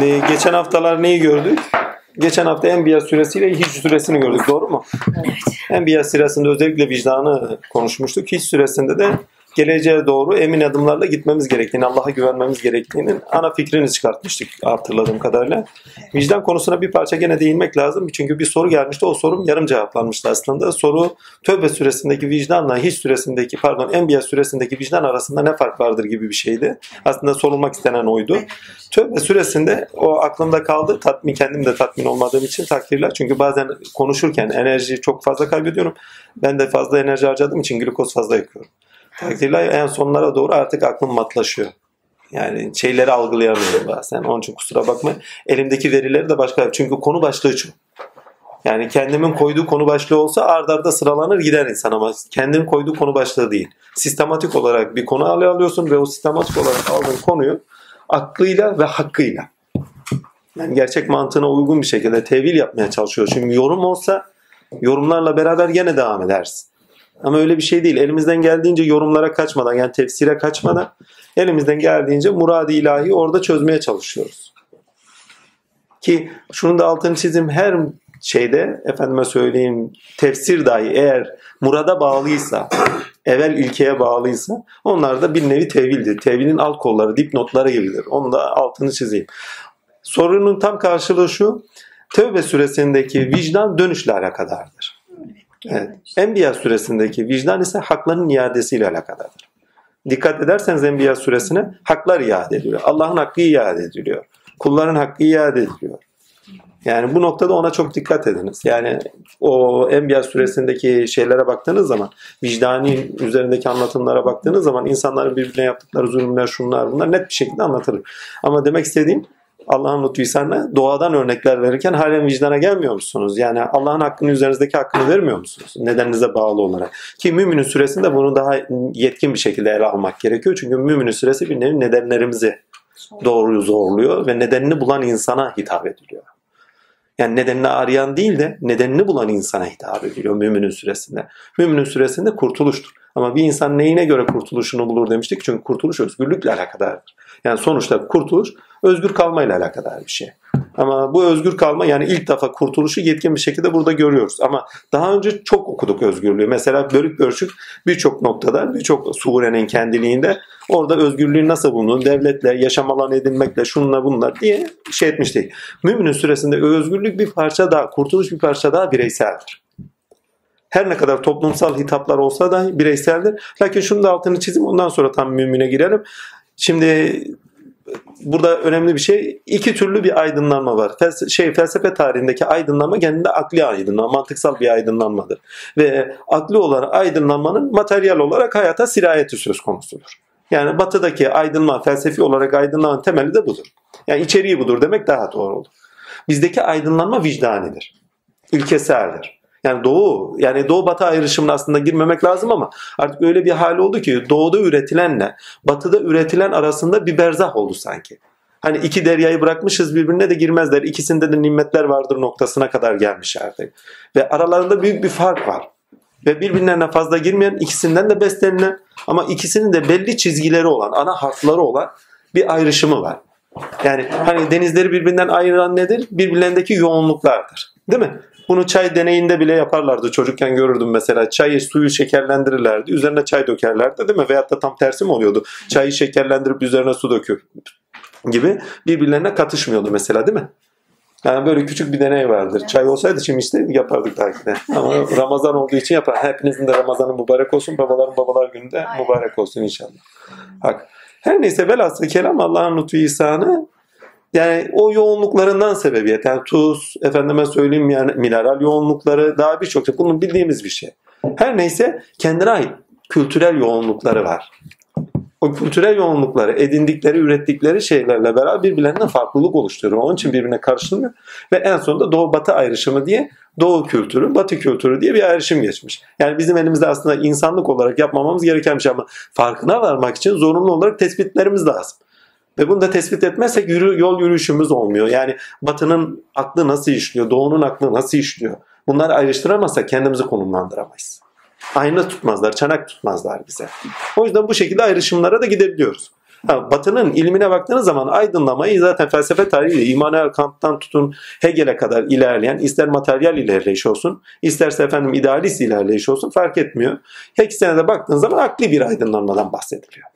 Şimdi geçen haftalar neyi gördük? Geçen hafta Enbiya suresiyle Hiç suresini gördük. Doğru mu? Evet. Enbiya suresinde özellikle vicdanı konuşmuştuk. Hiç suresinde de geleceğe doğru emin adımlarla gitmemiz gerektiğini, Allah'a güvenmemiz gerektiğinin ana fikrini çıkartmıştık hatırladığım kadarıyla. Vicdan konusuna bir parça gene değinmek lazım. Çünkü bir soru gelmişti. O sorum yarım cevaplanmıştı aslında. Soru Tövbe suresindeki vicdanla Hiç suresindeki pardon Enbiya suresindeki vicdan arasında ne fark vardır gibi bir şeydi. Aslında sorulmak istenen oydu. Tövbe suresinde o aklımda kaldı. Tatmin kendim de tatmin olmadığım için takdirler. Çünkü bazen konuşurken enerjiyi çok fazla kaybediyorum. Ben de fazla enerji harcadığım için glikoz fazla yakıyorum. Takdirler en sonlara doğru artık aklım matlaşıyor. Yani şeyleri algılayamıyorum bazen. Onun için kusura bakma. Elimdeki verileri de başka. Çünkü konu başlığı çok. Yani kendimin koyduğu konu başlığı olsa ard arda sıralanır gider insan ama kendim koyduğu konu başlığı değil. Sistematik olarak bir konu alıyorsun ve o sistematik olarak aldığın konuyu aklıyla ve hakkıyla yani gerçek mantığına uygun bir şekilde tevil yapmaya çalışıyor. Şimdi yorum olsa yorumlarla beraber gene devam edersin. Ama öyle bir şey değil. Elimizden geldiğince yorumlara kaçmadan yani tefsire kaçmadan elimizden geldiğince muradi ilahi orada çözmeye çalışıyoruz. Ki şunu da altını çizim her şeyde efendime söyleyeyim tefsir dahi eğer murada bağlıysa evvel ilkeye bağlıysa onlar da bir nevi tevildir. Tevilin alt kolları, dipnotları gibidir. Onu da altını çizeyim. Sorunun tam karşılığı şu. Tevbe süresindeki vicdan dönüşle alakadardır. Evet. Enbiya süresindeki vicdan ise hakların iadesiyle alakadardır. Dikkat ederseniz Enbiya suresine haklar iade ediliyor. Allah'ın hakkı iade ediliyor. Kulların hakkı iade ediliyor. Yani bu noktada ona çok dikkat ediniz. Yani o Enbiya suresindeki şeylere baktığınız zaman, vicdani üzerindeki anlatımlara baktığınız zaman insanların birbirine yaptıkları zulümler, şunlar bunlar net bir şekilde anlatılır. Ama demek istediğim Allah'ın lütfuysa doğadan örnekler verirken halen vicdana gelmiyor musunuz? Yani Allah'ın hakkını üzerinizdeki hakkını vermiyor musunuz? Nedeninize bağlı olarak. Ki müminin süresinde bunu daha yetkin bir şekilde ele almak gerekiyor. Çünkü müminin süresi bir nevi nedenlerimizi doğruyu zorluyor ve nedenini bulan insana hitap ediliyor. Yani nedenini arayan değil de nedenini bulan insana hitap ediliyor müminin süresinde. Müminin süresinde kurtuluştur. Ama bir insan neyine göre kurtuluşunu bulur demiştik. Çünkü kurtuluş özgürlükle alakadardır. Yani sonuçta kurtuluş özgür kalmayla alakadar bir şey. Ama bu özgür kalma yani ilk defa kurtuluşu yetkin bir şekilde burada görüyoruz. Ama daha önce çok okuduk özgürlüğü. Mesela bölük bölçük birçok noktada, birçok surenin kendiliğinde orada özgürlüğün nasıl bulunduğunu, devletle, yaşam alanı edinmekle, şunla bunlar diye şey etmiştik. Müminin süresinde özgürlük bir parça daha, kurtuluş bir parça daha bireyseldir. Her ne kadar toplumsal hitaplar olsa da bireyseldir. Lakin şunu da altını çizeyim ondan sonra tam mümine girelim. Şimdi burada önemli bir şey iki türlü bir aydınlanma var. Fels şey felsefe tarihindeki aydınlanma kendinde akli aydınlanma, mantıksal bir aydınlanmadır. Ve akli olarak aydınlanmanın materyal olarak hayata sirayeti söz konusudur. Yani batıdaki aydınlanma, felsefi olarak aydınlanmanın temeli de budur. Yani içeriği budur demek daha doğru olur. Bizdeki aydınlanma vicdanidir. İlkeseldir. Yani doğu, yani doğu batı ayrışımına aslında girmemek lazım ama artık öyle bir hal oldu ki doğuda üretilenle batıda üretilen arasında bir berzah oldu sanki. Hani iki deryayı bırakmışız birbirine de girmezler. İkisinde de nimetler vardır noktasına kadar gelmiş artık. Ve aralarında büyük bir fark var. Ve birbirlerine fazla girmeyen, ikisinden de beslenilen ama ikisinin de belli çizgileri olan, ana harfları olan bir ayrışımı var. Yani hani denizleri birbirinden ayıran nedir? Birbirlerindeki yoğunluklardır. Değil mi? Bunu çay deneyinde bile yaparlardı. Çocukken görürdüm mesela. Çayı suyu şekerlendirirlerdi. Üzerine çay dökerlerdi değil mi? Veyahut da tam tersi mi oluyordu? Çayı şekerlendirip üzerine su döküyor gibi birbirlerine katışmıyordu mesela değil mi? Yani böyle küçük bir deney vardır. Çay olsaydı şimdi işte yapardık belki de. Ama Ramazan olduğu için yapar. Hepinizin de Ramazanı mübarek olsun. Babaların babalar günü de mübarek olsun inşallah. Hak. Her neyse velhasıl kelam Allah'ın lütfu ihsanı yani o yoğunluklarından sebebiyet. Yani tuz, efendime söyleyeyim yani mineral yoğunlukları daha birçok şey. Bunun bildiğimiz bir şey. Her neyse kendine ait kültürel yoğunlukları var. O kültürel yoğunlukları, edindikleri, ürettikleri şeylerle beraber birbirlerinden farklılık oluşturuyor. Onun için birbirine karışılmıyor. Ve en sonunda Doğu Batı ayrışımı diye Doğu kültürü, Batı kültürü diye bir ayrışım geçmiş. Yani bizim elimizde aslında insanlık olarak yapmamamız gereken bir şey ama farkına varmak için zorunlu olarak tespitlerimiz lazım. Ve bunu da tespit etmezsek yürü, yol yürüyüşümüz olmuyor. Yani batının aklı nasıl işliyor, doğunun aklı nasıl işliyor? Bunları ayrıştıramazsak kendimizi konumlandıramayız. Ayna tutmazlar, çanak tutmazlar bize. O yüzden bu şekilde ayrışımlara da gidebiliyoruz. Ha, Batı'nın ilmine baktığınız zaman aydınlamayı zaten felsefe tarihiyle Immanuel Kant'tan tutun Hegel'e kadar ilerleyen ister materyal ilerleyiş olsun isterse efendim idealist ilerleyiş olsun fark etmiyor. Hepsine de baktığınız zaman akli bir aydınlanmadan bahsediliyor.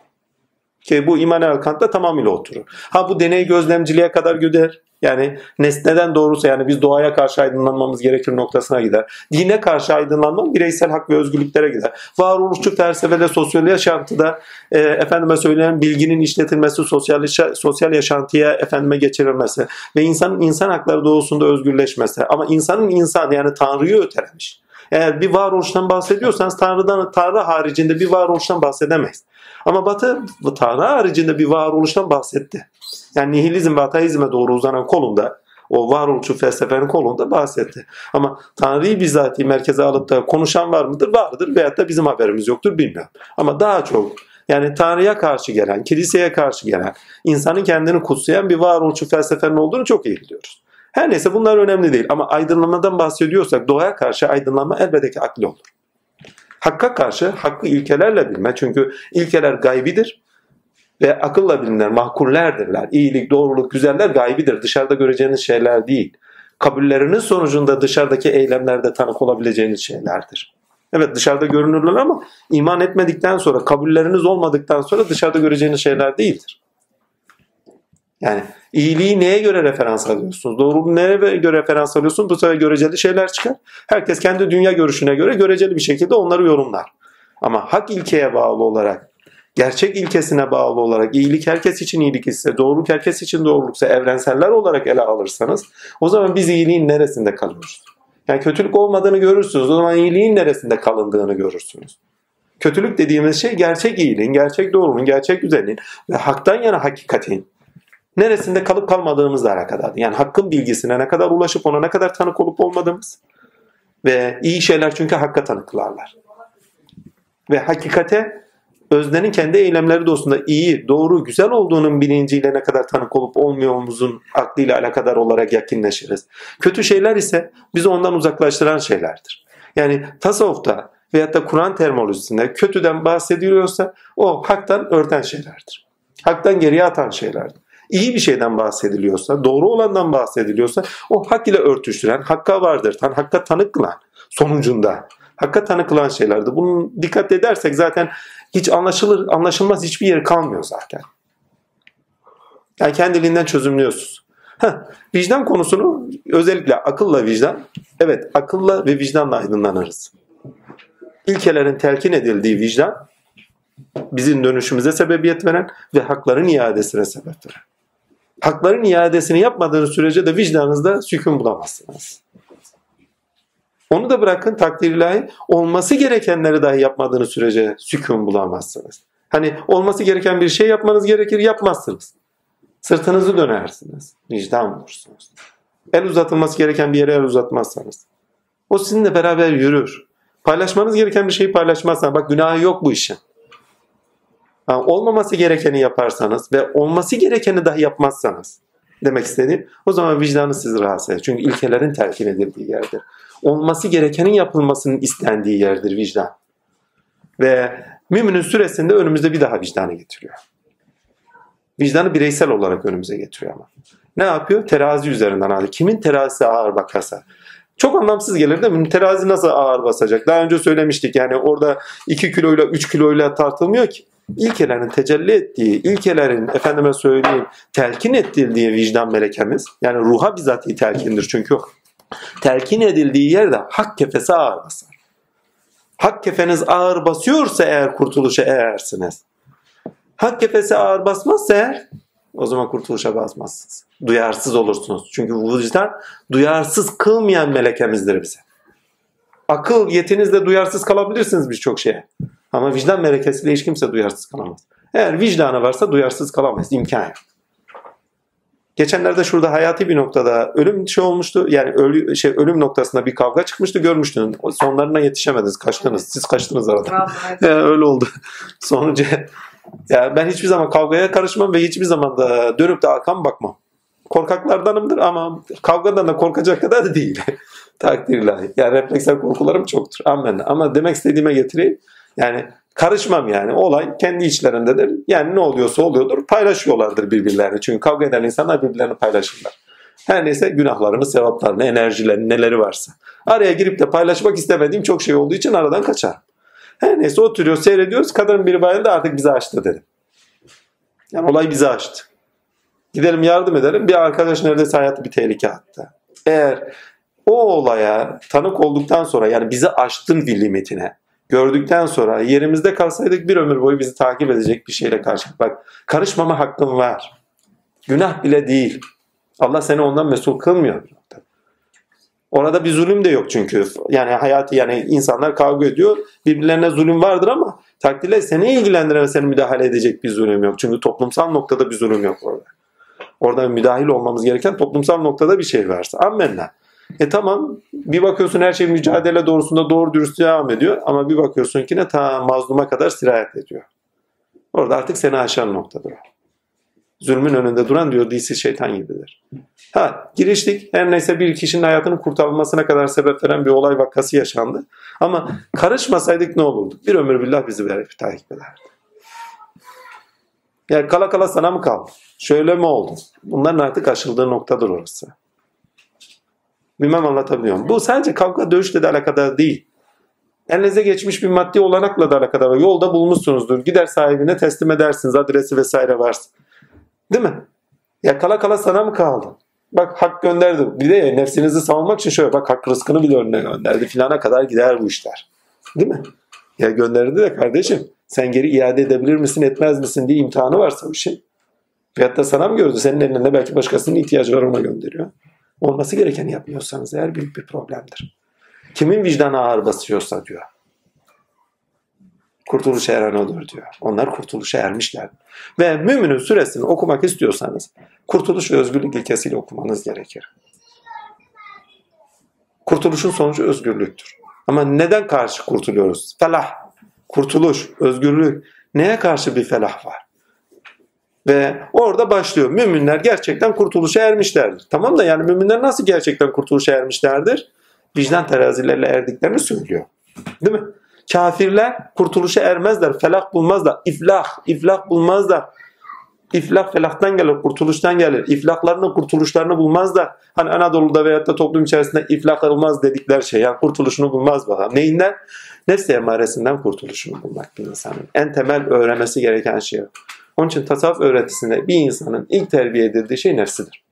Ki bu Immanuel Kant'ta tamamıyla oturur. Ha bu deney gözlemciliğe kadar gider. Yani nesneden doğrusu yani biz doğaya karşı aydınlanmamız gerekir noktasına gider. Dine karşı aydınlanma bireysel hak ve özgürlüklere gider. Varoluşçu felsefede, sosyal yaşantıda e, efendime söyleyen bilginin işletilmesi, sosyal, yaşa- sosyal yaşantıya efendime geçirilmesi ve insanın insan hakları doğusunda özgürleşmesi. Ama insanın insan yani Tanrı'yı ötelemiş. Eğer bir varoluştan bahsediyorsanız Tanrı'dan Tanrı haricinde bir varoluştan bahsedemeyiz. Ama Batı Tanrı haricinde bir varoluştan bahsetti. Yani nihilizm ve ateizme doğru uzanan kolunda o varoluşçu felsefenin kolunda bahsetti. Ama Tanrı'yı bizatihi merkeze alıp da konuşan var mıdır? Vardır veyahut da bizim haberimiz yoktur bilmiyorum. Ama daha çok yani Tanrı'ya karşı gelen, kiliseye karşı gelen, insanın kendini kutsayan bir varoluşçu felsefenin olduğunu çok iyi biliyoruz. Her neyse bunlar önemli değil ama aydınlanmadan bahsediyorsak doğaya karşı aydınlanma elbette ki akli olur. Hakka karşı hakkı ilkelerle bilme çünkü ilkeler gaybidir ve akılla bilinler mahkullerdirler. İyilik, doğruluk, güzeller gaybidir. Dışarıda göreceğiniz şeyler değil. Kabulleriniz sonucunda dışarıdaki eylemlerde tanık olabileceğiniz şeylerdir. Evet dışarıda görünürler ama iman etmedikten sonra, kabulleriniz olmadıktan sonra dışarıda göreceğiniz şeyler değildir. Yani iyiliği neye göre referans alıyorsunuz? Doğruluğu neye göre referans alıyorsunuz? Bu sefer göreceli şeyler çıkar. Herkes kendi dünya görüşüne göre göreceli bir şekilde onları yorumlar. Ama hak ilkeye bağlı olarak, gerçek ilkesine bağlı olarak iyilik herkes için iyilik ise, doğruluk herkes için doğruluksa, evrenseller olarak ele alırsanız o zaman biz iyiliğin neresinde kalıyoruz? Yani kötülük olmadığını görürsünüz. O zaman iyiliğin neresinde kalındığını görürsünüz. Kötülük dediğimiz şey gerçek iyiliğin, gerçek doğruluğun, gerçek güzelliğin ve haktan yana hakikatin neresinde kalıp kalmadığımızla alakalı. Yani hakkın bilgisine ne kadar ulaşıp ona ne kadar tanık olup olmadığımız ve iyi şeyler çünkü hakka tanıklarlar. Ve hakikate öznenin kendi eylemleri dostunda iyi, doğru, güzel olduğunun bilinciyle ne kadar tanık olup olmuyorumuzun aklıyla alakadar olarak yakinleşiriz. Kötü şeyler ise bizi ondan uzaklaştıran şeylerdir. Yani tasavvufta veyahut da Kur'an terminolojisinde kötüden bahsediliyorsa o haktan örten şeylerdir. Haktan geriye atan şeylerdir iyi bir şeyden bahsediliyorsa, doğru olandan bahsediliyorsa o hak ile örtüştüren, hakka vardırtan, hakka tanık kılan sonucunda. Hakka tanık kılan şeylerdi. Bunun dikkat edersek zaten hiç anlaşılır, anlaşılmaz hiçbir yeri kalmıyor zaten. Yani kendiliğinden çözümlüyorsunuz. Heh, vicdan konusunu özellikle akılla vicdan, evet akılla ve vicdanla aydınlanırız. İlkelerin telkin edildiği vicdan bizim dönüşümüze sebebiyet veren ve hakların iadesine sebep veren. Hakların iadesini yapmadığınız sürece de vicdanınızda sükun bulamazsınız. Onu da bırakın takdir olması gerekenleri dahi yapmadığınız sürece sükun bulamazsınız. Hani olması gereken bir şey yapmanız gerekir yapmazsınız. Sırtınızı dönersiniz. Vicdan bulursunuz. El uzatılması gereken bir yere el uzatmazsanız. O sizinle beraber yürür. Paylaşmanız gereken bir şeyi paylaşmazsanız. Bak günahı yok bu işin. Olmaması gerekeni yaparsanız ve olması gerekeni dahi yapmazsanız demek istediğim o zaman vicdanı sizi rahatsız eder. Çünkü ilkelerin telkin edildiği yerdir. Olması gerekenin yapılmasının istendiği yerdir vicdan. Ve müminin süresinde önümüzde bir daha vicdanı getiriyor. Vicdanı bireysel olarak önümüze getiriyor ama. Ne yapıyor? Terazi üzerinden alıyor. Kimin terazisi ağır bakarsa. Çok anlamsız gelir değil mi? Terazi nasıl ağır basacak? Daha önce söylemiştik yani orada 2 kiloyla 3 kiloyla tartılmıyor ki ilkelerin tecelli ettiği, ilkelerin efendime söyleyeyim telkin edildiği vicdan melekemiz yani ruha bizatihi telkindir çünkü o. Telkin edildiği yerde hak kefesi ağır basar. Hak kefeniz ağır basıyorsa eğer kurtuluşa erersiniz. Hak kefesi ağır basmazsa eğer o zaman kurtuluşa basmazsınız. Duyarsız olursunuz. Çünkü vicdan duyarsız kılmayan melekemizdir bize. Akıl yetinizle duyarsız kalabilirsiniz birçok şeye. Ama vicdan melekesiyle hiç kimse duyarsız kalamaz. Eğer vicdanı varsa duyarsız kalamaz. İmkan yok. Geçenlerde şurada hayati bir noktada ölüm şey olmuştu. Yani ölü, şey, ölüm noktasında bir kavga çıkmıştı görmüştün. Sonlarına yetişemediniz. Kaçtınız. Siz kaçtınız arada. yani öyle oldu. Sonucu yani ben hiçbir zaman kavgaya karışmam ve hiçbir zaman da dönüp de arkam bakmam. Korkaklardanımdır ama kavgadan da korkacak kadar da değil. Takdir. Yani refleksel korkularım çoktur. Amen. Ama demek istediğime getireyim. Yani Karışmam yani. Olay kendi içlerindedir. Yani ne oluyorsa oluyordur. Paylaşıyorlardır birbirlerini. Çünkü kavga eden insanlar birbirlerini paylaşırlar. Her neyse günahlarını, sevaplarını, enerjilerini, neleri varsa. Araya girip de paylaşmak istemediğim çok şey olduğu için aradan kaçar. Her neyse oturuyor, seyrediyoruz. Kadın bir bayıldı artık bizi açtı dedim. Yani olay bizi açtı. Gidelim yardım edelim. Bir arkadaş neredeyse hayatı bir tehlike attı. Eğer o olaya tanık olduktan sonra yani bizi aştın bir limitine gördükten sonra yerimizde kalsaydık bir ömür boyu bizi takip edecek bir şeyle karşı. Bak karışmama hakkın var. Günah bile değil. Allah seni ondan mesul kılmıyor. Orada bir zulüm de yok çünkü. Yani hayatı yani insanlar kavga ediyor. Birbirlerine zulüm vardır ama takdirle seni ilgilendiren seni müdahale edecek bir zulüm yok. Çünkü toplumsal noktada bir zulüm yok orada. Orada müdahil olmamız gereken toplumsal noktada bir şey varsa. Ammenna. E tamam bir bakıyorsun her şey mücadele doğrusunda doğru dürüst devam ediyor ama bir bakıyorsun ki ne ta mazluma kadar sirayet ediyor. Orada artık seni aşan noktadır o. Zulmün önünde duran diyor diysi şeytan gibidir. Ha giriştik her neyse bir kişinin hayatının kurtarılmasına kadar sebep veren bir olay vakası yaşandı. Ama karışmasaydık ne olurdu? Bir ömür billah bizi verip takip ederdi. Yani kala kala sana mı kaldı? Şöyle mi oldu? Bunların artık aşıldığı noktadır orası. Bilmem anlatabiliyor muyum? Bu sadece kavga dövüşle de alakadar değil. Elinize geçmiş bir maddi olanakla da alakadar var. Yolda bulmuşsunuzdur. Gider sahibine teslim edersiniz. Adresi vesaire varsa. Değil mi? Ya kala kala sana mı kaldı? Bak hak gönderdi. Bir de nefsinizi savunmak için şöyle bak hak rızkını bile önüne gönderdi. Filana kadar gider bu işler. Değil mi? Ya gönderdi de kardeşim sen geri iade edebilir misin etmez misin diye imtihanı varsa bir şey. Veyahut da sana mı gördü? Senin elinde belki başkasının ihtiyacı var ona gönderiyor. Olması gerekeni yapmıyorsanız eğer büyük bir problemdir. Kimin vicdanı ağır basıyorsa diyor. Kurtuluş eren odur diyor. Onlar kurtuluşa ermişler. Ve Mümin'in süresini okumak istiyorsanız kurtuluş ve özgürlük ilkesiyle okumanız gerekir. Kurtuluşun sonucu özgürlüktür. Ama neden karşı kurtuluyoruz? Felah, kurtuluş, özgürlük. Neye karşı bir felah var? Ve orada başlıyor. Müminler gerçekten kurtuluşa ermişlerdir. Tamam da yani müminler nasıl gerçekten kurtuluşa ermişlerdir? Vicdan terazileriyle erdiklerini söylüyor. Değil mi? Kafirler kurtuluşa ermezler, felah bulmazlar. İflah, iflah bulmazlar. İflah felahtan gelir, kurtuluştan gelir. İflahlarını, kurtuluşlarını bulmazlar. Hani Anadolu'da veyahut da toplum içerisinde iflah olmaz dedikler şey. Yani kurtuluşunu bulmaz bakalım. Neyinden? Nefs emaresinden kurtuluşunu bulmak bir insanın. En temel öğrenmesi gereken şey. Onun için tasavvuf öğretisinde bir insanın ilk terbiye edildiği şey nefsidir.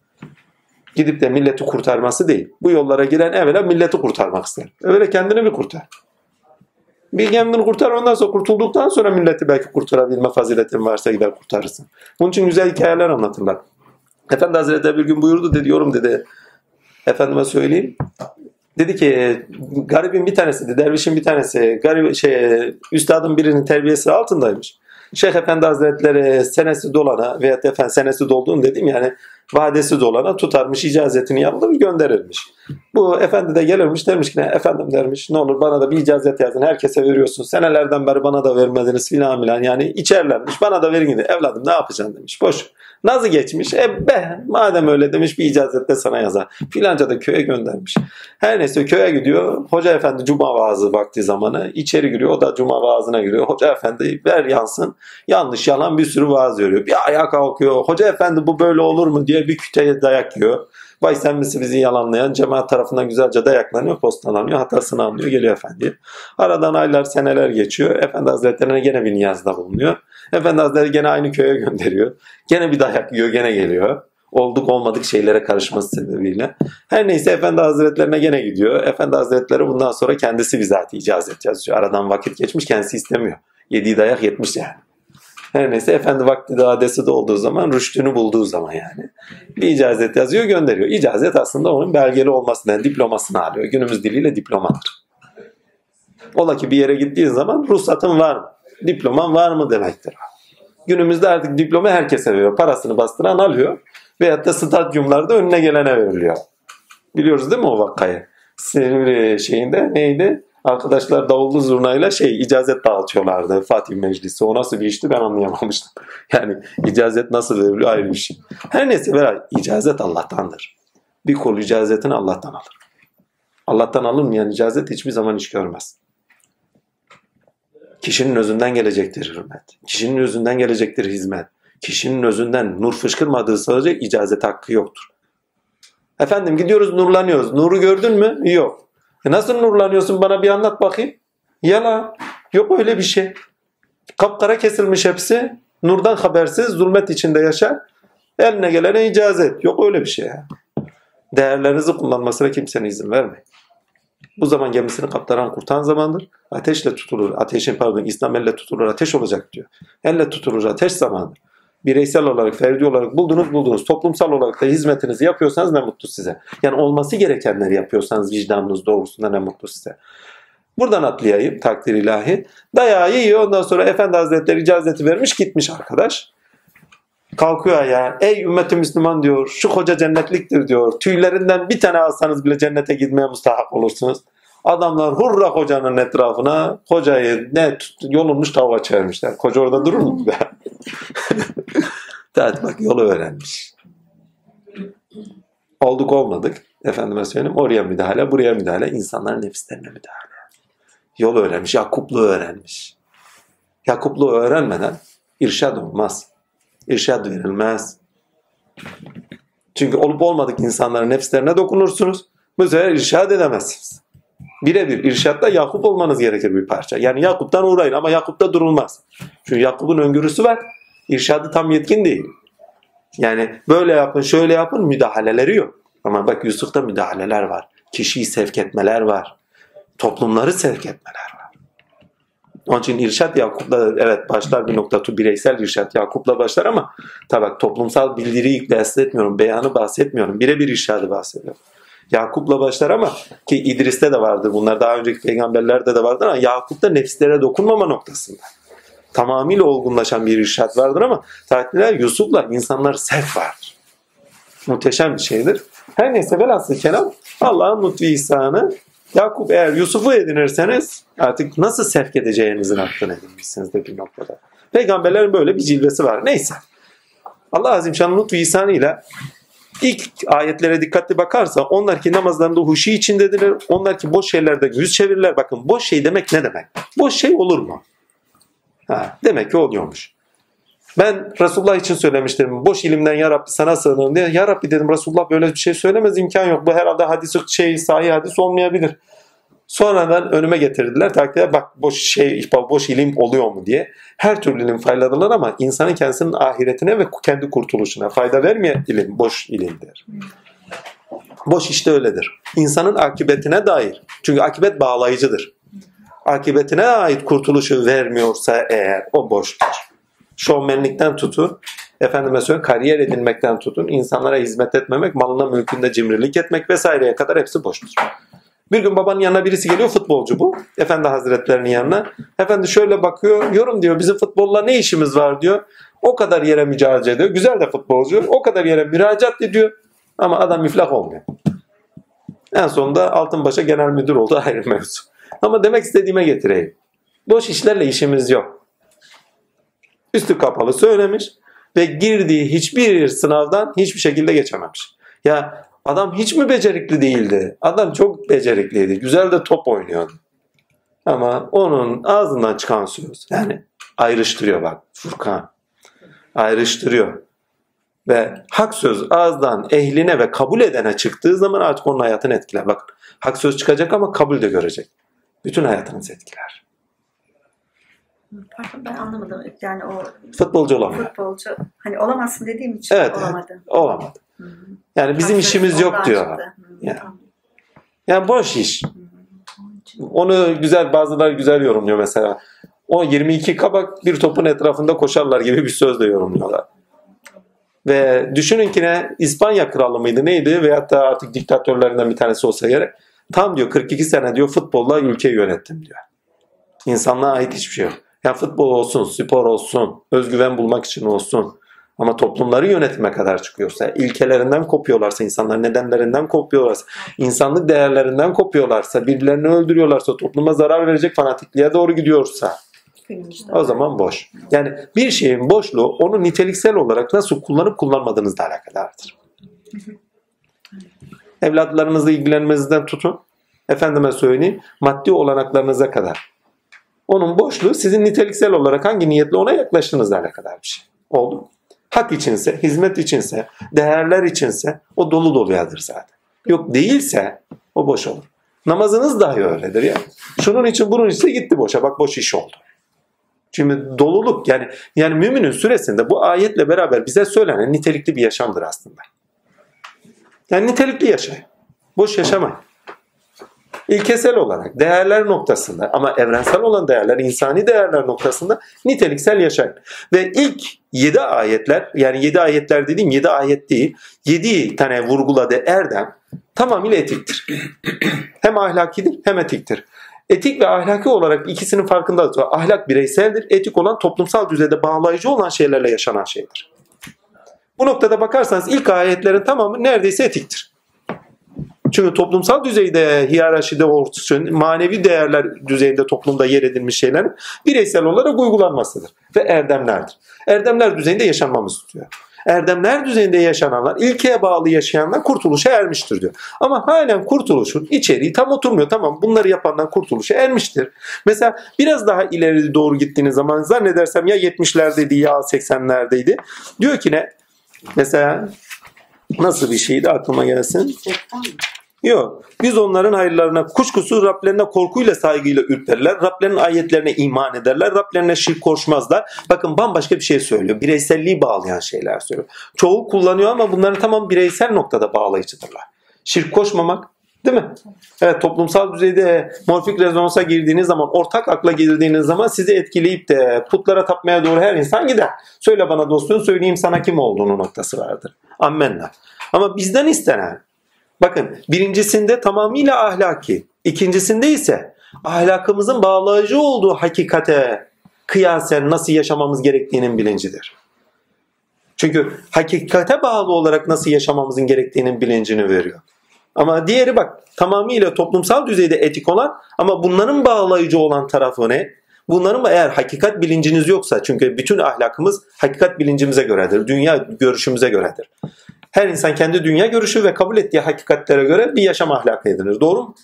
Gidip de milleti kurtarması değil. Bu yollara giren evvela milleti kurtarmak ister. Evvela kendini bir kurtar. Bir kendini kurtar ondan sonra kurtulduktan sonra milleti belki kurtarabilme faziletin varsa gider kurtarırsın. Bunun için güzel hikayeler anlatırlar. Efendi Hazretleri bir gün buyurdu dedi yorum dedi. Efendime söyleyeyim. Dedi ki garibin bir tanesi, dervişin bir tanesi, garip şey üstadın birinin terbiyesi altındaymış. Şeyh Efendi Hazretleri senesi dolana veya efendim senesi dolduğunu dedim yani vadesi dolana tutarmış icazetini yapılır gönderilmiş. Bu efendi de gelirmiş dermiş ki ne efendim dermiş ne olur bana da bir icazet yazın herkese veriyorsun senelerden beri bana da vermediniz filan filan yani içerlermiş bana da verin gidin evladım ne yapacaksın demiş boş. Nazı geçmiş e be madem öyle demiş bir icazet de sana yazar. Filanca da köye göndermiş. Her neyse köye gidiyor. Hoca efendi cuma vaazı vakti zamanı içeri giriyor. O da cuma vaazına giriyor. Hoca efendi ver yansın. Yanlış yalan bir sürü vaaz veriyor. Bir ayağa kalkıyor. Hoca efendi bu böyle olur mu diye bir küteye dayak yiyor. Vay sen misin bizi yalanlayan cemaat tarafından güzelce dayaklanıyor, postalanıyor, hatasını anlıyor, geliyor efendi. Aradan aylar, seneler geçiyor. Efendi Hazretlerine gene bir niyazda bulunuyor. Efendi Hazretleri gene aynı köye gönderiyor. Gene bir dayak yiyor, gene geliyor. Olduk olmadık şeylere karışması sebebiyle. Her neyse Efendi Hazretlerine gene gidiyor. Efendi Hazretleri bundan sonra kendisi bizatihi icazet yazıyor. Aradan vakit geçmiş kendisi istemiyor. Yediği dayak yetmiş yani. Her neyse efendi vakti de adesi de olduğu zaman rüştünü bulduğu zaman yani. Bir icazet yazıyor gönderiyor. İcazet aslında onun belgeli olmasından diplomasını alıyor. Günümüz diliyle diplomadır. Ola ki bir yere gittiği zaman ruhsatın var mı? Diploman var mı demektir. Günümüzde artık diploma herkese veriyor. Parasını bastıran alıyor. Veyahut da stadyumlarda önüne gelene veriliyor. Biliyoruz değil mi o vakayı? Silivri şeyinde neydi? Arkadaşlar davullu zurnayla şey icazet dağıtıyorlardı Fatih Meclisi. O nasıl bir işti ben anlayamamıştım. Yani icazet nasıl veriliyor ayrı bir şey. Her neyse Beray, icazet Allah'tandır. Bir kul icazetini Allah'tan alır. Allah'tan alınmayan icazet hiçbir zaman iş görmez. Kişinin özünden gelecektir hürmet. Kişinin özünden gelecektir hizmet. Kişinin özünden nur fışkırmadığı sürece icazet hakkı yoktur. Efendim gidiyoruz nurlanıyoruz. Nuru gördün mü? Yok. E nasıl nurlanıyorsun bana bir anlat bakayım. Yalan. Yok öyle bir şey. Kapkara kesilmiş hepsi. Nurdan habersiz zulmet içinde yaşar. Eline gelene icazet. Yok öyle bir şey. Değerlerinizi kullanmasına kimsenin izin vermeyin. Bu zaman gemisini kaptaran kurtan zamandır. Ateşle tutulur. Ateşin pardon İslam elle tutulur. Ateş olacak diyor. Elle tutulur ateş zamandır. Bireysel olarak, ferdi olarak buldunuz buldunuz. Toplumsal olarak da hizmetinizi yapıyorsanız ne mutlu size. Yani olması gerekenleri yapıyorsanız vicdanınız doğrusunda ne mutlu size. Buradan atlayayım takdir ilahi. Dayağı yiyor ondan sonra Efendi Hazretleri icazeti vermiş gitmiş arkadaş. Kalkıyor ayağa. Ey ümmeti Müslüman diyor. Şu koca cennetliktir diyor. Tüylerinden bir tane alsanız bile cennete gitmeye müstahak olursunuz. Adamlar hurra kocanın etrafına kocayı ne yolunmuş tavuğa çevirmişler. Koca orada durur mu evet bak yolu öğrenmiş. Olduk olmadık. Efendime söyleyeyim oraya müdahale buraya müdahale insanların nefislerine müdahale. Yol öğrenmiş. Yakuplu öğrenmiş. Yakuplu öğrenmeden irşad olmaz. İrşad verilmez. Çünkü olup olmadık insanların nefislerine dokunursunuz. Bu sefer irşad edemezsiniz. Birebir irşatta Yakup olmanız gerekir bir parça. Yani Yakup'tan uğrayın ama Yakup'ta durulmaz. Çünkü Yakup'un öngörüsü var. İrşadı tam yetkin değil. Yani böyle yapın şöyle yapın müdahaleleri yok. Ama bak Yusuf'ta müdahaleler var. Kişiyi sevk etmeler var. Toplumları sevk etmeler var. Onun için irşat Yakup'la evet başlar bir nokta bireysel irşat Yakup'la başlar ama tabi toplumsal bildiriyi bahsetmiyorum, beyanı bahsetmiyorum. Birebir irşadı bahsediyorum. Yakup'la başlar ama ki İdris'te de vardı bunlar daha önceki peygamberlerde de vardır ama Yakup'ta nefslere dokunmama noktasında. Tamamıyla olgunlaşan bir irşat vardır ama tatiller Yusuf'la insanlar sevk vardır. Muhteşem bir şeydir. Her neyse velhasıl kelam Allah'ın lütfu ihsanı Yakup eğer Yusuf'u edinirseniz artık nasıl sevk edeceğinizin hakkını edinmişsiniz de bir noktada. Peygamberlerin böyle bir cilvesi var. Neyse. Allah Azim Şan'ın lütfu ihsanıyla ilk ayetlere dikkatli bakarsa onlar ki namazlarında huşi içindedirler. Onlar ki boş şeylerde yüz çevirirler. Bakın boş şey demek ne demek? Boş şey olur mu? Ha, demek ki oluyormuş. Ben Resulullah için söylemiştim. Boş ilimden ya Rabbi sana sığınırım diye. Ya Rabbi dedim Resulullah böyle bir şey söylemez imkan yok. Bu herhalde hadis şey sahih hadis olmayabilir. Sonradan önüme getirdiler. Takdirde bak boş şey boş ilim oluyor mu diye. Her türlü ilim faydalılar ama insanın kendisinin ahiretine ve kendi kurtuluşuna fayda vermeyen ilim boş ilimdir. Boş işte öyledir. İnsanın akıbetine dair. Çünkü akıbet bağlayıcıdır. Akıbetine ait kurtuluşu vermiyorsa eğer o boştur. Şovmenlikten tutun, efendime söyleyeyim kariyer edinmekten tutun, insanlara hizmet etmemek, malına mülkünde cimrilik etmek vesaireye kadar hepsi boştur. Bir gün babanın yanına birisi geliyor futbolcu bu. Efendi hazretlerinin yanına. Efendi şöyle bakıyor. Yorum diyor bizim futbolla ne işimiz var diyor. O kadar yere mücadele ediyor. Güzel de futbolcu. O kadar yere müracaat ediyor. Ama adam müflah olmuyor. En sonunda Altınbaş'a genel müdür oldu ayrı mevzu. Ama demek istediğime getireyim. Boş işlerle işimiz yok. Üstü kapalı söylemiş ve girdiği hiçbir sınavdan hiçbir şekilde geçememiş. Ya adam hiç mi becerikli değildi? Adam çok becerikliydi. Güzel de top oynuyordu. Ama onun ağzından çıkan söz yani ayrıştırıyor bak Furkan. Ayrıştırıyor. Ve hak söz ağızdan ehline ve kabul edene çıktığı zaman artık onun hayatını etkiler. Bak hak söz çıkacak ama kabul de görecek. Bütün hayatınızı etkiler. Pardon ben anlamadım. Yani o Futbolcu olamıyor. futbolcu hani olamazsın dediğim için Evet, olamadı. Olamadı. Hı. Yani bizim Haksız, işimiz yok diyor. çıktı. Hı, Ya. tamam. Yani boş iş. Onu güzel bazıları güzel yorumluyor mesela. O 22 kabak bir topun etrafında koşarlar gibi bir sözle yorumluyorlar. Ve düşünün ki ne İspanya kralı mıydı neydi veyahut da artık diktatörlerinden bir tanesi olsa gerek. Tam diyor 42 sene diyor futbolla ülkeyi yönettim diyor. İnsanlığa ait hiçbir şey yok. Yani futbol olsun, spor olsun, özgüven bulmak için olsun. Ama toplumları yönetime kadar çıkıyorsa, ilkelerinden kopuyorlarsa, insanlar nedenlerinden kopuyorlarsa, insanlık değerlerinden kopuyorlarsa, birilerini öldürüyorlarsa, topluma zarar verecek fanatikliğe doğru gidiyorsa o zaman boş. Yani bir şeyin boşluğu onu niteliksel olarak nasıl kullanıp kullanmadığınızla alakadardır. Evlatlarınızla ilgilenmenizden tutun. Efendime söyleyeyim maddi olanaklarınıza kadar. Onun boşluğu sizin niteliksel olarak hangi niyetle ona yaklaştığınızla alakadar bir şey. Oldu. Hak içinse, hizmet içinse, değerler içinse o dolu doluyadır zaten. Yok değilse o boş olur. Namazınız dahi öyledir ya. Şunun için bunun için gitti boşa. Bak boş iş oldu. Çünkü doluluk yani yani müminin süresinde bu ayetle beraber bize söylenen nitelikli bir yaşamdır aslında. Yani nitelikli yaşayın. Boş yaşamayın. İlkesel olarak değerler noktasında ama evrensel olan değerler, insani değerler noktasında niteliksel yaşayın. Ve ilk 7 ayetler yani 7 ayetler dediğim 7 ayet değil 7 tane vurguladığı erdem tamamıyla etiktir. hem ahlakidir hem etiktir. Etik ve ahlaki olarak ikisinin farkındadır. Ahlak bireyseldir. Etik olan toplumsal düzeyde bağlayıcı olan şeylerle yaşanan şeydir. Bu noktada bakarsanız ilk ayetlerin tamamı neredeyse etiktir. Çünkü toplumsal düzeyde hiyerarşide olsun, manevi değerler düzeyinde toplumda yer edilmiş şeyler bireysel olarak uygulanmasıdır ve erdemlerdir. Erdemler düzeyinde yaşanmamız istiyor. Erdemler düzeyinde yaşananlar, ilkeye bağlı yaşayanlar kurtuluşa ermiştir diyor. Ama halen kurtuluşun içeriği tam oturmuyor. Tamam bunları yapanlar kurtuluşa ermiştir. Mesela biraz daha ileri doğru gittiğiniz zaman zannedersem ya 70'lerdeydi ya 80'lerdeydi. Diyor ki ne? Mesela nasıl bir şeydi aklıma gelsin? Yok. Biz onların hayırlarına kuşkusuz Rablerine korkuyla saygıyla ürperler. Rablerinin ayetlerine iman ederler. Rablerine şirk koşmazlar. Bakın bambaşka bir şey söylüyor. Bireyselliği bağlayan şeyler söylüyor. Çoğu kullanıyor ama bunların tamam bireysel noktada bağlayıcıdırlar. Şirk koşmamak Değil mi? Evet toplumsal düzeyde morfik rezonansa girdiğiniz zaman, ortak akla girdiğiniz zaman sizi etkileyip de putlara tapmaya doğru her insan gider. Söyle bana dostun söyleyeyim sana kim olduğunu noktası vardır. Ammenna. Ama bizden istenen Bakın birincisinde tamamıyla ahlaki. ikincisinde ise ahlakımızın bağlayıcı olduğu hakikate kıyasen nasıl yaşamamız gerektiğinin bilincidir. Çünkü hakikate bağlı olarak nasıl yaşamamızın gerektiğinin bilincini veriyor. Ama diğeri bak tamamıyla toplumsal düzeyde etik olan ama bunların bağlayıcı olan tarafı ne? Bunların eğer hakikat bilinciniz yoksa çünkü bütün ahlakımız hakikat bilincimize göredir. Dünya görüşümüze göredir. Her insan kendi dünya görüşü ve kabul ettiği hakikatlere göre bir yaşam ahlakı edinir. Doğru mu?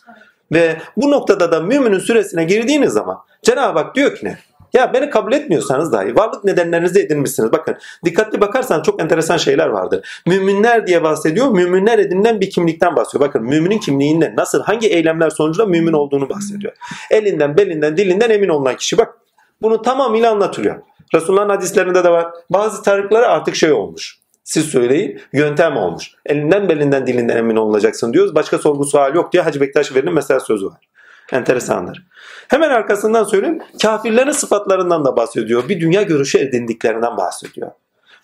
Ve bu noktada da müminin süresine girdiğiniz zaman Cenab-ı Hak diyor ki ne? Ya beni kabul etmiyorsanız dahi varlık nedenlerinizi edinmişsiniz. Bakın dikkatli bakarsan çok enteresan şeyler vardır. Müminler diye bahsediyor. Müminler edinilen bir kimlikten bahsediyor. Bakın müminin kimliğinden nasıl hangi eylemler sonucunda mümin olduğunu bahsediyor. Elinden, belinden, dilinden emin olunan kişi. Bak bunu tamamıyla anlatılıyor. Resulullah'ın hadislerinde de var. Bazı tarıkları artık şey olmuş siz söyleyin yöntem olmuş. Elinden belinden dilinden emin olacaksın diyoruz. Başka sorgu sual yok diye Hacı Bektaş Veli'nin mesela sözü var. Enteresandır. Hemen arkasından söyleyeyim. Kafirlerin sıfatlarından da bahsediyor. Bir dünya görüşü edindiklerinden bahsediyor.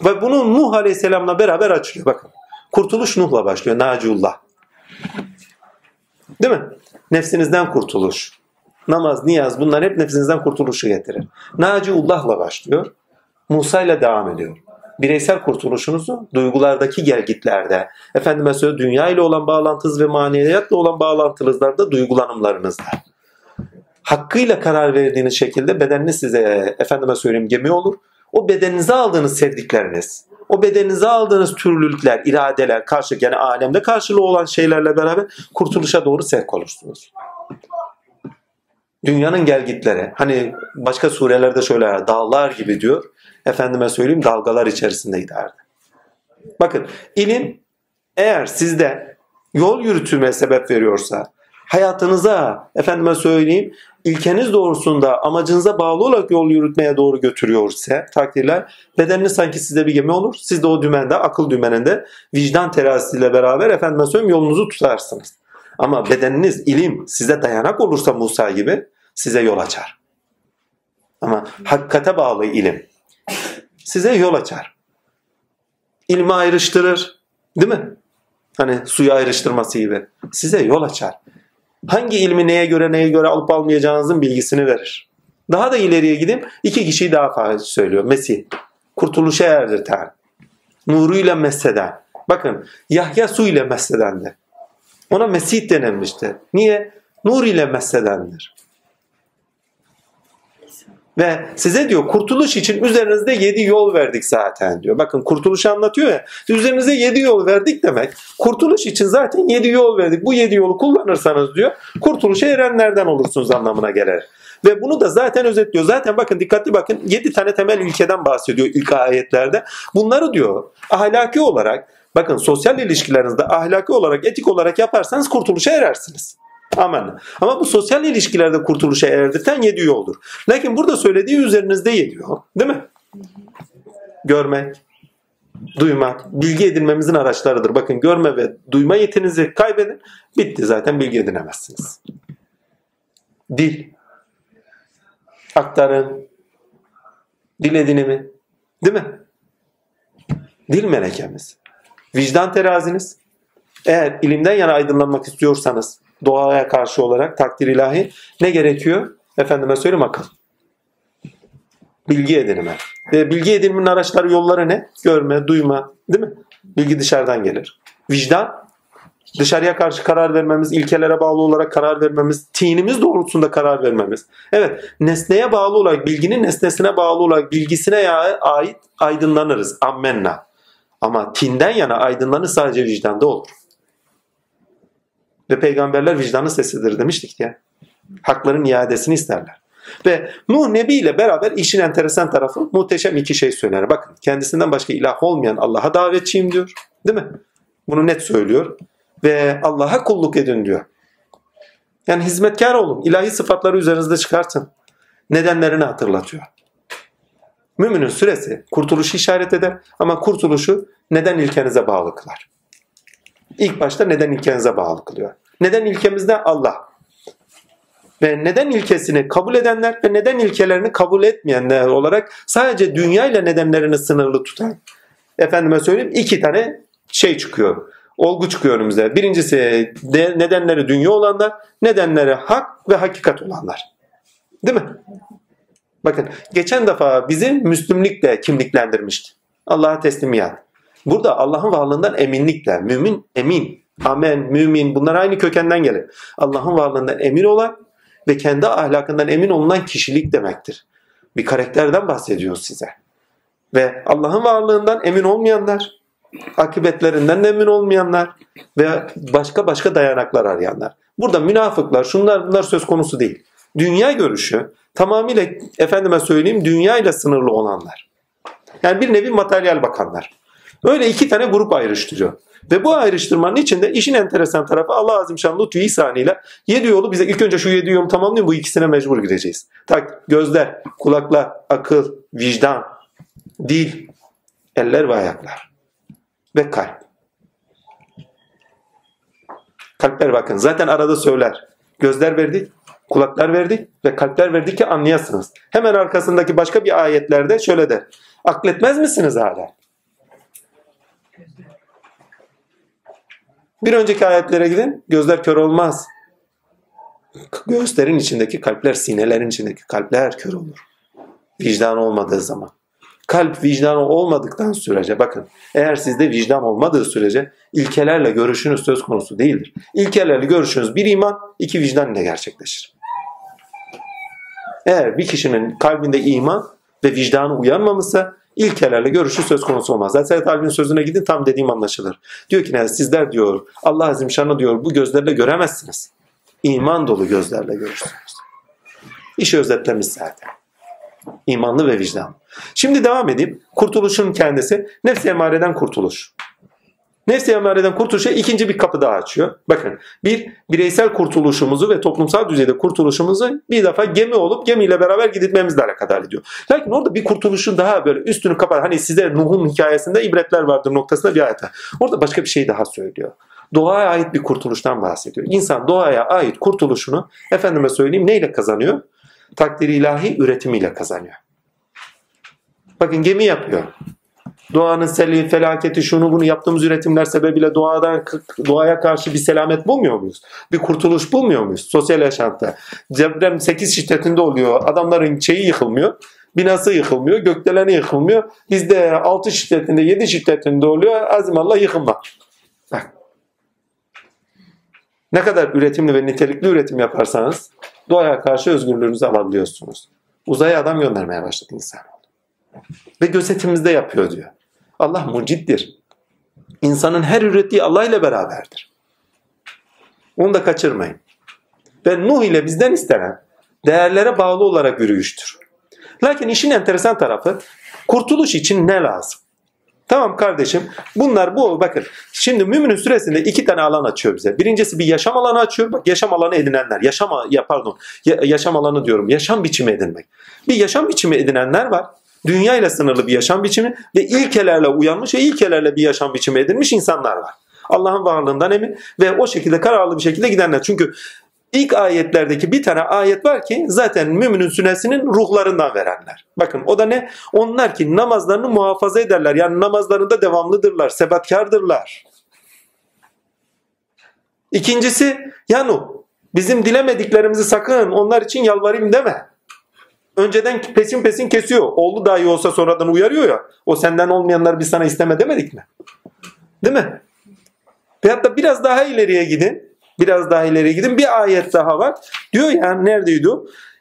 Ve bunu Nuh Aleyhisselam'la beraber açıyor. Bakın. Kurtuluş Nuh'la başlıyor. Naciullah. Değil mi? Nefsinizden kurtuluş. Namaz, niyaz bunlar hep nefsinizden kurtuluşu getirir. Naciullah'la başlıyor. Musa ile devam ediyor bireysel kurtuluşunuzu duygulardaki gelgitlerde, efendime söyleyeyim dünya ile olan bağlantınız ve maneviyatla olan bağlantınızlarda duygulanımlarınızda. Hakkıyla karar verdiğiniz şekilde bedeniniz size efendime söyleyeyim gemi olur. O bedeninize aldığınız sevdikleriniz, o bedeninize aldığınız türlülükler, iradeler, karşı yani alemde karşılığı olan şeylerle beraber kurtuluşa doğru sevk olursunuz. Dünyanın gelgitleri, hani başka surelerde şöyle dağlar gibi diyor efendime söyleyeyim dalgalar içerisinde giderdi. Bakın ilim eğer sizde yol yürütülmeye sebep veriyorsa, hayatınıza efendime söyleyeyim ilkeniz doğrusunda amacınıza bağlı olarak yol yürütmeye doğru götürüyorsa takdirler bedeniniz sanki size bir gemi olur. Siz de o dümende akıl dümeninde vicdan terazisiyle beraber efendime söyleyeyim yolunuzu tutarsınız. Ama bedeniniz ilim size dayanak olursa Musa gibi size yol açar. Ama hakikate bağlı ilim size yol açar. İlmi ayrıştırır. Değil mi? Hani suyu ayrıştırması gibi. Size yol açar. Hangi ilmi neye göre neye göre alıp almayacağınızın bilgisini verir. Daha da ileriye gidip iki kişiyi daha fazla söylüyor. Mesih. Kurtuluşa erdirten. Nuruyla mesheden. Bakın Yahya su ile mesledendi. Ona Mesih denilmişti. Niye? Nur ile mesledendir. Ve size diyor kurtuluş için üzerinizde yedi yol verdik zaten diyor. Bakın kurtuluşu anlatıyor ya. Üzerinize yedi yol verdik demek. Kurtuluş için zaten yedi yol verdik. Bu yedi yolu kullanırsanız diyor kurtuluşa erenlerden olursunuz anlamına gelir. Ve bunu da zaten özetliyor. Zaten bakın dikkatli bakın 7 tane temel ilkeden bahsediyor ilk ayetlerde. Bunları diyor ahlaki olarak bakın sosyal ilişkilerinizde ahlaki olarak etik olarak yaparsanız kurtuluşa erersiniz. Amen. Ama bu sosyal ilişkilerde kurtuluşa erdirten yedi yoldur. Lakin burada söylediği üzerinizde yedi yol. Değil mi? Görmek, duymak, bilgi edinmemizin araçlarıdır. Bakın görme ve duyma yetinizi kaybedin. Bitti zaten bilgi edinemezsiniz. Dil, aktarın, dil edinimi, değil mi? Dil melekemiz, vicdan teraziniz. Eğer ilimden yana aydınlanmak istiyorsanız doğaya karşı olarak takdir ilahi ne gerekiyor? Efendime söyleyeyim akıl. Bilgi edinimi. Ve bilgi edinimin araçları yolları ne? Görme, duyma, değil mi? Bilgi dışarıdan gelir. Vicdan dışarıya karşı karar vermemiz, ilkelere bağlı olarak karar vermemiz, tinimiz doğrultusunda karar vermemiz. Evet, nesneye bağlı olarak, bilginin nesnesine bağlı olarak bilgisine ait aydınlanırız. Ammenna. Ama tinden yana aydınlanır sadece vicdanda olur. Ve peygamberler vicdanın sesidir demiştik ya. Hakların iadesini isterler. Ve Nuh Nebi ile beraber işin enteresan tarafı muhteşem iki şey söyler. Bakın kendisinden başka ilah olmayan Allah'a davetçiyim diyor. Değil mi? Bunu net söylüyor. Ve Allah'a kulluk edin diyor. Yani hizmetkar olun. İlahi sıfatları üzerinizde çıkartın. Nedenlerini hatırlatıyor. Müminin süresi kurtuluşu işaret eder ama kurtuluşu neden ilkenize bağlı kılar. İlk başta neden ilkenize bağlı kılıyor. Neden ilkemizde Allah. Ve neden ilkesini kabul edenler ve neden ilkelerini kabul etmeyenler olarak sadece dünya ile nedenlerini sınırlı tutan efendime söyleyeyim iki tane şey çıkıyor. Olgu çıkıyor önümüze. Birincisi de, nedenleri dünya olanlar, nedenleri hak ve hakikat olanlar. Değil mi? Bakın geçen defa bizi Müslümlikle kimliklendirmişti. Allah'a teslimiyet. Burada Allah'ın varlığından eminlikle, mümin emin, amen, mümin bunlar aynı kökenden gelir. Allah'ın varlığından emin olan ve kendi ahlakından emin olunan kişilik demektir. Bir karakterden bahsediyor size. Ve Allah'ın varlığından emin olmayanlar, akıbetlerinden de emin olmayanlar ve başka başka dayanaklar arayanlar. Burada münafıklar, şunlar bunlar söz konusu değil. Dünya görüşü tamamıyla efendime söyleyeyim dünya ile sınırlı olanlar. Yani bir nevi materyal bakanlar. Öyle iki tane grup ayrıştırıyor. Ve bu ayrıştırmanın içinde işin enteresan tarafı Allah Azim Şan lütfu ihsanıyla yedi yolu bize ilk önce şu yedi yolu tamamlayın bu ikisine mecbur gideceğiz. Tak gözler, kulaklar, akıl, vicdan, dil, eller ve ayaklar ve kalp. Kalpler bakın zaten arada söyler. Gözler verdik, kulaklar verdik ve kalpler verdik ki anlayasınız. Hemen arkasındaki başka bir ayetlerde şöyle der. Akletmez misiniz hala? Bir önceki ayetlere gidin. Gözler kör olmaz. Göğüslerin içindeki kalpler, sinelerin içindeki kalpler kör olur. Vicdan olmadığı zaman. Kalp vicdanı olmadıktan sürece bakın eğer sizde vicdan olmadığı sürece ilkelerle görüşünüz söz konusu değildir. İlkelerle görüşünüz bir iman, iki vicdan ile gerçekleşir. Eğer bir kişinin kalbinde iman ve vicdanı uyanmamışsa ilkelerle görüşü söz konusu olmaz. Said Alvin sözüne gidin tam dediğim anlaşılır. Diyor ki ne sizler diyor Allah Azim Şan'ı diyor bu gözlerle göremezsiniz. İman dolu gözlerle görürsünüz. İşi özetlemiş zaten. İmanlı ve vicdan. Şimdi devam edeyim. Kurtuluşun kendisi nefs emareden kurtuluş. Nefs emareden kurtuluşa ikinci bir kapı daha açıyor. Bakın bir bireysel kurtuluşumuzu ve toplumsal düzeyde kurtuluşumuzu bir defa gemi olup gemiyle beraber gitmemizle alakadar ediyor. Lakin orada bir kurtuluşun daha böyle üstünü kapat. Hani size Nuh'un hikayesinde ibretler vardır noktasında bir ayet. Orada başka bir şey daha söylüyor. Doğaya ait bir kurtuluştan bahsediyor. İnsan doğaya ait kurtuluşunu efendime söyleyeyim neyle kazanıyor? Takdiri ilahi üretimiyle kazanıyor. Bakın gemi yapıyor. Doğanın seli, felaketi, şunu bunu yaptığımız üretimler sebebiyle doğadan doğaya karşı bir selamet bulmuyor muyuz? Bir kurtuluş bulmuyor muyuz? Sosyal yaşantıda. Deprem 8 şiddetinde oluyor. Adamların şeyi yıkılmıyor. Binası yıkılmıyor. Gökdeleni yıkılmıyor. Bizde 6 şiddetinde, 7 şiddetinde oluyor. Azim Allah yıkılma. Bak. Ne kadar üretimli ve nitelikli üretim yaparsanız doğaya karşı özgürlüğünüzü alabiliyorsunuz. Uzaya adam göndermeye başladı insan. Ve gözetimizde yapıyor diyor. Allah mucittir. İnsanın her ürettiği Allah ile beraberdir. Onu da kaçırmayın. Ve Nuh ile bizden istenen değerlere bağlı olarak yürüyüştür. Lakin işin enteresan tarafı kurtuluş için ne lazım? Tamam kardeşim bunlar bu bakın şimdi müminin süresinde iki tane alan açıyor bize. Birincisi bir yaşam alanı açıyor. Bak yaşam alanı edinenler. Yaşam ya pardon ya, yaşam alanı diyorum. Yaşam biçimi edinmek. Bir yaşam biçimi edinenler var. Dünya ile sınırlı bir yaşam biçimi ve ilkelerle uyanmış ve ilkelerle bir yaşam biçimi edinmiş insanlar var. Allah'ın varlığından emin ve o şekilde kararlı bir şekilde gidenler. Çünkü ilk ayetlerdeki bir tane ayet var ki zaten müminin sünesinin ruhlarından verenler. Bakın o da ne? Onlar ki namazlarını muhafaza ederler. Yani namazlarında devamlıdırlar, sebatkardırlar. İkincisi yanu bizim dilemediklerimizi sakın onlar için yalvarayım deme. Önceden pesin pesin kesiyor. Oldu dahi olsa sonradan uyarıyor ya. O senden olmayanlar bir sana isteme demedik mi? Değil mi? Veyahut da biraz daha ileriye gidin. Biraz daha ileriye gidin. Bir ayet daha var. Diyor ya neredeydi?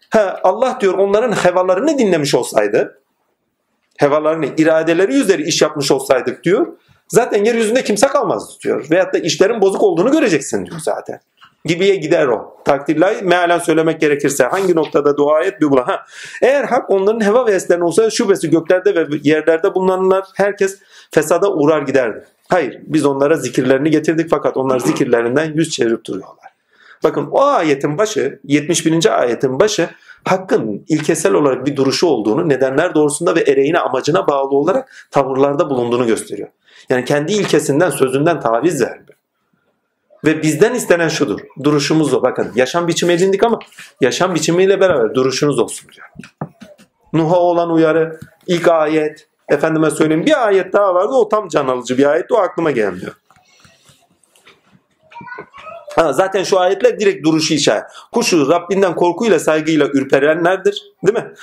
Ha, Allah diyor onların hevalarını dinlemiş olsaydı hevalarını, iradeleri üzeri iş yapmış olsaydık diyor. Zaten yeryüzünde kimse kalmazdı diyor. Veyahut da işlerin bozuk olduğunu göreceksin diyor zaten. Gibiye gider o. Takdirlay mealen söylemek gerekirse hangi noktada dua et bir bula. Ha. Eğer hak onların heva ve eslerine olsaydı şubesi göklerde ve yerlerde bulunanlar herkes fesada uğrar giderdi. Hayır biz onlara zikirlerini getirdik fakat onlar zikirlerinden yüz çevirip duruyorlar. Bakın o ayetin başı 71. ayetin başı hakkın ilkesel olarak bir duruşu olduğunu nedenler doğrusunda ve ereğine amacına bağlı olarak tavırlarda bulunduğunu gösteriyor. Yani kendi ilkesinden sözünden taviz vermiyor. Ve bizden istenen şudur. Duruşumuz o. Bakın yaşam biçimi edindik ama yaşam biçimiyle beraber duruşunuz olsun diyor. Nuh'a olan uyarı, ilk ayet, efendime söyleyeyim bir ayet daha vardı o tam can alıcı bir ayet o aklıma gelmiyor. Ha, zaten şu ayetler direkt duruşu işaret. Kuşu Rabbinden korkuyla saygıyla ürperenlerdir. Değil mi?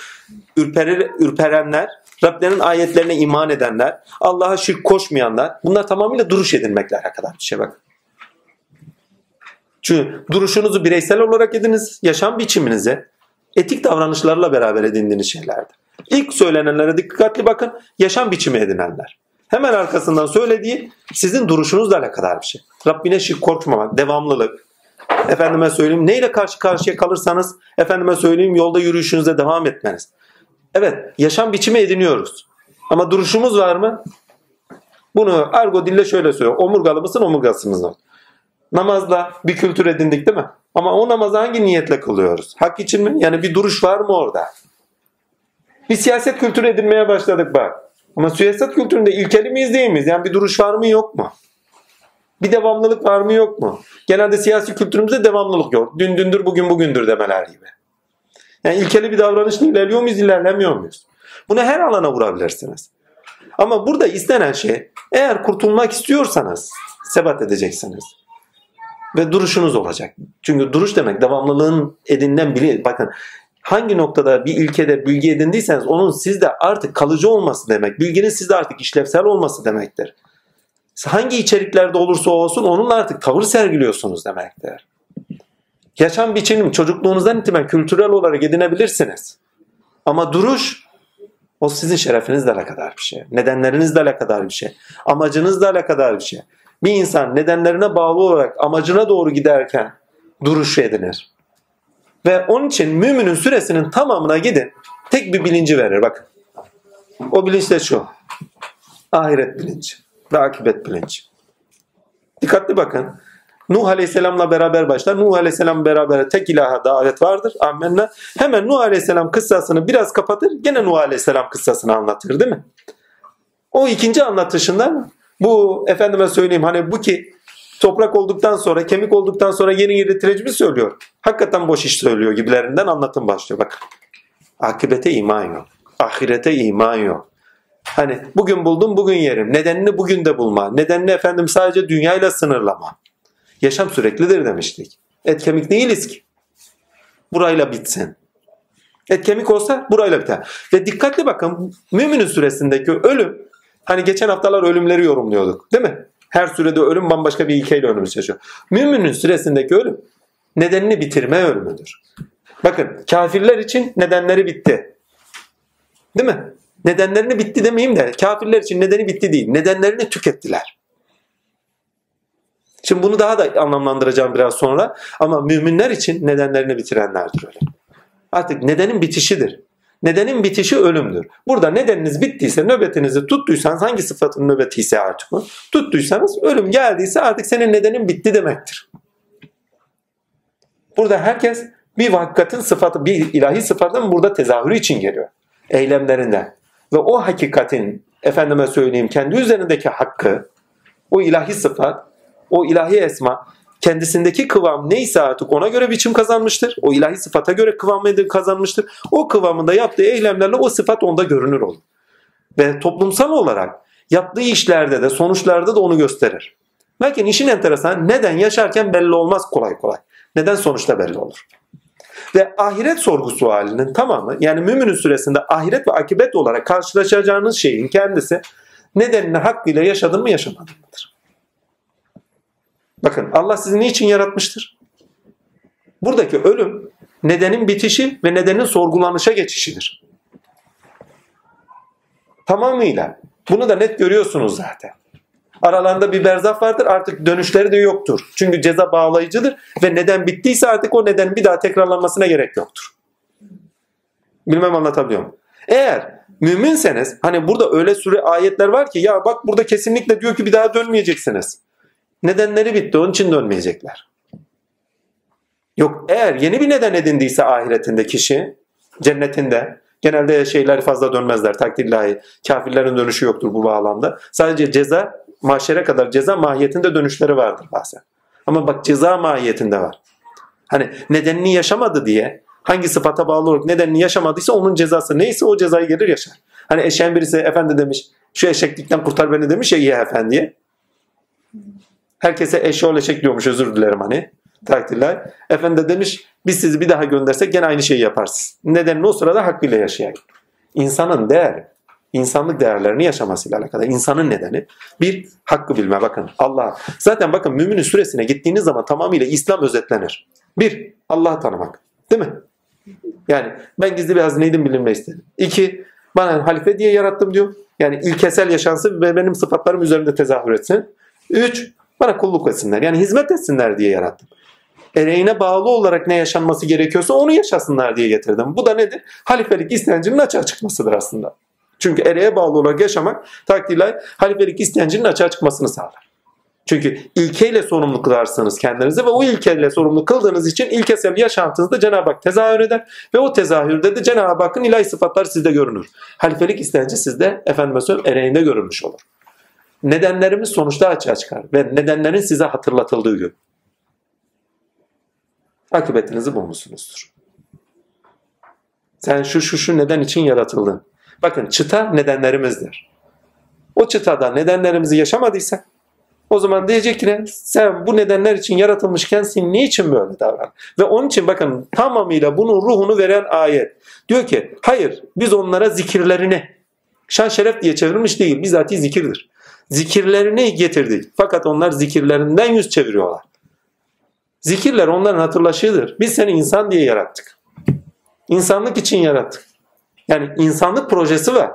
Ürperir, ürperenler, Rablerinin ayetlerine iman edenler, Allah'a şirk koşmayanlar. Bunlar tamamıyla duruş edinmekle kadar bir şey bak. Çünkü duruşunuzu bireysel olarak ediniz, yaşam biçiminize, etik davranışlarla beraber edindiğiniz şeylerdir. İlk söylenenlere dikkatli bakın, yaşam biçimi edinenler. Hemen arkasından söylediği sizin duruşunuzla alakadar bir şey. Rabbine şirk korkmamak, devamlılık. Efendime söyleyeyim neyle karşı karşıya kalırsanız efendime söyleyeyim yolda yürüyüşünüze devam etmeniz. Evet yaşam biçimi ediniyoruz. Ama duruşumuz var mı? Bunu argo dille şöyle söylüyor. Omurgalı mısın omurgasınız mı? Namazla bir kültür edindik değil mi? Ama o namazı hangi niyetle kılıyoruz? Hak için mi? Yani bir duruş var mı orada? Bir siyaset kültürü edinmeye başladık bak. Ama siyaset kültüründe ilkeli miyiz değil miyiz? Yani bir duruş var mı yok mu? Bir devamlılık var mı yok mu? Genelde siyasi kültürümüzde devamlılık yok. Dün dündür bugün bugündür demeler gibi. Yani ilkeli bir davranışla ilerliyor muyuz ilerlemiyor muyuz? Bunu her alana vurabilirsiniz. Ama burada istenen şey eğer kurtulmak istiyorsanız sebat edeceksiniz. Ve duruşunuz olacak. Çünkü duruş demek devamlılığın edinilen bili. Bakın hangi noktada bir ilkede bilgi edindiyseniz onun sizde artık kalıcı olması demek. Bilginin sizde artık işlevsel olması demektir. Hangi içeriklerde olursa olsun onunla artık tavır sergiliyorsunuz demektir. Yaşam biçimim çocukluğunuzdan itibaren kültürel olarak edinebilirsiniz. Ama duruş o sizin şerefinizle alakadar bir şey. Nedenlerinizle alakadar bir şey. Amacınızla alakadar bir şey. Bir insan nedenlerine bağlı olarak amacına doğru giderken duruş edinir. Ve onun için müminin süresinin tamamına gidin. Tek bir bilinci verir bakın. O bilinç de şu. Ahiret bilinci ve akibet bilinci. Dikkatli bakın. Nuh Aleyhisselam'la beraber başlar. Nuh Aleyhisselam beraber tek ilaha davet vardır. Amenna. Hemen Nuh Aleyhisselam kıssasını biraz kapatır. Gene Nuh Aleyhisselam kıssasını anlatır değil mi? O ikinci anlatışında bu efendime söyleyeyim hani bu ki toprak olduktan sonra kemik olduktan sonra yeni yedirileceğimi söylüyor. Hakikaten boş iş söylüyor gibilerinden anlatım başlıyor. Bak akibete iman yok. Ahirete iman yok. Hani bugün buldum bugün yerim. Nedenini bugün de bulma. Nedenini efendim sadece dünyayla sınırlama. Yaşam süreklidir demiştik. Et kemik değiliz ki. Burayla bitsin. Et kemik olsa burayla biter. Ve dikkatli bakın müminin süresindeki ölüm hani geçen haftalar ölümleri yorumluyorduk değil mi? Her sürede ölüm bambaşka bir ilkeyle önümüz yaşıyor. Müminin süresindeki ölüm nedenini bitirme ölümüdür. Bakın kafirler için nedenleri bitti. Değil mi? Nedenlerini bitti demeyeyim de kafirler için nedeni bitti değil. Nedenlerini tükettiler. Şimdi bunu daha da anlamlandıracağım biraz sonra. Ama müminler için nedenlerini bitirenlerdir öyle. Artık nedenin bitişidir. Nedenin bitişi ölümdür. Burada nedeniniz bittiyse, nöbetinizi tuttuysanız, hangi sıfatın nöbetiyse artık o, tuttuysanız, ölüm geldiyse artık senin nedenin bitti demektir. Burada herkes bir vakkatin sıfatı, bir ilahi sıfatın burada tezahürü için geliyor. Eylemlerinden. Ve o hakikatin, efendime söyleyeyim, kendi üzerindeki hakkı, o ilahi sıfat, o ilahi esma, kendisindeki kıvam neyse artık ona göre biçim kazanmıştır. O ilahi sıfata göre kıvam kazanmıştır. O kıvamında yaptığı eylemlerle o sıfat onda görünür olur. Ve toplumsal olarak yaptığı işlerde de sonuçlarda da onu gösterir. Lakin işin enteresan neden yaşarken belli olmaz kolay kolay. Neden sonuçta belli olur. Ve ahiret sorgusu halinin tamamı yani müminin süresinde ahiret ve akibet olarak karşılaşacağınız şeyin kendisi nedenini hakkıyla yaşadın mı yaşamadın mıdır? Bakın Allah sizi niçin yaratmıştır? Buradaki ölüm nedenin bitişi ve nedenin sorgulanışa geçişidir. Tamamıyla. Bunu da net görüyorsunuz zaten. Aralarında bir berzaf vardır artık dönüşleri de yoktur. Çünkü ceza bağlayıcıdır ve neden bittiyse artık o neden bir daha tekrarlanmasına gerek yoktur. Bilmem anlatabiliyor muyum? Eğer müminseniz hani burada öyle süre ayetler var ki ya bak burada kesinlikle diyor ki bir daha dönmeyeceksiniz. Nedenleri bitti onun için dönmeyecekler. Yok eğer yeni bir neden edindiyse ahiretinde kişi cennetinde genelde şeyler fazla dönmezler takdirlahi. Kafirlerin dönüşü yoktur bu bağlamda. Sadece ceza mahşere kadar ceza mahiyetinde dönüşleri vardır bazen. Ama bak ceza mahiyetinde var. Hani nedenini yaşamadı diye hangi sıfata bağlı olarak nedenini yaşamadıysa onun cezası neyse o cezayı gelir yaşar. Hani eşeğin birisi efendi demiş şu eşeklikten kurtar beni demiş ya iyi efendiye. Herkese eşeğol eşek diyormuş özür dilerim hani takdirler. Efendi de demiş biz sizi bir daha göndersek gene aynı şeyi yaparsınız. Nedenini o sırada hakkıyla yaşayın. İnsanın değer, insanlık değerlerini yaşamasıyla alakalı. İnsanın nedeni bir hakkı bilme bakın Allah. Zaten bakın müminin süresine gittiğiniz zaman tamamıyla İslam özetlenir. Bir Allah'ı tanımak. Değil mi? Yani ben gizli bir hazineydim bilinme istedim. İki bana halife diye yarattım diyor. Yani ilkesel yaşansı ve benim sıfatlarım üzerinde tezahür etsin. Üç bana kulluk etsinler. Yani hizmet etsinler diye yarattım. Ereğine bağlı olarak ne yaşanması gerekiyorsa onu yaşasınlar diye getirdim. Bu da nedir? Halifelik istencinin açığa çıkmasıdır aslında. Çünkü ereğe bağlı olarak yaşamak takdirler halifelik istencinin açığa çıkmasını sağlar. Çünkü ilkeyle sorumlu kılarsınız kendinizi ve o ilkeyle sorumlu kıldığınız için ilkesel yaşantınızda Cenab-ı Hak tezahür eder ve o tezahürde de Cenab-ı Hakk'ın ilahi sıfatları sizde görünür. Halifelik istenci sizde efendime söyleyeyim ereğinde görünmüş olur. Nedenlerimiz sonuçta açığa çıkar ve nedenlerin size hatırlatıldığı gün. Akıbetinizi bulmuşsunuzdur. Sen şu şu şu neden için yaratıldın. Bakın çıta nedenlerimizdir. O çıtada nedenlerimizi yaşamadıysak o zaman diyecek ki? Sen bu nedenler için yaratılmışken sen niçin böyle davran? Ve onun için bakın tamamıyla bunun ruhunu veren ayet. Diyor ki hayır biz onlara zikirlerini şan şeref diye çevirmiş değil. Bizatihi zikirdir. Zikirlerini getirdik. Fakat onlar zikirlerinden yüz çeviriyorlar. Zikirler onların hatırlaşığıdır. Biz seni insan diye yarattık. İnsanlık için yarattık. Yani insanlık projesi var.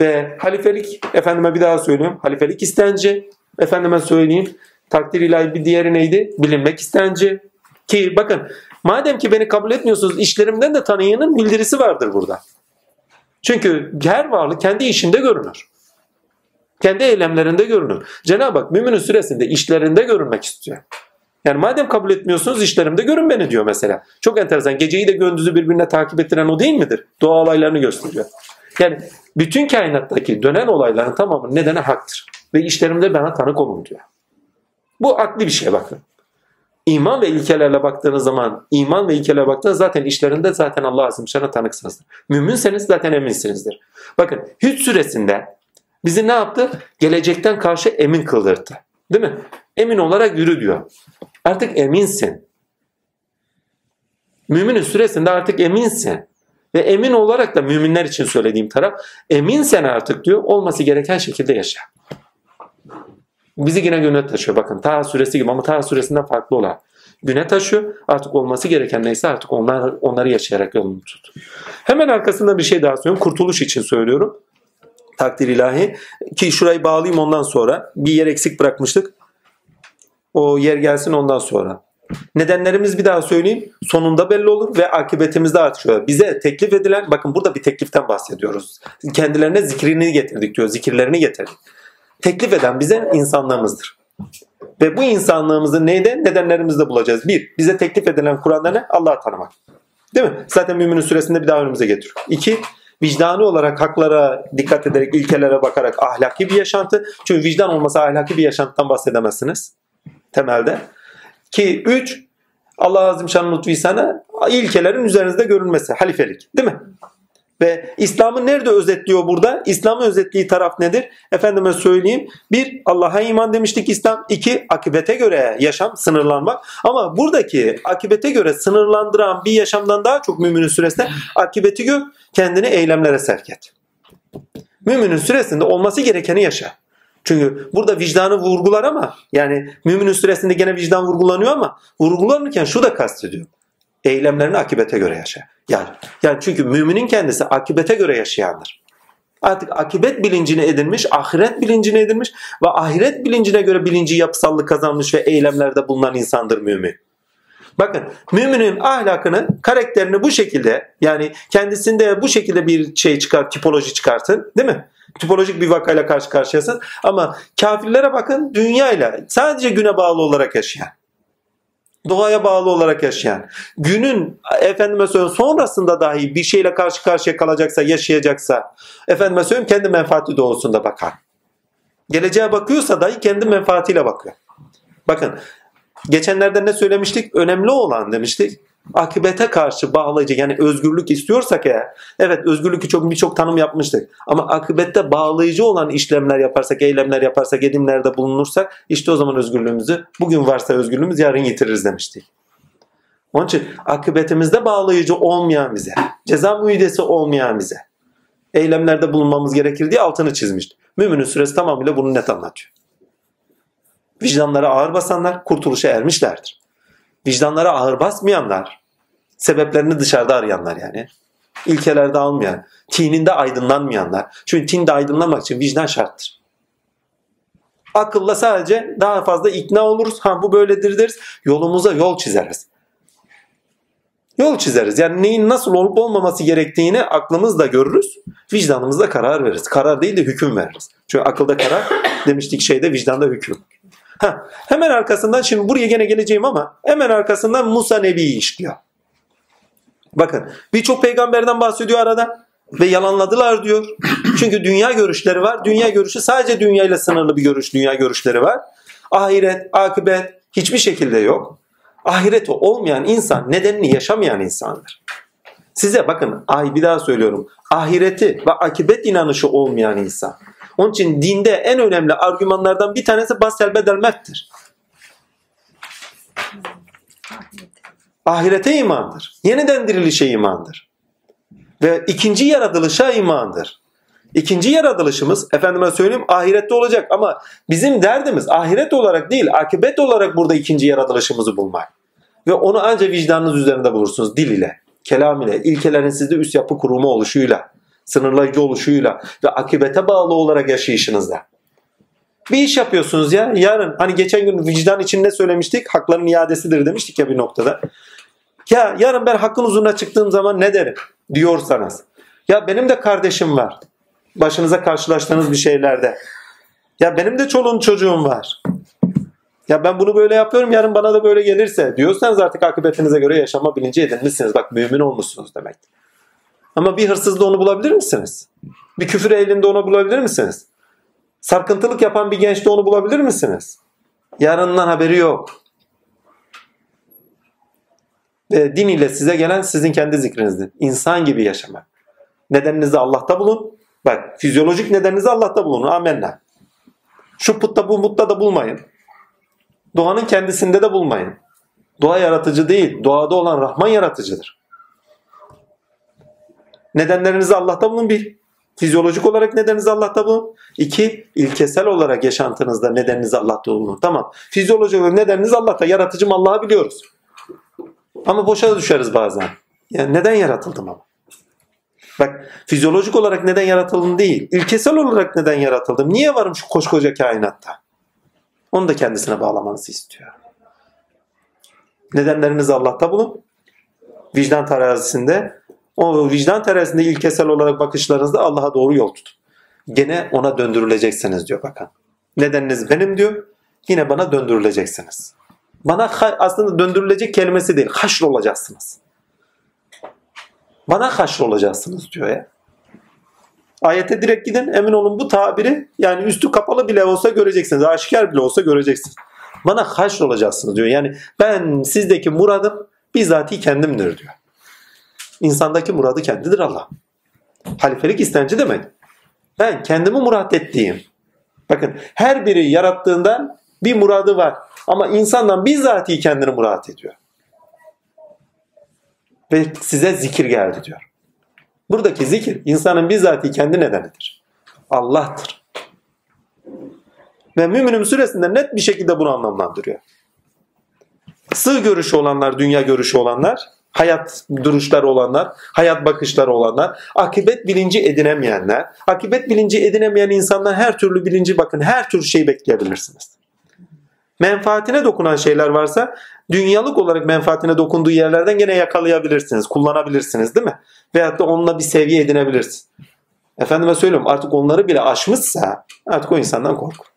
Ve halifelik, efendime bir daha söylüyorum. Halifelik istenci. Efendime söyleyeyim. Takdir ilahi bir diğeri neydi? Bilinmek istenci. Ki bakın madem ki beni kabul etmiyorsunuz işlerimden de tanıyanın bildirisi vardır burada. Çünkü her varlık kendi işinde görünür. Kendi eylemlerinde görünür. Cenab-ı Hak müminin süresinde işlerinde görünmek istiyor. Yani madem kabul etmiyorsunuz işlerimde görün beni diyor mesela. Çok enteresan. Geceyi de gündüzü birbirine takip ettiren o değil midir? Doğa olaylarını gösteriyor. Yani bütün kainattaki dönen olayların tamamı nedeni haktır. Ve işlerimde bana tanık olun diyor. Bu akli bir şey bakın. İman ve ilkelerle baktığınız zaman, iman ve ilkelerle baktığınız zaten işlerinde zaten Allah azim şana tanıksınızdır. Müminseniz zaten eminsinizdir. Bakın Hüd süresinde bizi ne yaptı? Gelecekten karşı emin kıldırdı. Değil mi? Emin olarak yürü diyor. Artık eminsin. Müminin süresinde artık eminsin. Ve emin olarak da müminler için söylediğim taraf eminsen artık diyor olması gereken şekilde yaşa. Bizi yine gönül taşıyor bakın. Taha suresi gibi ama Taha suresinden farklı olan. güne taşıyor. Artık olması gereken neyse artık onlar, onları yaşayarak yolunu tut. Hemen arkasında bir şey daha söylüyorum. Kurtuluş için söylüyorum. Takdir ilahi. Ki şurayı bağlayayım ondan sonra. Bir yer eksik bırakmıştık. O yer gelsin ondan sonra. Nedenlerimiz bir daha söyleyeyim. Sonunda belli olur ve akıbetimizde artık şöyle. Bize teklif edilen, bakın burada bir tekliften bahsediyoruz. Kendilerine zikrini getirdik diyor. Zikirlerini getirdik. Teklif eden bize insanlığımızdır. Ve bu insanlığımızı neyde? Nedenlerimizde bulacağız. Bir, bize teklif edilen Kur'an'da ne? Allah'ı tanımak. Değil mi? Zaten Müminin suresinde bir daha önümüze getiriyor. İki, vicdani olarak haklara dikkat ederek, ilkelere bakarak ahlaki bir yaşantı. Çünkü vicdan olmasa ahlaki bir yaşantıdan bahsedemezsiniz. Temelde. Ki üç, Allah Azim Şan'ın lütfi sana ilkelerin üzerinizde görülmesi. Halifelik. Değil mi? Ve İslam'ı nerede özetliyor burada? İslam'ın özetliği taraf nedir? Efendime söyleyeyim. Bir, Allah'a iman demiştik İslam. İki, akibete göre yaşam, sınırlanmak. Ama buradaki akibete göre sınırlandıran bir yaşamdan daha çok müminin süresinde akibeti gör, kendini eylemlere sevk et. Müminin süresinde olması gerekeni yaşa. Çünkü burada vicdanı vurgular ama yani müminin süresinde gene vicdan vurgulanıyor ama vurgulanırken şu da kastediyor. Eylemlerini akibete göre yaşa. Yani, yani çünkü müminin kendisi akibete göre yaşayandır. Artık akibet bilincini edinmiş, ahiret bilincini edinmiş ve ahiret bilincine göre bilinci yapısallık kazanmış ve eylemlerde bulunan insandır mümin. Bakın müminin ahlakını, karakterini bu şekilde yani kendisinde bu şekilde bir şey çıkar, tipoloji çıkartın değil mi? Tipolojik bir vakayla karşı karşıyasın ama kafirlere bakın dünyayla sadece güne bağlı olarak yaşayan doğaya bağlı olarak yaşayan, günün efendime söyleyeyim sonrasında dahi bir şeyle karşı karşıya kalacaksa, yaşayacaksa, efendime söyleyeyim kendi menfaati doğrultusunda bakar. Geleceğe bakıyorsa dahi kendi menfaatiyle bakıyor. Bakın geçenlerde ne söylemiştik? Önemli olan demiştik. Akibete karşı bağlayıcı yani özgürlük istiyorsak eğer evet özgürlükü çok birçok tanım yapmıştık ama akibette bağlayıcı olan işlemler yaparsak eylemler yaparsak edimlerde bulunursak işte o zaman özgürlüğümüzü bugün varsa özgürlüğümüz yarın yitiririz demiştik. Onun için akıbetimizde bağlayıcı olmayan bize ceza müydesi olmayan bize eylemlerde bulunmamız gerekir diye altını çizmişti. Müminin süresi tamamıyla bunu net anlatıyor. Vicdanlara ağır basanlar kurtuluşa ermişlerdir vicdanlara ağır basmayanlar, sebeplerini dışarıda arayanlar yani. İlkelerde almayan, tininde aydınlanmayanlar. Çünkü tinde aydınlanmak için vicdan şarttır. Akılla sadece daha fazla ikna oluruz. Ha bu böyledir deriz. Yolumuza yol çizeriz. Yol çizeriz. Yani neyin nasıl olup olmaması gerektiğini aklımızla görürüz. Vicdanımızla karar veririz. Karar değil de hüküm veririz. Çünkü akılda karar demiştik şeyde vicdanda hüküm. Ha, hemen arkasından şimdi buraya gene geleceğim ama hemen arkasından Musa Nebi'yi işliyor. Bakın birçok peygamberden bahsediyor arada ve yalanladılar diyor. Çünkü dünya görüşleri var. Dünya görüşü sadece dünyayla sınırlı bir görüş, dünya görüşleri var. Ahiret, akıbet hiçbir şekilde yok. Ahireti olmayan insan nedenini yaşamayan insandır. Size bakın ay bir daha söylüyorum. Ahireti ve akibet inanışı olmayan insan. Onun için dinde en önemli argümanlardan bir tanesi basel bedel mettir. Ahirete imandır. Yeniden dirilişe imandır. Ve ikinci yaratılışa imandır. İkinci yaratılışımız efendime söyleyeyim ahirette olacak ama bizim derdimiz ahiret olarak değil akibet olarak burada ikinci yaratılışımızı bulmak. Ve onu ancak vicdanınız üzerinde bulursunuz dil ile, kelam ile, ilkelerin sizde üst yapı kurumu oluşuyla sınırlayıcı oluşuyla ve akibete bağlı olarak yaşayışınızda. Bir iş yapıyorsunuz ya yarın hani geçen gün vicdan için ne söylemiştik? Hakların iadesidir demiştik ya bir noktada. Ya yarın ben hakkın huzuruna çıktığım zaman ne derim diyorsanız. Ya benim de kardeşim var. Başınıza karşılaştığınız bir şeylerde. Ya benim de çoluğum çocuğum var. Ya ben bunu böyle yapıyorum yarın bana da böyle gelirse diyorsanız artık akıbetinize göre yaşama bilinci edinmişsiniz. Bak mümin olmuşsunuz demek. Ama bir hırsızda onu bulabilir misiniz? Bir küfür ehlinde onu bulabilir misiniz? Sarkıntılık yapan bir gençte onu bulabilir misiniz? Yarından haberi yok. Ve din ile size gelen sizin kendi zikrinizdir. İnsan gibi yaşamak. Nedeninizi Allah'ta bulun. Bak fizyolojik nedeninizi Allah'ta bulun. Amenna. Şu putta bu mutta da bulmayın. Doğanın kendisinde de bulmayın. Doğa yaratıcı değil. Doğada olan Rahman yaratıcıdır. Nedenlerinizi Allah'ta bulun bir. Fizyolojik olarak nedeniniz Allah'ta bu. İki, ilkesel olarak yaşantınızda nedeniniz Allah'ta bulunur. Tamam. Fizyolojik olarak nedeniniz Allah'ta. Yaratıcım Allah'ı biliyoruz. Ama boşa düşeriz bazen. Yani neden yaratıldım ama? Bak fizyolojik olarak neden yaratıldım değil. İlkesel olarak neden yaratıldım? Niye varım şu koskoca kainatta? Onu da kendisine bağlamanızı istiyor. Nedenlerinizi Allah'ta bulun. Vicdan terazisinde o vicdan terazisinde ilkesel olarak bakışlarınızda Allah'a doğru yol tutun. Gene ona döndürüleceksiniz diyor bakın. Nedeniniz benim diyor. Yine bana döndürüleceksiniz. Bana aslında döndürülecek kelimesi değil. Haşr olacaksınız. Bana haşr olacaksınız diyor ya. Ayete direkt gidin emin olun bu tabiri yani üstü kapalı bile olsa göreceksiniz. Aşikar bile olsa göreceksiniz. Bana haşr olacaksınız diyor. Yani ben sizdeki muradım bizatihi kendimdir diyor. İnsandaki muradı kendidir Allah. Halifelik istenci demek. Ben kendimi murat ettiğim. Bakın her biri yarattığından bir muradı var. Ama insandan bizatihi kendini murat ediyor. Ve size zikir geldi diyor. Buradaki zikir insanın bizatihi kendi nedenidir. Allah'tır. Ve Mümin'in süresinde net bir şekilde bunu anlamlandırıyor. Sığ görüşü olanlar, dünya görüşü olanlar, hayat duruşları olanlar, hayat bakışları olanlar, akibet bilinci edinemeyenler, akibet bilinci edinemeyen insanlar her türlü bilinci bakın her türlü şey bekleyebilirsiniz. Menfaatine dokunan şeyler varsa dünyalık olarak menfaatine dokunduğu yerlerden gene yakalayabilirsiniz, kullanabilirsiniz değil mi? Veyahut da onunla bir seviye edinebilirsiniz. Efendime söylüyorum artık onları bile aşmışsa artık o insandan korkun.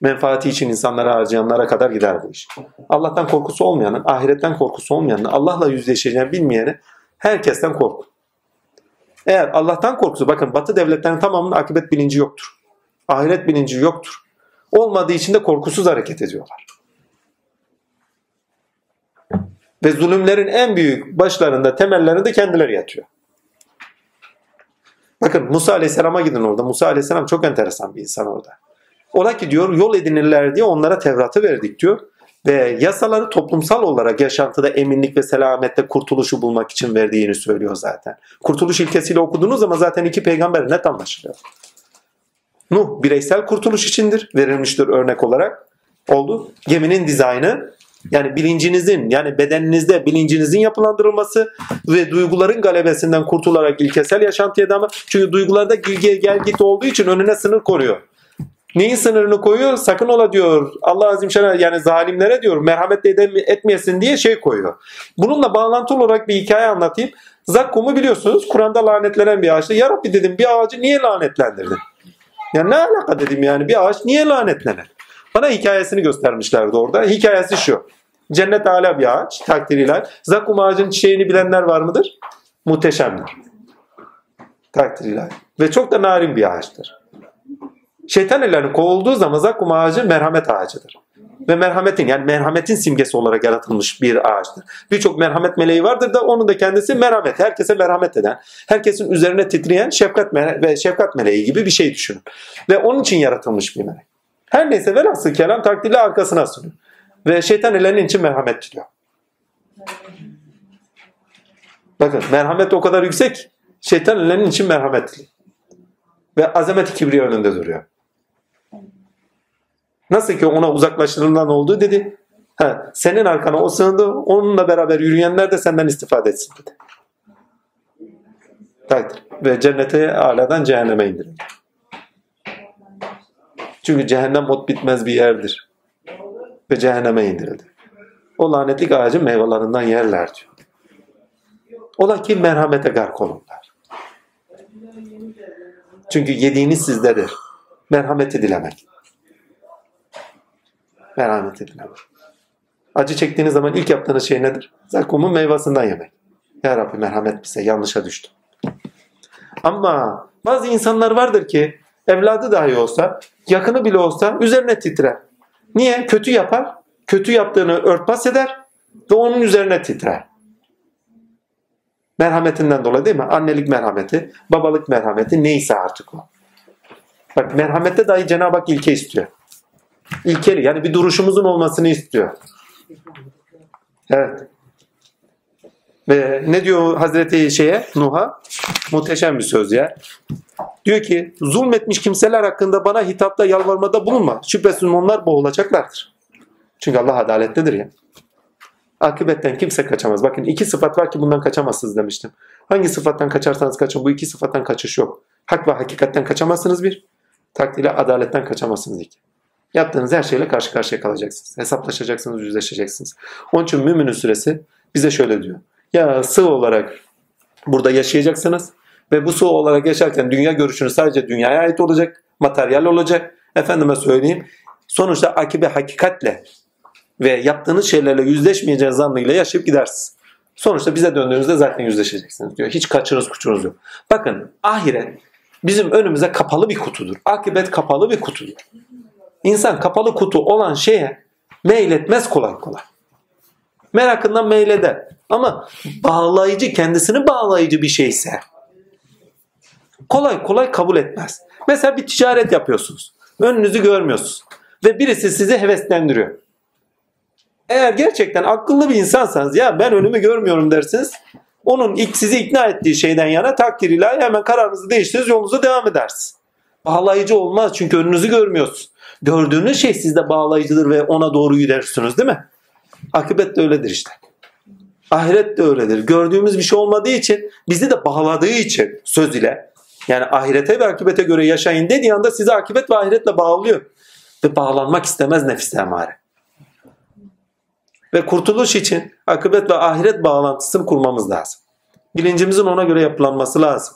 Menfaati için insanlara harcayanlara kadar gider bu iş. Allah'tan korkusu olmayanın, ahiretten korkusu olmayanın, Allah'la yüzleşeceğini bilmeyeni herkesten korkun. Eğer Allah'tan korkusu, bakın Batı devletlerinin tamamının akıbet bilinci yoktur. Ahiret bilinci yoktur. Olmadığı için de korkusuz hareket ediyorlar. Ve zulümlerin en büyük başlarında, temellerinde kendileri yatıyor. Bakın Musa Aleyhisselam'a gidin orada. Musa Aleyhisselam çok enteresan bir insan orada. Ola ki diyor yol edinirler diye onlara Tevrat'ı verdik diyor. Ve yasaları toplumsal olarak yaşantıda eminlik ve selamette kurtuluşu bulmak için verdiğini söylüyor zaten. Kurtuluş ilkesiyle okuduğunuz zaman zaten iki peygamber net anlaşılıyor. Nuh bireysel kurtuluş içindir verilmiştir örnek olarak. Oldu. Geminin dizaynı yani bilincinizin yani bedeninizde bilincinizin yapılandırılması ve duyguların galebesinden kurtularak ilkesel yaşantıya devam. Çünkü duygularda gel git olduğu için önüne sınır koruyor. Neyin sınırını koyuyor? Sakın ola diyor. Allah azim şana yani zalimlere diyor merhamet etmeyesin diye şey koyuyor. Bununla bağlantılı olarak bir hikaye anlatayım. Zakkum'u biliyorsunuz Kur'an'da lanetlenen bir ağaçtı. Ya Rabbi dedim bir ağacı niye lanetlendirdin? Ya ne alaka dedim yani bir ağaç niye lanetlenir? Bana hikayesini göstermişlerdi orada. Hikayesi şu. Cennet ala bir ağaç takdiriyle. Zakkum ağacın çiçeğini bilenler var mıdır? Muhteşemdir. Takdiriyle. Ve çok da narin bir ağaçtır. Şeytan ellerini kovulduğu zaman zakkum ağacı merhamet ağacıdır. Ve merhametin yani merhametin simgesi olarak yaratılmış bir ağaçtır. Birçok merhamet meleği vardır da onun da kendisi merhamet. Herkese merhamet eden, herkesin üzerine titreyen şefkat ve şefkat meleği gibi bir şey düşünün. Ve onun için yaratılmış bir melek. Her neyse velhasıl kelam takdirle arkasına sunuyor. Ve şeytan ellerinin için merhamet diliyor. Bakın merhamet o kadar yüksek şeytan ellerinin için merhamet diliyor. Ve azamet kibriya önünde duruyor. Nasıl ki ona uzaklaştırılan olduğu dedi. Ha, senin arkana o sığındı. Onunla beraber yürüyenler de senden istifade etsin dedi. Takdir. Ve cennete aladan cehenneme indirildi. Çünkü cehennem ot bitmez bir yerdir. Ve cehenneme indirildi. O lanetlik ağacın meyvelerinden yerler diyor. Ola ki merhamete gark olunlar. Çünkü yediğiniz sizdedir. Merhameti dilemek. Merhameti dilemek. Acı çektiğiniz zaman ilk yaptığınız şey nedir? Zakkumun meyvasından yemek. Ya Rabbi merhamet bize yanlışa düştüm. Ama bazı insanlar vardır ki evladı dahi olsa, yakını bile olsa üzerine titrer. Niye? Kötü yapar, kötü yaptığını örtbas eder ve onun üzerine titrer. Merhametinden dolayı değil mi? Annelik merhameti, babalık merhameti neyse artık o. Bak merhamette dahi Cenab-ı Hak ilke istiyor. İlkeli yani bir duruşumuzun olmasını istiyor. Evet. Ve ne diyor Hazreti şeye Nuh'a? Muhteşem bir söz ya. Diyor ki zulmetmiş kimseler hakkında bana hitapta yalvarmada bulunma. Şüphesiz onlar boğulacaklardır. Çünkü Allah adaletlidir ya. Akıbetten kimse kaçamaz. Bakın iki sıfat var ki bundan kaçamazsınız demiştim. Hangi sıfattan kaçarsanız kaçın bu iki sıfattan kaçış yok. Hak ve hakikatten kaçamazsınız bir. Takdirle adaletten kaçamazsınız iki. Yaptığınız her şeyle karşı karşıya kalacaksınız. Hesaplaşacaksınız, yüzleşeceksiniz. Onun için Mümin'in suresi bize şöyle diyor. Ya sığ olarak burada yaşayacaksınız ve bu sığ olarak yaşarken dünya görüşünüz sadece dünyaya ait olacak, materyal olacak. Efendime söyleyeyim. Sonuçta akibe hakikatle ve yaptığınız şeylerle yüzleşmeyeceğiniz zannıyla yaşayıp gidersiniz. Sonuçta bize döndüğünüzde zaten yüzleşeceksiniz diyor. Hiç kaçırınız kuçunuz yok. Bakın ahiret bizim önümüze kapalı bir kutudur. Akibet kapalı bir kutudur. İnsan kapalı kutu olan şeye meyletmez kolay kolay. Merakından meyleder. Ama bağlayıcı, kendisini bağlayıcı bir şeyse kolay kolay kabul etmez. Mesela bir ticaret yapıyorsunuz. Önünüzü görmüyorsunuz. Ve birisi sizi heveslendiriyor. Eğer gerçekten akıllı bir insansanız ya ben önümü görmüyorum dersiniz. Onun ilk sizi ikna ettiği şeyden yana takdir ilahi hemen kararınızı değiştiririz yolunuza devam edersiniz. Bağlayıcı olmaz çünkü önünüzü görmüyorsunuz. Gördüğünüz şey sizde bağlayıcıdır ve ona doğru gidersiniz değil mi? Akıbet de öyledir işte. Ahiret de öyledir. Gördüğümüz bir şey olmadığı için bizi de bağladığı için söz ile yani ahirete ve akibete göre yaşayın dediği anda sizi akibet ve ahiretle bağlıyor. Ve bağlanmak istemez nefis emare. Ve kurtuluş için akıbet ve ahiret bağlantısını kurmamız lazım. Bilincimizin ona göre yapılanması lazım.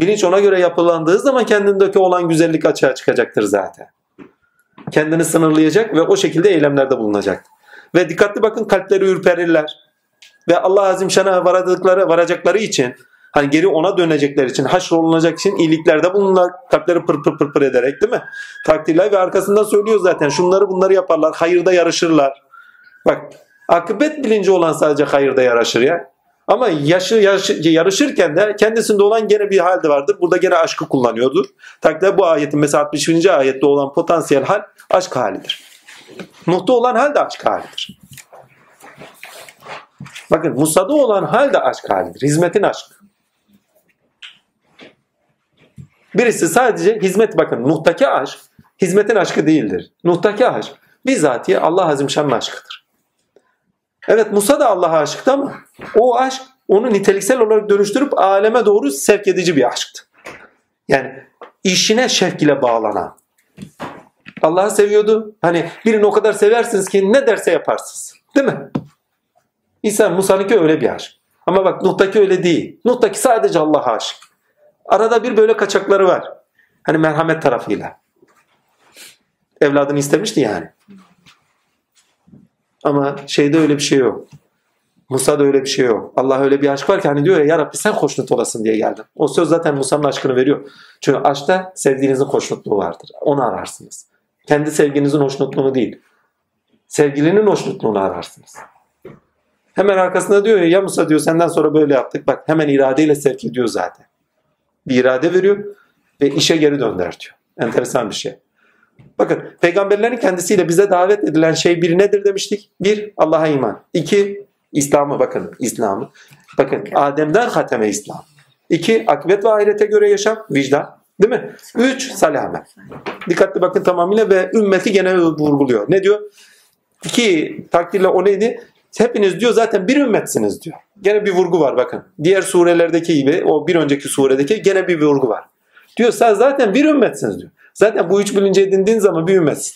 Bilinç ona göre yapılandığı zaman kendindeki olan güzellik açığa çıkacaktır zaten. Kendini sınırlayacak ve o şekilde eylemlerde bulunacak. Ve dikkatli bakın kalpleri ürperirler. Ve Allah Azim Şan'a varadıkları, varacakları için hani geri ona dönecekler için, haşrolunacak için iyiliklerde bulunurlar. Kalpleri pır pır pır pır ederek değil mi? Takdirler ve arkasında söylüyor zaten. Şunları bunları yaparlar. Hayırda yarışırlar. Bak akıbet bilinci olan sadece hayırda yarışır ya. Ama yaşı, yaşı, yarışırken de kendisinde olan gene bir halde vardır. Burada gene aşkı kullanıyordur. Takdirde bu ayetin mesela 60. ayette olan potansiyel hal aşk halidir. Nuh'ta olan hal de aşk halidir. Bakın Musa'da olan hal de aşk halidir. Hizmetin aşkı. Birisi sadece hizmet bakın Nuh'taki aşk hizmetin aşkı değildir. Nuh'taki aşk bizatihi Allah Azimşan'ın aşkıdır. Evet Musa da Allah'a aşıktı ama o aşk onu niteliksel olarak dönüştürüp aleme doğru sevk edici bir aşktı. Yani işine şevk ile bağlanan. Allah'ı seviyordu. Hani birini o kadar seversiniz ki ne derse yaparsınız. Değil mi? İsa Musa'nınki öyle bir aşk. Ama bak Nuh'taki öyle değil. Nuh'taki sadece Allah'a aşık. Arada bir böyle kaçakları var. Hani merhamet tarafıyla. Evladını istemişti yani. Ama şeyde öyle bir şey yok. Musa'da öyle bir şey yok. Allah öyle bir aşk var ki hani diyor ya ya Rabbi sen hoşnut olasın diye geldim. O söz zaten Musa'nın aşkını veriyor. Çünkü aşkta sevdiğinizin hoşnutluğu vardır. Onu ararsınız. Kendi sevginizin hoşnutluğunu değil. Sevgilinin hoşnutluğunu ararsınız. Hemen arkasında diyor ya ya Musa diyor senden sonra böyle yaptık. Bak hemen iradeyle sevk ediyor zaten. Bir irade veriyor ve işe geri dönder diyor. Enteresan bir şey. Bakın peygamberlerin kendisiyle bize davet edilen şey bir nedir demiştik? Bir Allah'a iman. İki İslam'ı bakın İslam'ı. Bakın Adem'den hateme İslam. İki akıbet ve ahirete göre yaşam vicdan. Değil mi? Üç salame. Dikkatli bakın tamamıyla ve ümmeti gene vurguluyor. Ne diyor? İki takdirle o neydi? Hepiniz diyor zaten bir ümmetsiniz diyor. Gene bir vurgu var bakın. Diğer surelerdeki gibi o bir önceki suredeki gene bir vurgu var. Diyor sen zaten bir ümmetsiniz diyor. Zaten bu üç bilinci edindiğin zaman ümmetsin.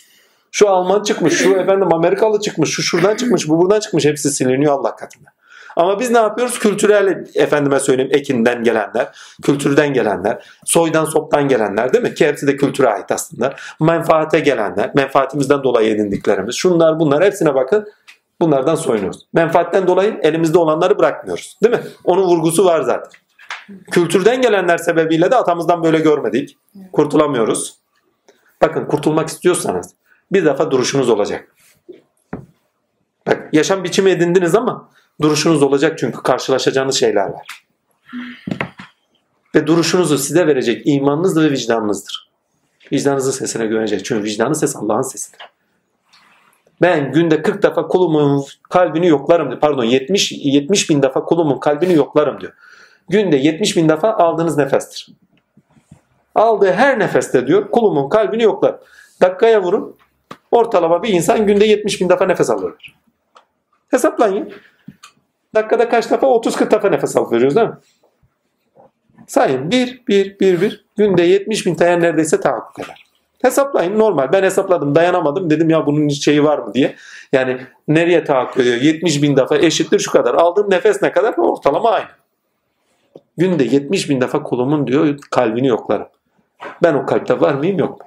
Şu Alman çıkmış, şu efendim Amerikalı çıkmış, şu şuradan çıkmış, bu buradan çıkmış hepsi siliniyor Allah katında. Ama biz ne yapıyoruz? Kültürel efendime söyleyeyim ekinden gelenler, kültürden gelenler, soydan soptan gelenler değil mi? Ki hepsi de kültüre ait aslında. Menfaate gelenler, menfaatimizden dolayı edindiklerimiz. Şunlar bunlar hepsine bakın. Bunlardan soyunuyoruz. Menfaatten dolayı elimizde olanları bırakmıyoruz. Değil mi? Onun vurgusu var zaten. Kültürden gelenler sebebiyle de atamızdan böyle görmedik. Kurtulamıyoruz. Bakın kurtulmak istiyorsanız bir defa duruşunuz olacak. Bak yaşam biçimi edindiniz ama duruşunuz olacak çünkü karşılaşacağınız şeyler var. Ve duruşunuzu size verecek imanınız ve vicdanınızdır. Vicdanınızın sesine güvenecek. Çünkü vicdanın ses Allah'ın sesidir. Ben günde 40 defa kulumun kalbini yoklarım diyor. Pardon 70, 70 bin defa kulumun kalbini yoklarım diyor. Günde 70 bin defa aldığınız nefestir. Aldığı her nefeste diyor kulumun kalbini yoklar. Dakikaya vurun. Ortalama bir insan günde 70 bin defa nefes alıyor. Hesaplayın. Dakikada kaç defa? 30-40 defa nefes alıp veriyoruz değil mi? Sayın 1, 1, 1, 1. Günde 70 bin tane neredeyse tahakkuk eder. Hesaplayın normal. Ben hesapladım dayanamadım. Dedim ya bunun şeyi var mı diye. Yani nereye tahakkuk ediyor? 70 bin defa eşittir şu kadar. Aldığım nefes ne kadar? Ortalama aynı. Günde 70 bin defa kulumun diyor kalbini yoklarım. Ben o kalpte var mıyım yok mu?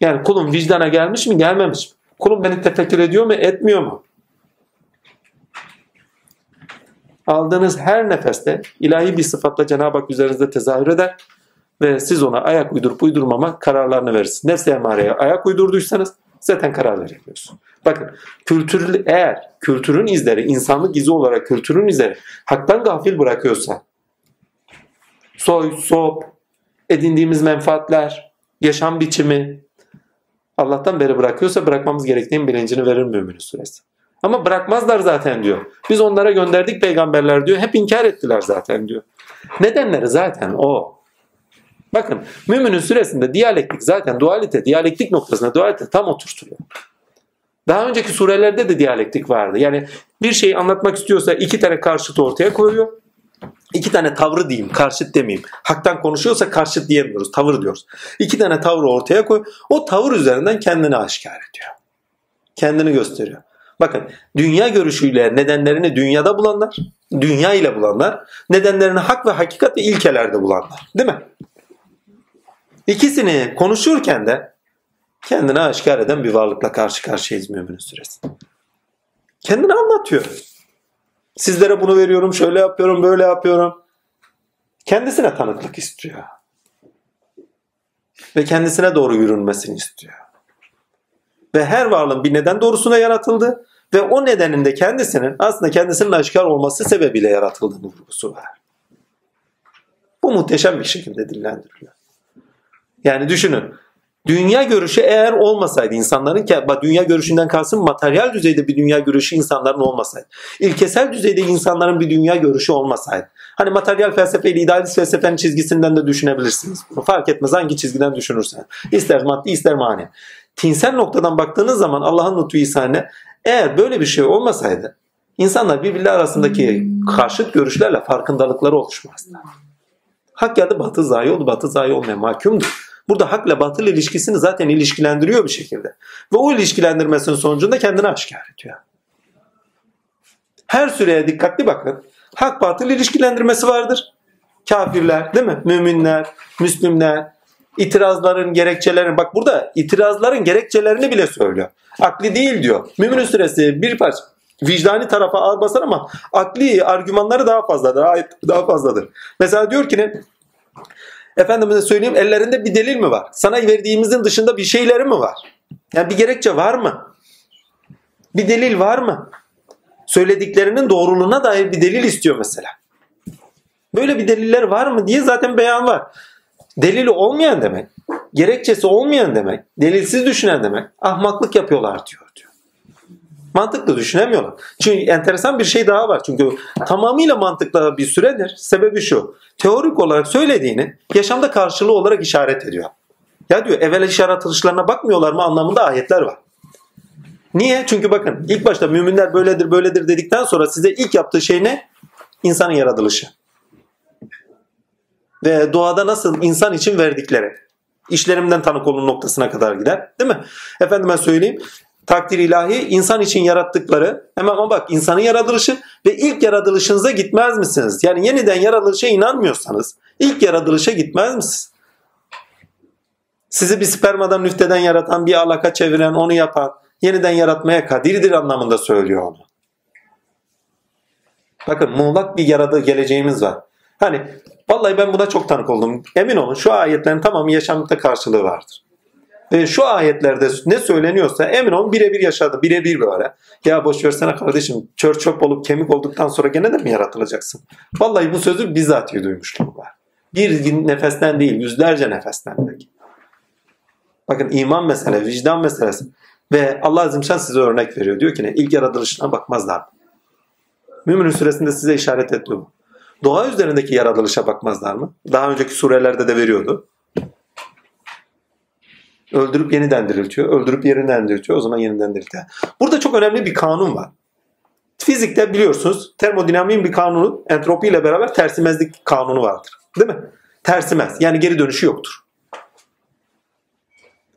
Yani kulum vicdana gelmiş mi gelmemiş mi? Kulum beni tefekkür ediyor mu etmiyor mu? Aldığınız her nefeste ilahi bir sıfatla Cenab-ı Hak üzerinizde tezahür eder ve siz ona ayak uydurup uydurmama kararlarını verirsiniz. Nefsi emareye ayak uydurduysanız zaten karar verebiliyorsun. Bakın kültür eğer kültürün izleri, insanlık izi olarak kültürün izleri haktan gafil bırakıyorsa soy, sop, edindiğimiz menfaatler, yaşam biçimi Allah'tan beri bırakıyorsa bırakmamız gerektiğinin bilincini verir müminin suresi. Ama bırakmazlar zaten diyor. Biz onlara gönderdik peygamberler diyor. Hep inkar ettiler zaten diyor. Nedenleri zaten o. Bakın müminin süresinde diyalektik zaten dualite, diyalektik noktasında dualite tam oturtuyor. Daha önceki surelerde de diyalektik vardı. Yani bir şeyi anlatmak istiyorsa iki tane karşıt ortaya koyuyor. İki tane tavrı diyeyim, karşıt demeyeyim. Haktan konuşuyorsa karşıt diyemiyoruz, tavır diyoruz. İki tane tavrı ortaya koy. O tavır üzerinden kendini aşikar ediyor. Kendini gösteriyor. Bakın dünya görüşüyle nedenlerini dünyada bulanlar, dünya ile bulanlar, nedenlerini hak ve hakikat ve ilkelerde bulanlar. Değil mi? İkisini konuşurken de kendini aşikar eden bir varlıkla karşı karşıyayız müminin süresi. Kendini anlatıyor. Sizlere bunu veriyorum, şöyle yapıyorum, böyle yapıyorum. Kendisine tanıklık istiyor. Ve kendisine doğru yürünmesini istiyor. Ve her varlığın bir neden doğrusuna yaratıldı ve o nedenin de kendisinin aslında kendisinin aşikar olması sebebiyle yaratıldığını vurgusu var. Bu muhteşem bir şekilde dillendiriliyor. Yani düşünün. Dünya görüşü eğer olmasaydı insanların dünya görüşünden kalsın materyal düzeyde bir dünya görüşü insanların olmasaydı. İlkesel düzeyde insanların bir dünya görüşü olmasaydı. Hani materyal felsefeyle idealist felsefenin çizgisinden de düşünebilirsiniz. Fark etmez hangi çizgiden düşünürsen. İster maddi ister mani. Tinsel noktadan baktığınız zaman Allah'ın lütfu ihsanine eğer böyle bir şey olmasaydı insanlar birbirleri arasındaki karşıt görüşlerle farkındalıkları oluşmazdı. Hak da batı zayi oldu, batı zayi olmaya mahkumdur. Burada hakla batıl ilişkisini zaten ilişkilendiriyor bir şekilde. Ve o ilişkilendirmesinin sonucunda kendini aşikar ediyor. Her süreye dikkatli bakın. Hak batıl ilişkilendirmesi vardır. Kafirler değil mi? Müminler, Müslümler, itirazların gerekçelerini bak burada itirazların gerekçelerini bile söylüyor. Akli değil diyor. Mümin süresi bir parça vicdani tarafa ağır basar ama akli argümanları daha fazladır. Daha fazladır. Mesela diyor ki ne? Efendimiz'e söyleyeyim ellerinde bir delil mi var? Sana verdiğimizin dışında bir şeyleri mi var? Yani bir gerekçe var mı? Bir delil var mı? Söylediklerinin doğruluğuna dair bir delil istiyor mesela. Böyle bir deliller var mı diye zaten beyan var. Delili olmayan demek, gerekçesi olmayan demek, delilsiz düşünen demek ahmaklık yapıyorlar diyor. Mantıklı düşünemiyorlar. Çünkü enteresan bir şey daha var. Çünkü tamamıyla mantıklı bir süredir. Sebebi şu. Teorik olarak söylediğini yaşamda karşılığı olarak işaret ediyor. Ya diyor evvel işaret atılışlarına bakmıyorlar mı anlamında ayetler var. Niye? Çünkü bakın ilk başta müminler böyledir böyledir dedikten sonra size ilk yaptığı şey ne? İnsanın yaratılışı. Ve doğada nasıl insan için verdikleri. İşlerimden tanık olun noktasına kadar gider. Değil mi? Efendime söyleyeyim takdir ilahi insan için yarattıkları hemen ama bak insanın yaratılışı ve ilk yaratılışınıza gitmez misiniz? Yani yeniden yaratılışa inanmıyorsanız ilk yaratılışa gitmez misiniz? Sizi bir spermadan nüfteden yaratan, bir alaka çeviren, onu yapan, yeniden yaratmaya kadirdir anlamında söylüyor onu. Bakın muğlak bir yaradığı geleceğimiz var. Hani vallahi ben buna çok tanık oldum. Emin olun şu ayetlerin tamamı yaşamda karşılığı vardır. Ve şu ayetlerde ne söyleniyorsa emin olun birebir yaşadı. Birebir böyle. Ya boş versene kardeşim çör çöp olup kemik olduktan sonra gene de mi yaratılacaksın? Vallahi bu sözü bizzat duymuşluğum var. Bir nefesten değil yüzlerce nefesten belki. Bakın iman mesele, vicdan meselesi. Ve Allah Azimşan size örnek veriyor. Diyor ki ne? İlk yaratılışına bakmazlar. Mümin'in suresinde size işaret bu. Doğa üzerindeki yaratılışa bakmazlar mı? Daha önceki surelerde de veriyordu. Öldürüp yeniden diriltiyor. Öldürüp yeniden diriltiyor. O zaman yeniden diriltiyor. Burada çok önemli bir kanun var. Fizikte biliyorsunuz termodinamiğin bir kanunu entropi ile beraber tersimezlik kanunu vardır. Değil mi? Tersimez. Yani geri dönüşü yoktur.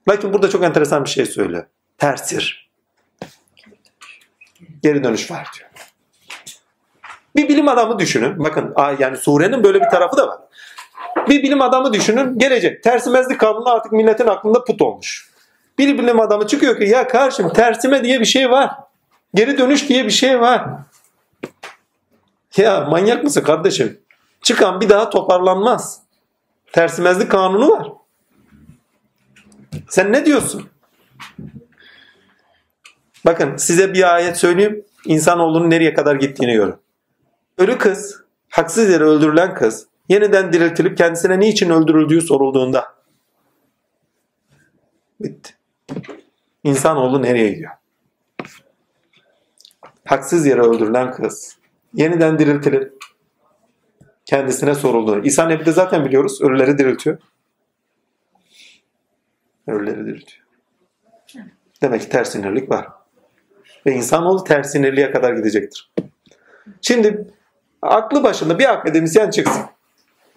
Lakin burada çok enteresan bir şey söylüyor. Tersir. Geri dönüş var diyor. Bir bilim adamı düşünün. Bakın yani surenin böyle bir tarafı da var. Bir bilim adamı düşünün. Gelecek. Tersimezlik kanunu artık milletin aklında put olmuş. Bir bilim adamı çıkıyor ki ya karşım tersime diye bir şey var. Geri dönüş diye bir şey var. Ya manyak mısın kardeşim? Çıkan bir daha toparlanmaz. Tersimezlik kanunu var. Sen ne diyorsun? Bakın size bir ayet söyleyeyim. İnsanoğlunun nereye kadar gittiğini görün. Ölü kız, haksız yere öldürülen kız, yeniden diriltilip kendisine niçin öldürüldüğü sorulduğunda bitti. İnsanoğlu nereye gidiyor? Haksız yere öldürülen kız, yeniden diriltilip kendisine sorulduğunu. İsa Nebi'de zaten biliyoruz ölüleri diriltiyor. Ölüleri diriltiyor. Demek ki ters sinirlik var. Ve insanoğlu ters sinirliğe kadar gidecektir. Şimdi aklı başında bir akademisyen çıksın.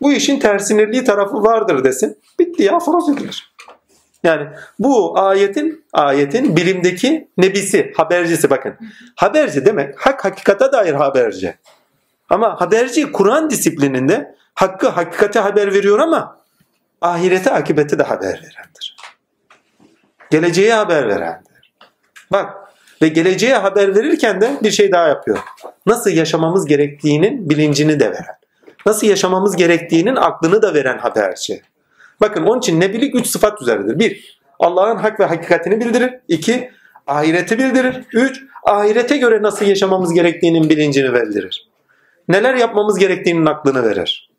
Bu işin tersinirliği tarafı vardır desin. Bitti ya aforoz edilir. Yani bu ayetin ayetin bilimdeki nebisi, habercisi bakın. Haberci demek hak hakikate dair haberci. Ama haberci Kur'an disiplininde hakkı hakikate haber veriyor ama ahirete akibete de haber verendir. Geleceğe haber verendir. Bak ve geleceğe haber verirken de bir şey daha yapıyor. Nasıl yaşamamız gerektiğinin bilincini de veren. Nasıl yaşamamız gerektiğinin aklını da veren haberci. Bakın onun için nebilik üç sıfat üzeridir. Bir, Allah'ın hak ve hakikatini bildirir. İki, ahireti bildirir. Üç, ahirete göre nasıl yaşamamız gerektiğinin bilincini verir. Neler yapmamız gerektiğinin aklını verir.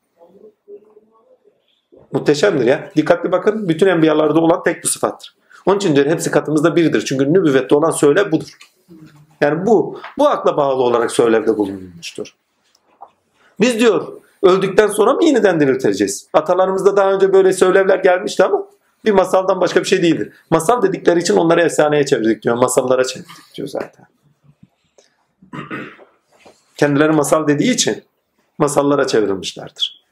Muhteşemdir ya. Dikkatli bakın bütün enbiyalarda olan tek bu sıfattır. Onun için diyor hepsi katımızda biridir. Çünkü nübüvvette olan söylev budur. Yani bu, bu akla bağlı olarak söylevde bulunmuştur. Biz diyor öldükten sonra mı yeniden dirilteceğiz? Atalarımızda daha önce böyle söylevler gelmişti ama bir masaldan başka bir şey değildir. Masal dedikleri için onları efsaneye çevirdik diyor. Masallara çevirdik diyor zaten. Kendileri masal dediği için masallara çevrilmişlerdir.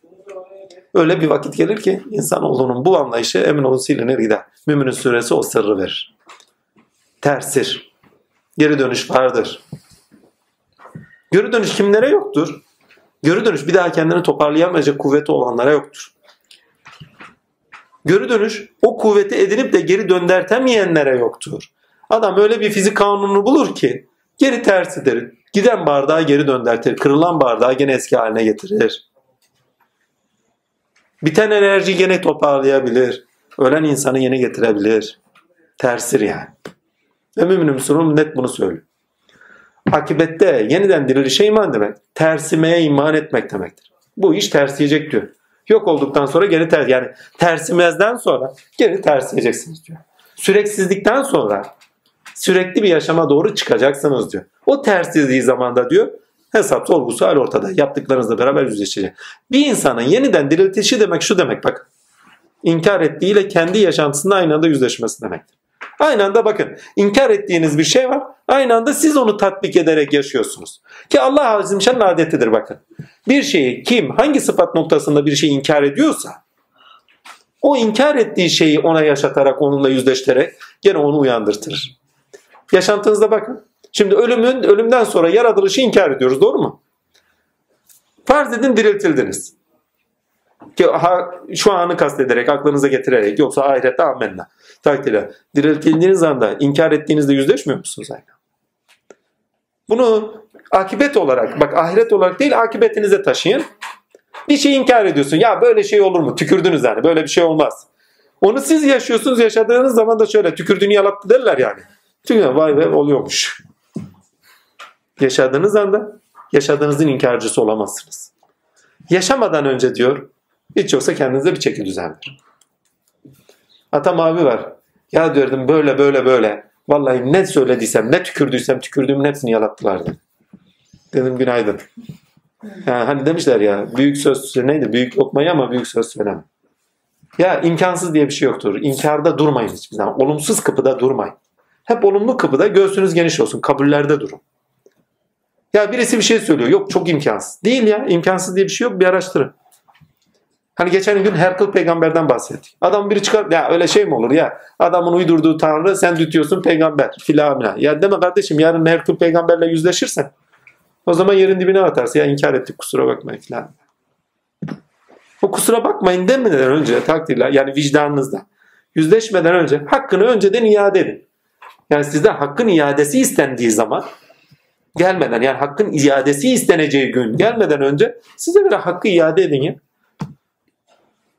Öyle bir vakit gelir ki insanoğlunun bu anlayışı emin olun silinir gider. Müminin suresi o sırrı verir. Tersir. Geri dönüş vardır. Geri dönüş kimlere yoktur? Geri dönüş bir daha kendini toparlayamayacak kuvveti olanlara yoktur. Geri dönüş o kuvveti edinip de geri döndertemeyenlere yoktur. Adam öyle bir fizik kanunu bulur ki geri tersidir. Giden bardağı geri döndertir. Kırılan bardağı gene eski haline getirir. Biten enerji gene toparlayabilir. Ölen insanı yeni getirebilir. Tersir yani. Ve mümin Müslüman net bunu söylüyor. Akibette yeniden dirilişe iman demek. Tersimeye iman etmek demektir. Bu iş tersleyecek diyor. Yok olduktan sonra geri ters yani tersimezden sonra geri tersleyeceksiniz diyor. Süreksizlikten sonra sürekli bir yaşama doğru çıkacaksınız diyor. O tersizliği zamanda diyor hesap sorgusu hal ortada. Yaptıklarınızla beraber yüzleşecek. Bir insanın yeniden diriltişi demek şu demek bak. İnkar ettiğiyle kendi yaşantısında aynı anda yüzleşmesi demektir. Aynı anda bakın inkar ettiğiniz bir şey var. Aynı anda siz onu tatbik ederek yaşıyorsunuz. Ki Allah Azimşan'ın adetidir bakın. Bir şeyi kim hangi sıfat noktasında bir şeyi inkar ediyorsa o inkar ettiği şeyi ona yaşatarak onunla yüzleştirerek gene onu uyandırtır. Yaşantınızda bakın. Şimdi ölümün ölümden sonra yaratılışı inkar ediyoruz doğru mu? Farz edin diriltildiniz. Ki ha, şu anı kastederek, aklınıza getirerek yoksa ahirette amenna. Takdirle. Diriltildiğiniz anda inkar ettiğinizde yüzleşmiyor musunuz aynı? Bunu akibet olarak, bak ahiret olarak değil akibetinize taşıyın. Bir şey inkar ediyorsun. Ya böyle şey olur mu? Tükürdünüz yani. Böyle bir şey olmaz. Onu siz yaşıyorsunuz. Yaşadığınız zaman da şöyle tükürdüğünü yalattı derler yani. Çünkü vay be oluyormuş. Yaşadığınız anda yaşadığınızın inkarcısı olamazsınız. Yaşamadan önce diyor hiç yoksa kendinize bir çeki düzen verin. Atam abi var. Ya diyordum böyle böyle böyle. Vallahi ne söylediysem, ne tükürdüysem tükürdüğümün hepsini yalattılar dedi. Dedim günaydın. Yani hani demişler ya büyük söz neydi? Büyük lokmayı ama büyük söz söyleme. Ya imkansız diye bir şey yoktur. İnkarda durmayın hiçbir zaman. Olumsuz kapıda durmayın. Hep olumlu kapıda göğsünüz geniş olsun. Kabullerde durun. Ya birisi bir şey söylüyor. Yok çok imkansız. Değil ya. imkansız diye bir şey yok. Bir araştırın. Hani geçen gün Herkul peygamberden bahsettik. Adam biri çıkar ya öyle şey mi olur ya? Adamın uydurduğu tanrı sen dütüyorsun peygamber filan. Ya deme kardeşim yarın Herkul peygamberle yüzleşirsen o zaman yerin dibine atarsın. Ya inkar ettik kusura bakmayın filan. O kusura bakmayın demeden önce takdirler yani vicdanınızda yüzleşmeden önce hakkını önceden iade edin. Yani sizden hakkın iadesi istendiği zaman gelmeden yani hakkın iadesi isteneceği gün gelmeden önce size bir hakkı iade edin ya.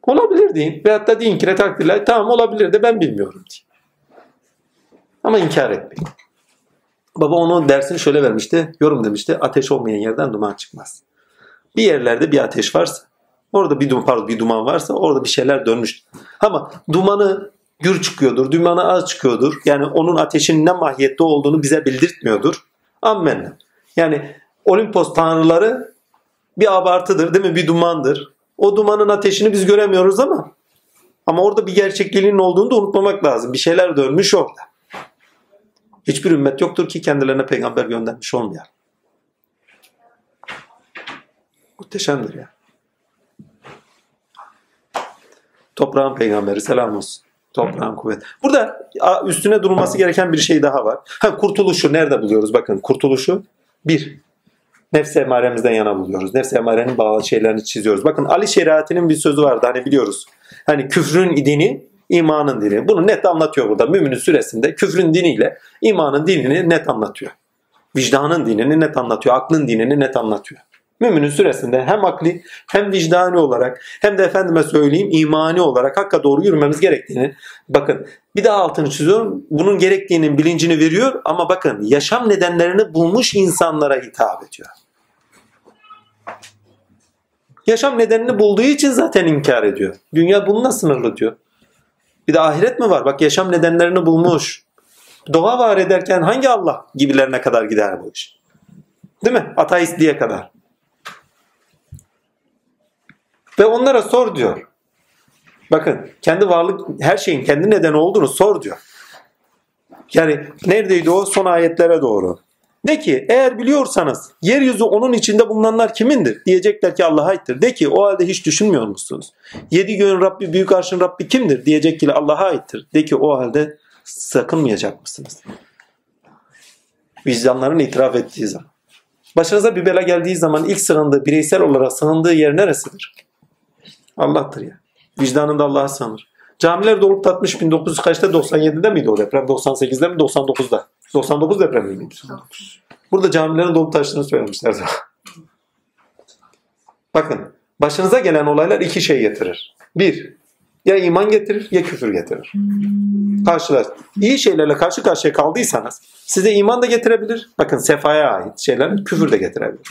Olabilir deyin. Veyahut da deyin ki takdirler tamam olabilir de ben bilmiyorum deyin. Ama inkar etmeyin. Baba onun dersini şöyle vermişti. Yorum demişti. Ateş olmayan yerden duman çıkmaz. Bir yerlerde bir ateş varsa orada bir duman, bir duman varsa orada bir şeyler dönmüş. Ama dumanı gür çıkıyordur. Dumanı az çıkıyordur. Yani onun ateşin ne mahiyette olduğunu bize bildirtmiyordur. Amen. Yani Olimpos tanrıları bir abartıdır değil mi? Bir dumandır. O dumanın ateşini biz göremiyoruz ama ama orada bir gerçekliğinin olduğunu da unutmamak lazım. Bir şeyler dönmüş orada. Hiçbir ümmet yoktur ki kendilerine peygamber göndermiş olmayan. Muhteşemdir ya. Toprağın peygamberi selam olsun. Toprağın kuvvet. Burada üstüne durulması gereken bir şey daha var. Ha, kurtuluşu nerede buluyoruz? Bakın kurtuluşu bir. Nefs emaremizden yana buluyoruz. Nefs emarenin bağlı şeylerini çiziyoruz. Bakın Ali Şeriati'nin bir sözü vardı hani biliyoruz. Hani küfrün dini imanın dini. Bunu net anlatıyor burada. Müminin süresinde küfrün diniyle imanın dinini net anlatıyor. Vicdanın dinini net anlatıyor. Aklın dinini net anlatıyor. Müminin süresinde hem akli hem vicdani olarak hem de efendime söyleyeyim imani olarak hakka doğru yürümemiz gerektiğini bakın bir daha altını çiziyorum. Bunun gerektiğinin bilincini veriyor ama bakın yaşam nedenlerini bulmuş insanlara hitap ediyor. Yaşam nedenini bulduğu için zaten inkar ediyor. Dünya bununla sınırlı diyor. Bir de ahiret mi var? Bak yaşam nedenlerini bulmuş. Doğa var ederken hangi Allah gibilerine kadar gider bu iş? Değil mi? Ateistliğe kadar. Ve onlara sor diyor. Bakın kendi varlık her şeyin kendi nedeni olduğunu sor diyor. Yani neredeydi o son ayetlere doğru. De ki eğer biliyorsanız yeryüzü onun içinde bulunanlar kimindir? Diyecekler ki Allah'a aittir. De ki o halde hiç düşünmüyor musunuz? Yedi göğün Rabbi, büyük arşın Rabbi kimdir? Diyecek ki Allah'a aittir. De ki o halde sakınmayacak mısınız? Vicdanların itiraf ettiği zaman. Başınıza bir bela geldiği zaman ilk sığındığı, bireysel olarak sığındığı yer neresidir? Allah'tır ya. Vicdanında Allah'a sığınır. Camiler dolup tatmış 1900 kaçta 97'de miydi o deprem? 98'de mi 99'da? 99 depremi miydi? Burada camilerin dolup taştığını söylemişler. Bakın başınıza gelen olaylar iki şey getirir. Bir, ya iman getirir ya küfür getirir. Karşılar. İyi şeylerle karşı karşıya kaldıysanız size iman da getirebilir. Bakın sefaya ait şeyler küfür de getirebilir.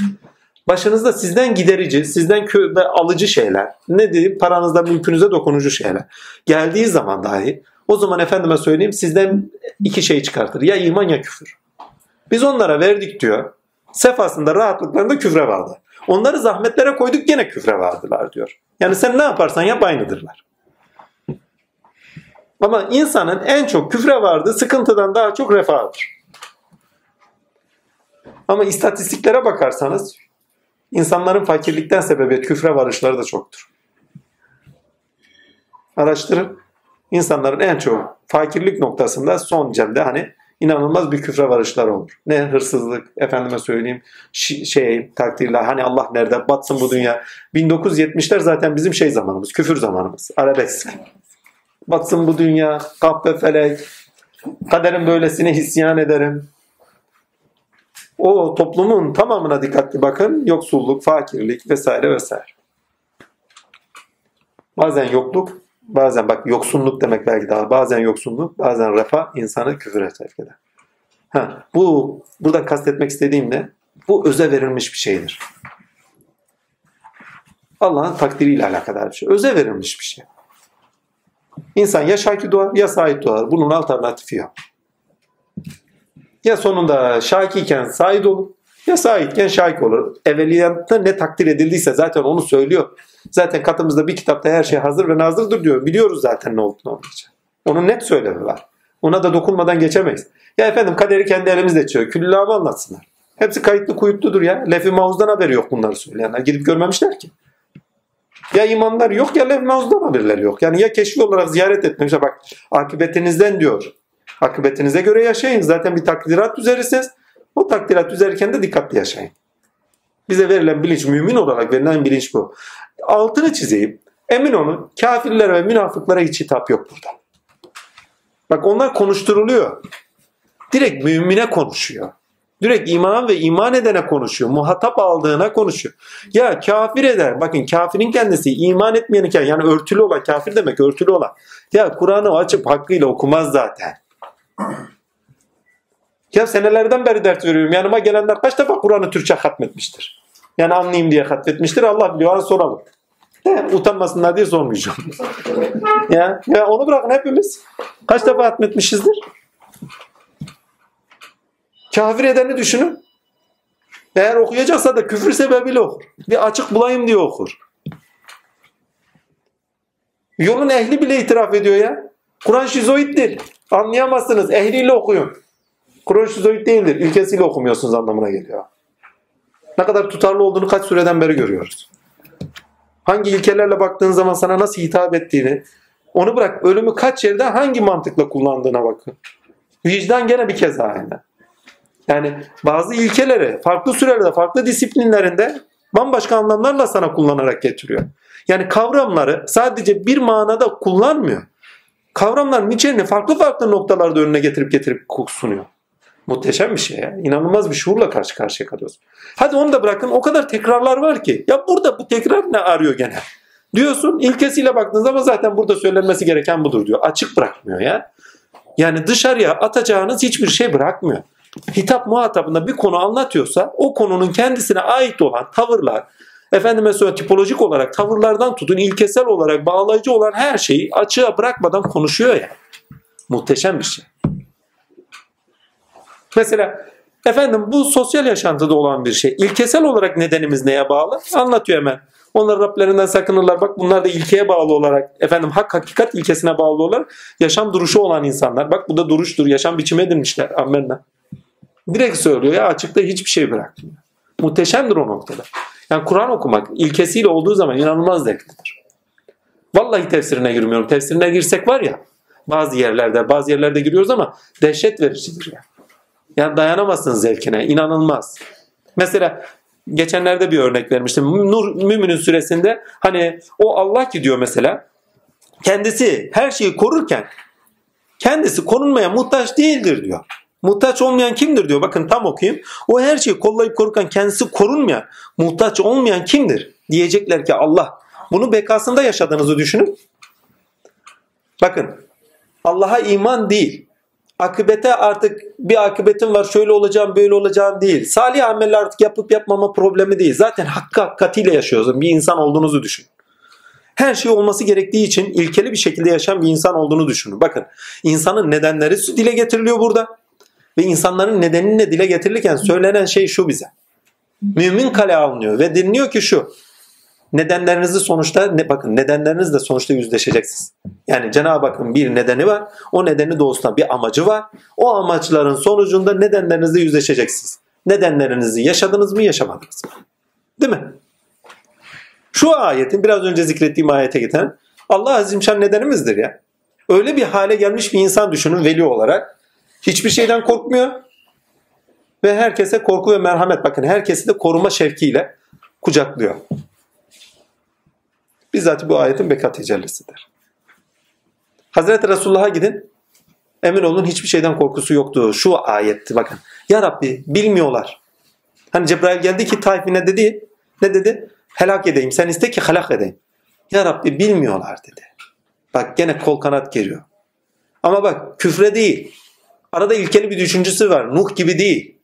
Başınızda sizden giderici, sizden ve alıcı şeyler, ne diyeyim paranızda mülkünüze dokunucu şeyler geldiği zaman dahi o zaman efendime söyleyeyim sizden iki şey çıkartır. Ya iman ya küfür. Biz onlara verdik diyor. Sefasında rahatlıklarında küfre vardı. Onları zahmetlere koyduk gene küfre vardılar diyor. Yani sen ne yaparsan yap aynıdırlar. Ama insanın en çok küfre vardığı sıkıntıdan daha çok refahdır. Ama istatistiklere bakarsanız insanların fakirlikten sebebiyet küfre varışları da çoktur. Araştırın. İnsanların en çok fakirlik noktasında son cemde hani inanılmaz bir küfre varışlar olur. Ne hırsızlık, efendime söyleyeyim şey takdirler hani Allah nerede batsın bu dünya. 1970'ler zaten bizim şey zamanımız, küfür zamanımız. Arabesk. Batsın bu dünya, kahpe felek, kaderin böylesine hisyan ederim. O toplumun tamamına dikkatli bakın. Yoksulluk, fakirlik vesaire vesaire. Bazen yokluk, bazen bak yoksunluk demek belki daha bazen yoksunluk, bazen refah insanı küfüre sevk eder. Ha, bu burada kastetmek istediğim ne? Bu öze verilmiş bir şeydir. Allah'ın takdiriyle alakadar bir şey. Öze verilmiş bir şey. İnsan ya şakir doğar ya sahip doğar. Bunun alternatifi yok. Ya sonunda şakiyken Said olur ya Saidken şahik olur. Evveliyatta ne takdir edildiyse zaten onu söylüyor. Zaten katımızda bir kitapta her şey hazır ve nazırdır diyor. Biliyoruz zaten ne olduğunu olmayacak. Onun net söylemi var. Ona da dokunmadan geçemeyiz. Ya efendim kaderi kendi elimizle açıyor. Küllâmı anlatsınlar. Hepsi kayıtlı kuyutludur ya. Lefi Mavuz'dan haberi yok bunları söyleyenler. Gidip görmemişler ki. Ya imanlar yok ya Lefi haberleri yok. Yani ya keşfi olarak ziyaret etmemişler. Bak akıbetinizden diyor. Akıbetinize göre yaşayın. Zaten bir takdirat üzerisiniz. O takdirat üzerken de dikkatli yaşayın. Bize verilen bilinç, mümin olarak verilen bilinç bu. Altını çizeyim. Emin olun kafirlere ve münafıklara hiç hitap yok burada. Bak onlar konuşturuluyor. Direkt mümine konuşuyor. Direkt iman ve iman edene konuşuyor. Muhatap aldığına konuşuyor. Ya kafir eder. Bakın kafirin kendisi iman etmeyen yani örtülü olan kafir demek örtülü olan. Ya Kur'an'ı açıp hakkıyla okumaz zaten. Ya senelerden beri dert veriyorum. Yanıma gelenler kaç defa Kur'an'ı Türkçe hatmetmiştir. Yani anlayayım diye hatmetmiştir. Allah biliyor. An soralım. He, utanmasınlar diye sormayacağım. ya, ya onu bırakın hepimiz. Kaç defa hatmetmişizdir? Kafir edeni düşünün. Eğer okuyacaksa da küfür sebebiyle okur. Bir açık bulayım diye okur. Yolun ehli bile itiraf ediyor ya. Kur'an şizoiddir. Anlayamazsınız. Ehliyle okuyun. Kur'an şizoid değildir. İlkesiyle okumuyorsunuz anlamına geliyor. Ne kadar tutarlı olduğunu kaç süreden beri görüyoruz. Hangi ilkelerle baktığın zaman sana nasıl hitap ettiğini, onu bırak ölümü kaç yerde hangi mantıkla kullandığına bakın. Vicdan gene bir kez aynı. Yani bazı ilkeleri farklı sürelerde, farklı disiplinlerinde bambaşka anlamlarla sana kullanarak getiriyor. Yani kavramları sadece bir manada kullanmıyor. Kavramların içerini farklı farklı noktalarda önüne getirip getirip sunuyor. Muhteşem bir şey ya. İnanılmaz bir şuurla karşı karşıya kalıyoruz. Hadi onu da bırakın. O kadar tekrarlar var ki. Ya burada bu tekrar ne arıyor gene? Diyorsun ilkesiyle baktığın zaman zaten burada söylenmesi gereken budur diyor. Açık bırakmıyor ya. Yani dışarıya atacağınız hiçbir şey bırakmıyor. Hitap muhatabında bir konu anlatıyorsa o konunun kendisine ait olan tavırlar, efendime söyleyeyim tipolojik olarak tavırlardan tutun ilkesel olarak bağlayıcı olan her şeyi açığa bırakmadan konuşuyor ya. Muhteşem bir şey. Mesela efendim bu sosyal yaşantıda olan bir şey. İlkesel olarak nedenimiz neye bağlı? Anlatıyor hemen. Onlar Rablerinden sakınırlar. Bak bunlar da ilkeye bağlı olarak efendim hak hakikat ilkesine bağlı olarak yaşam duruşu olan insanlar. Bak bu da duruştur. Yaşam biçimi edinmişler. Amenna. Direkt söylüyor ya açıkta hiçbir şey bırakmıyor. Muhteşemdir o noktada. Yani Kur'an okumak ilkesiyle olduğu zaman inanılmaz zevklidir. Vallahi tefsirine girmiyorum. Tefsirine girsek var ya bazı yerlerde bazı yerlerde giriyoruz ama dehşet vericidir ya. Yani dayanamazsınız zevkine. inanılmaz. Mesela geçenlerde bir örnek vermiştim. Nur Mümin'in süresinde hani o Allah ki diyor mesela kendisi her şeyi korurken kendisi korunmaya muhtaç değildir diyor. Muhtaç olmayan kimdir diyor. Bakın tam okuyayım. O her şeyi kollayıp korurken kendisi korunmayan, muhtaç olmayan kimdir? Diyecekler ki Allah. Bunu bekasında yaşadığınızı düşünün. Bakın Allah'a iman değil. Akıbete artık bir akıbetim var şöyle olacağım böyle olacağım değil. Salih ameller artık yapıp yapmama problemi değil. Zaten hakkı hakkatiyle yaşıyorsunuz. Bir insan olduğunuzu düşün. Her şey olması gerektiği için ilkeli bir şekilde yaşayan bir insan olduğunu düşünün. Bakın insanın nedenleri dile getiriliyor burada. Ve insanların nedenini dile getirilirken söylenen şey şu bize. Mümin kale alınıyor ve deniliyor ki şu. Nedenlerinizi sonuçta ne bakın nedenlerinizle sonuçta yüzleşeceksiniz. Yani Cenab-ı Hakk'ın bir nedeni var. O nedeni doğusunda bir amacı var. O amaçların sonucunda nedenlerinizle yüzleşeceksiniz. Nedenlerinizi yaşadınız mı yaşamadınız mı? Değil mi? Şu ayetin biraz önce zikrettiğim ayete getiren Allah azimşan nedenimizdir ya. Öyle bir hale gelmiş bir insan düşünün veli olarak. Hiçbir şeyden korkmuyor. Ve herkese korku ve merhamet. Bakın herkesi de koruma şevkiyle kucaklıyor. Bizzat bu ayetin bekat tecellisidir. Hazreti Resulullah'a gidin. Emin olun hiçbir şeyden korkusu yoktu. Şu ayetti bakın. Ya Rabbi bilmiyorlar. Hani Cebrail geldi ki Taif'ine dedi. Ne dedi? Helak edeyim. Sen iste ki helak edeyim. Ya Rabbi bilmiyorlar dedi. Bak gene kol kanat geliyor. Ama bak küfre değil. Arada ilkeli bir düşüncesi var. Nuh gibi değil.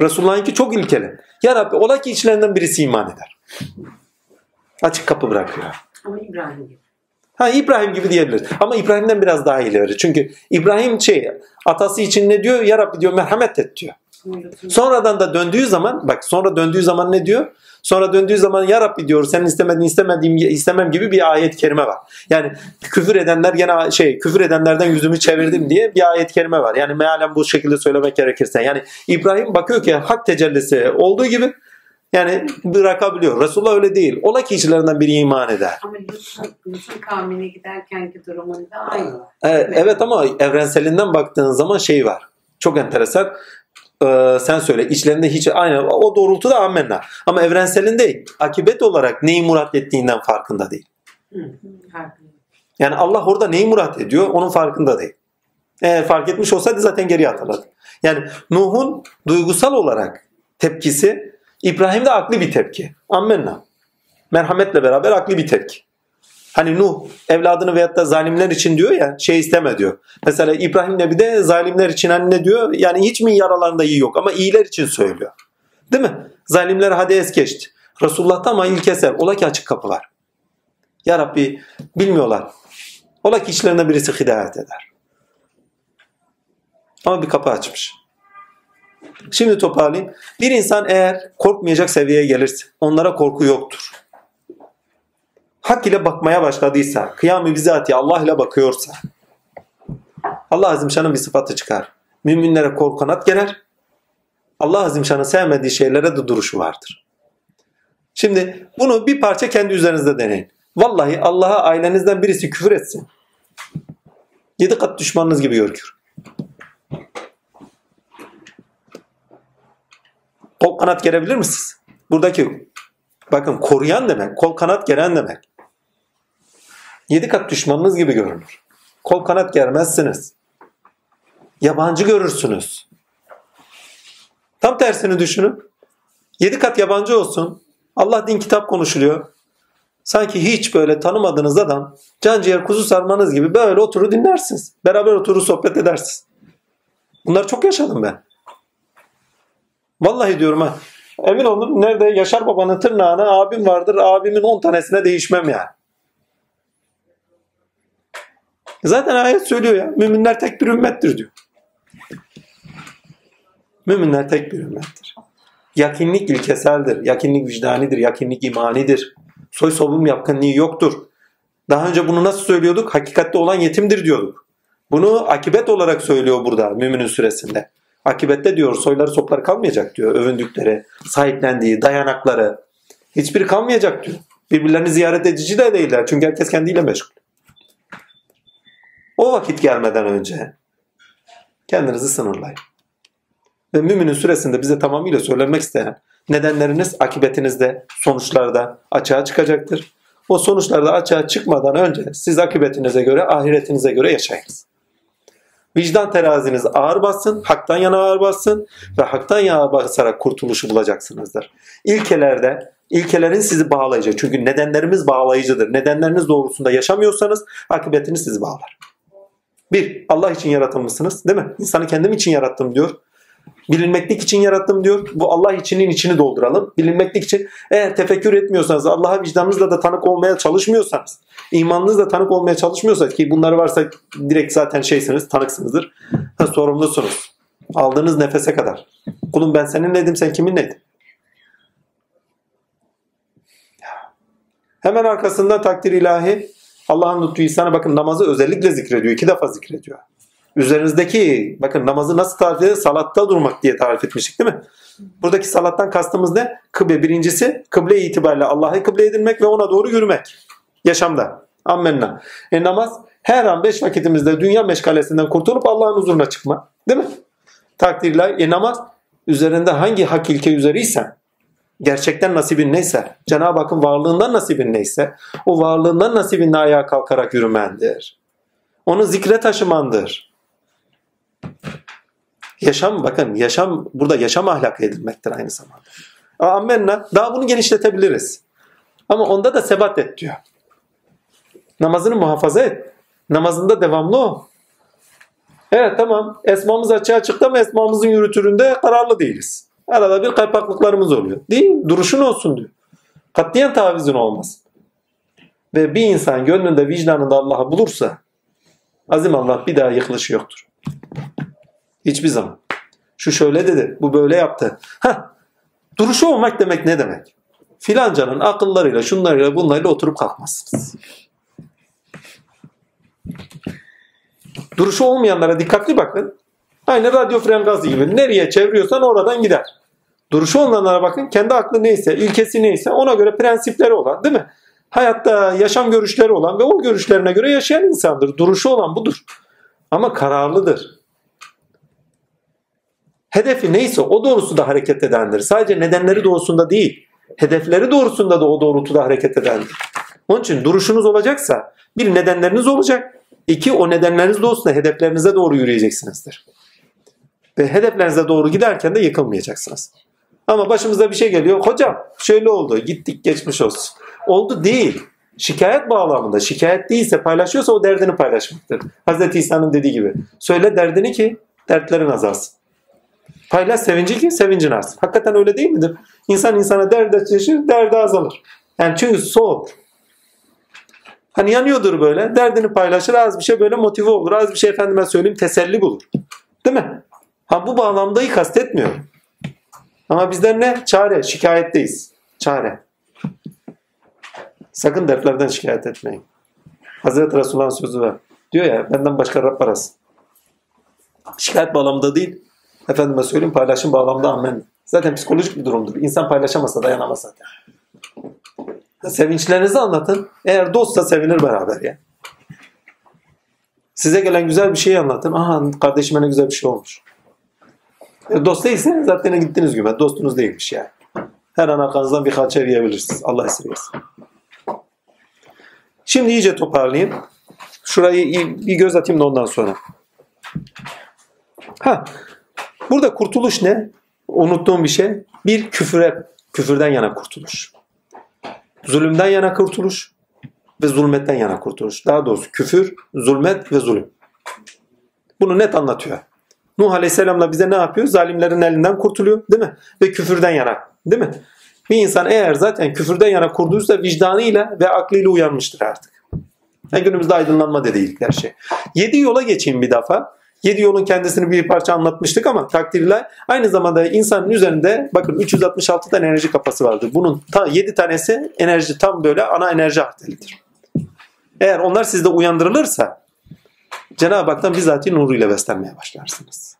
Resulullah'ınki çok ilkeli. Ya Rabbi ola ki içlerinden birisi iman eder. Açık kapı bırakıyor. Ama İbrahim gibi. Ha İbrahim gibi diyebiliriz. Ama İbrahim'den biraz daha ileri. Çünkü İbrahim şey atası için ne diyor? Ya Rabbi diyor merhamet et diyor. Sonradan da döndüğü zaman bak sonra döndüğü zaman ne diyor? Sonra döndüğü zaman ya Rabbi diyor senin istemediğin istemediğim istemem gibi bir ayet kerime var. Yani küfür edenler gene şey küfür edenlerden yüzümü çevirdim diye bir ayet kerime var. Yani mealen bu şekilde söylemek gerekirse. Yani İbrahim bakıyor ki hak tecellisi olduğu gibi yani bırakabiliyor. Resulullah öyle değil. Ola ki içlerinden biri iman eder. Ama Lus'un kavmine giderkenki durumunda aynı. Evet, evet ama evrenselinden baktığın zaman şey var. Çok enteresan. Ee, sen söyle içlerinde hiç aynı o doğrultuda ammenna. Ama evrenselinde akibet olarak neyi murat ettiğinden farkında değil. Yani Allah orada neyi murat ediyor onun farkında değil. Eğer fark etmiş olsaydı zaten geriye atarlardı. Yani Nuh'un duygusal olarak tepkisi İbrahim'de aklı bir tepki. Ammenna. Merhametle beraber aklı bir tepki. Hani Nuh evladını veyahut da zalimler için diyor ya şey isteme diyor. Mesela İbrahim Nebi de zalimler için hani ne diyor? Yani hiç mi yaralarında iyi yok ama iyiler için söylüyor. Değil mi? Zalimler hadi es geçti. Resulullah'ta ama ilk eser. Ola ki açık kapı var. Ya Rabbi bilmiyorlar. Ola ki içlerinde birisi hidayet eder. Ama bir kapı açmış. Şimdi toparlayayım. Bir insan eğer korkmayacak seviyeye gelirse onlara korku yoktur. Hak ile bakmaya başladıysa, kıyam-ı bizatihi Allah ile bakıyorsa Allah Azimşan'ın bir sıfatı çıkar. Müminlere korku kanat gelir. Allah Azimşan'ın sevmediği şeylere de duruşu vardır. Şimdi bunu bir parça kendi üzerinizde deneyin. Vallahi Allah'a ailenizden birisi küfür etsin. Yedi kat düşmanınız gibi görükür. Kol kanat gerebilir misiniz? Buradaki bakın koruyan demek, kol kanat geren demek. Yedi kat düşmanınız gibi görünür. Kol kanat germezsiniz. Yabancı görürsünüz. Tam tersini düşünün. Yedi kat yabancı olsun. Allah din kitap konuşuluyor. Sanki hiç böyle tanımadığınız adam can ciğer kuzu sarmanız gibi böyle oturur dinlersiniz. Beraber oturur sohbet edersiniz. Bunları çok yaşadım ben. Vallahi diyorum ha. Emin olun nerede Yaşar Baba'nın tırnağına abim vardır. Abimin 10 tanesine değişmem yani. Zaten ayet söylüyor ya. Müminler tek bir ümmettir diyor. Müminler tek bir ümmettir. Yakinlik ilkeseldir. Yakinlik vicdanidir. Yakinlik imanidir. Soy solum yakınlığı yoktur. Daha önce bunu nasıl söylüyorduk? Hakikatte olan yetimdir diyorduk. Bunu akibet olarak söylüyor burada müminin süresinde. Akibette diyor soyları sopları kalmayacak diyor. Övündükleri, sahiplendiği, dayanakları. Hiçbiri kalmayacak diyor. Birbirlerini ziyaret edici de değiller. Çünkü herkes kendiyle meşgul. O vakit gelmeden önce kendinizi sınırlayın. Ve müminin süresinde bize tamamıyla söylenmek isteyen nedenleriniz akibetinizde, sonuçlarda açığa çıkacaktır. O sonuçlarda açığa çıkmadan önce siz akıbetinize göre, ahiretinize göre yaşayınız. Vicdan teraziniz ağır bassın, haktan yana ağır bassın ve haktan yana basarak kurtuluşu bulacaksınızdır. İlkelerde, ilkelerin sizi bağlayacak. Çünkü nedenlerimiz bağlayıcıdır. Nedenleriniz doğrusunda yaşamıyorsanız akıbetiniz sizi bağlar. Bir, Allah için yaratılmışsınız değil mi? İnsanı kendim için yarattım diyor. Bilinmeklik için yarattım diyor. Bu Allah içinin içini dolduralım. Bilinmeklik için eğer tefekkür etmiyorsanız, Allah'a vicdanınızla da tanık olmaya çalışmıyorsanız, imanınızla tanık olmaya çalışmıyorsanız ki bunları varsa direkt zaten şeysiniz, tanıksınızdır. Ha, sorumlusunuz. Aldığınız nefese kadar. Kulum ben senin neydim, sen kimin neydin? Hemen arkasından takdir ilahi Allah'ın lütfu ihsanı bakın namazı özellikle zikrediyor. iki defa zikrediyor. Üzerinizdeki bakın namazı nasıl tarif ediyor? Salatta durmak diye tarif etmiştik değil mi? Buradaki salattan kastımız ne? Kıble birincisi kıble itibariyle Allah'a kıble edilmek ve ona doğru yürümek. Yaşamda. Ammenna. E namaz her an beş vakitimizde dünya meşgalesinden kurtulup Allah'ın huzuruna çıkma. Değil mi? Takdirler. E namaz üzerinde hangi hak ilke üzeriysen gerçekten nasibin neyse, Cenab-ı Hakk'ın varlığından nasibin neyse, o varlığından nasibinle ayağa kalkarak yürümendir. Onu zikre taşımandır. Yaşam bakın yaşam burada yaşam ahlakı edilmektir aynı zamanda. Ammenna daha bunu genişletebiliriz. Ama onda da sebat et diyor. Namazını muhafaza et. Namazında devamlı ol. Evet tamam esmamız açığa çıktı ama esmamızın yürütüründe kararlı değiliz. Arada bir kaypaklıklarımız oluyor. Değil Duruşun olsun diyor. Katliyen tavizin olmaz. ve bir insan gönlünde vicdanında Allah'ı bulursa azim Allah bir daha yıkılışı yoktur. Hiçbir zaman. Şu şöyle dedi, bu böyle yaptı. Heh, duruşu olmak demek ne demek? Filancanın akıllarıyla, şunlarıyla, bunlarıyla oturup kalkmazsınız. Duruşu olmayanlara dikkatli bakın. Aynı radyo fren gazı gibi. Nereye çeviriyorsan oradan gider. Duruşu olanlara bakın. Kendi aklı neyse, ilkesi neyse ona göre prensipleri olan değil mi? Hayatta yaşam görüşleri olan ve o görüşlerine göre yaşayan insandır. Duruşu olan budur. Ama kararlıdır. Hedefi neyse o doğrultuda hareket edendir. Sadece nedenleri doğrusunda değil, hedefleri doğrusunda da o doğrultuda hareket edendir. Onun için duruşunuz olacaksa bir nedenleriniz olacak. İki o nedenleriniz doğrusunda hedeflerinize doğru yürüyeceksinizdir. Ve hedeflerinize doğru giderken de yıkılmayacaksınız. Ama başımıza bir şey geliyor. Hocam şöyle oldu. Gittik geçmiş olsun. Oldu değil. Şikayet bağlamında. Şikayet değilse paylaşıyorsa o derdini paylaşmaktır. Hz. İsa'nın dediği gibi. Söyle derdini ki dertlerin azalsın. Paylaş sevinci ki sevincin artsın. Hakikaten öyle değil midir? İnsan insana derde çeşir, derdi azalır. Yani çünkü soğuk. Hani yanıyordur böyle. Derdini paylaşır. Az bir şey böyle motive olur. Az bir şey efendime söyleyeyim teselli bulur. Değil mi? Ha bu bağlamdayı kastetmiyorum. Ama bizler ne? Çare. Şikayetteyiz. Çare. Sakın dertlerden şikayet etmeyin. Hazreti Resulullah'ın sözü var. Diyor ya benden başka Rab arasın. Şikayet bağlamında değil. Efendime söyleyeyim paylaşım bağlamda amen. Zaten psikolojik bir durumdur. İnsan paylaşamasa dayanamaz zaten. Sevinçlerinizi anlatın. Eğer dostsa sevinir beraber ya. Size gelen güzel bir şeyi anlatın. Aha kardeşime ne güzel bir şey olmuş. Dost değilse zaten gittiniz güme. Dostunuz değilmiş yani. Her an arkanızdan bir hançer yiyebilirsiniz. Allah esirgesin. Şimdi iyice toparlayayım. Şurayı bir göz atayım da ondan sonra. Ha, burada kurtuluş ne? Unuttuğum bir şey. Bir küfüre, küfürden yana kurtuluş. Zulümden yana kurtuluş ve zulmetten yana kurtuluş. Daha doğrusu küfür, zulmet ve zulüm. Bunu net anlatıyor. Nuh Aleyhisselam'la bize ne yapıyor? Zalimlerin elinden kurtuluyor değil mi? Ve küfürden yana değil mi? Bir insan eğer zaten küfürden yana kurduysa vicdanıyla ve aklıyla uyanmıştır artık. Yani günümüzde aydınlanma dedi her şey. Yedi yola geçeyim bir defa. Yedi yolun kendisini bir parça anlatmıştık ama takdirle aynı zamanda insanın üzerinde bakın 366 tane enerji kapası vardır. Bunun ta 7 tanesi enerji tam böyle ana enerji arteridir. Eğer onlar sizde uyandırılırsa Cenab-ı Hak'tan bizatihi nuruyla beslenmeye başlarsınız.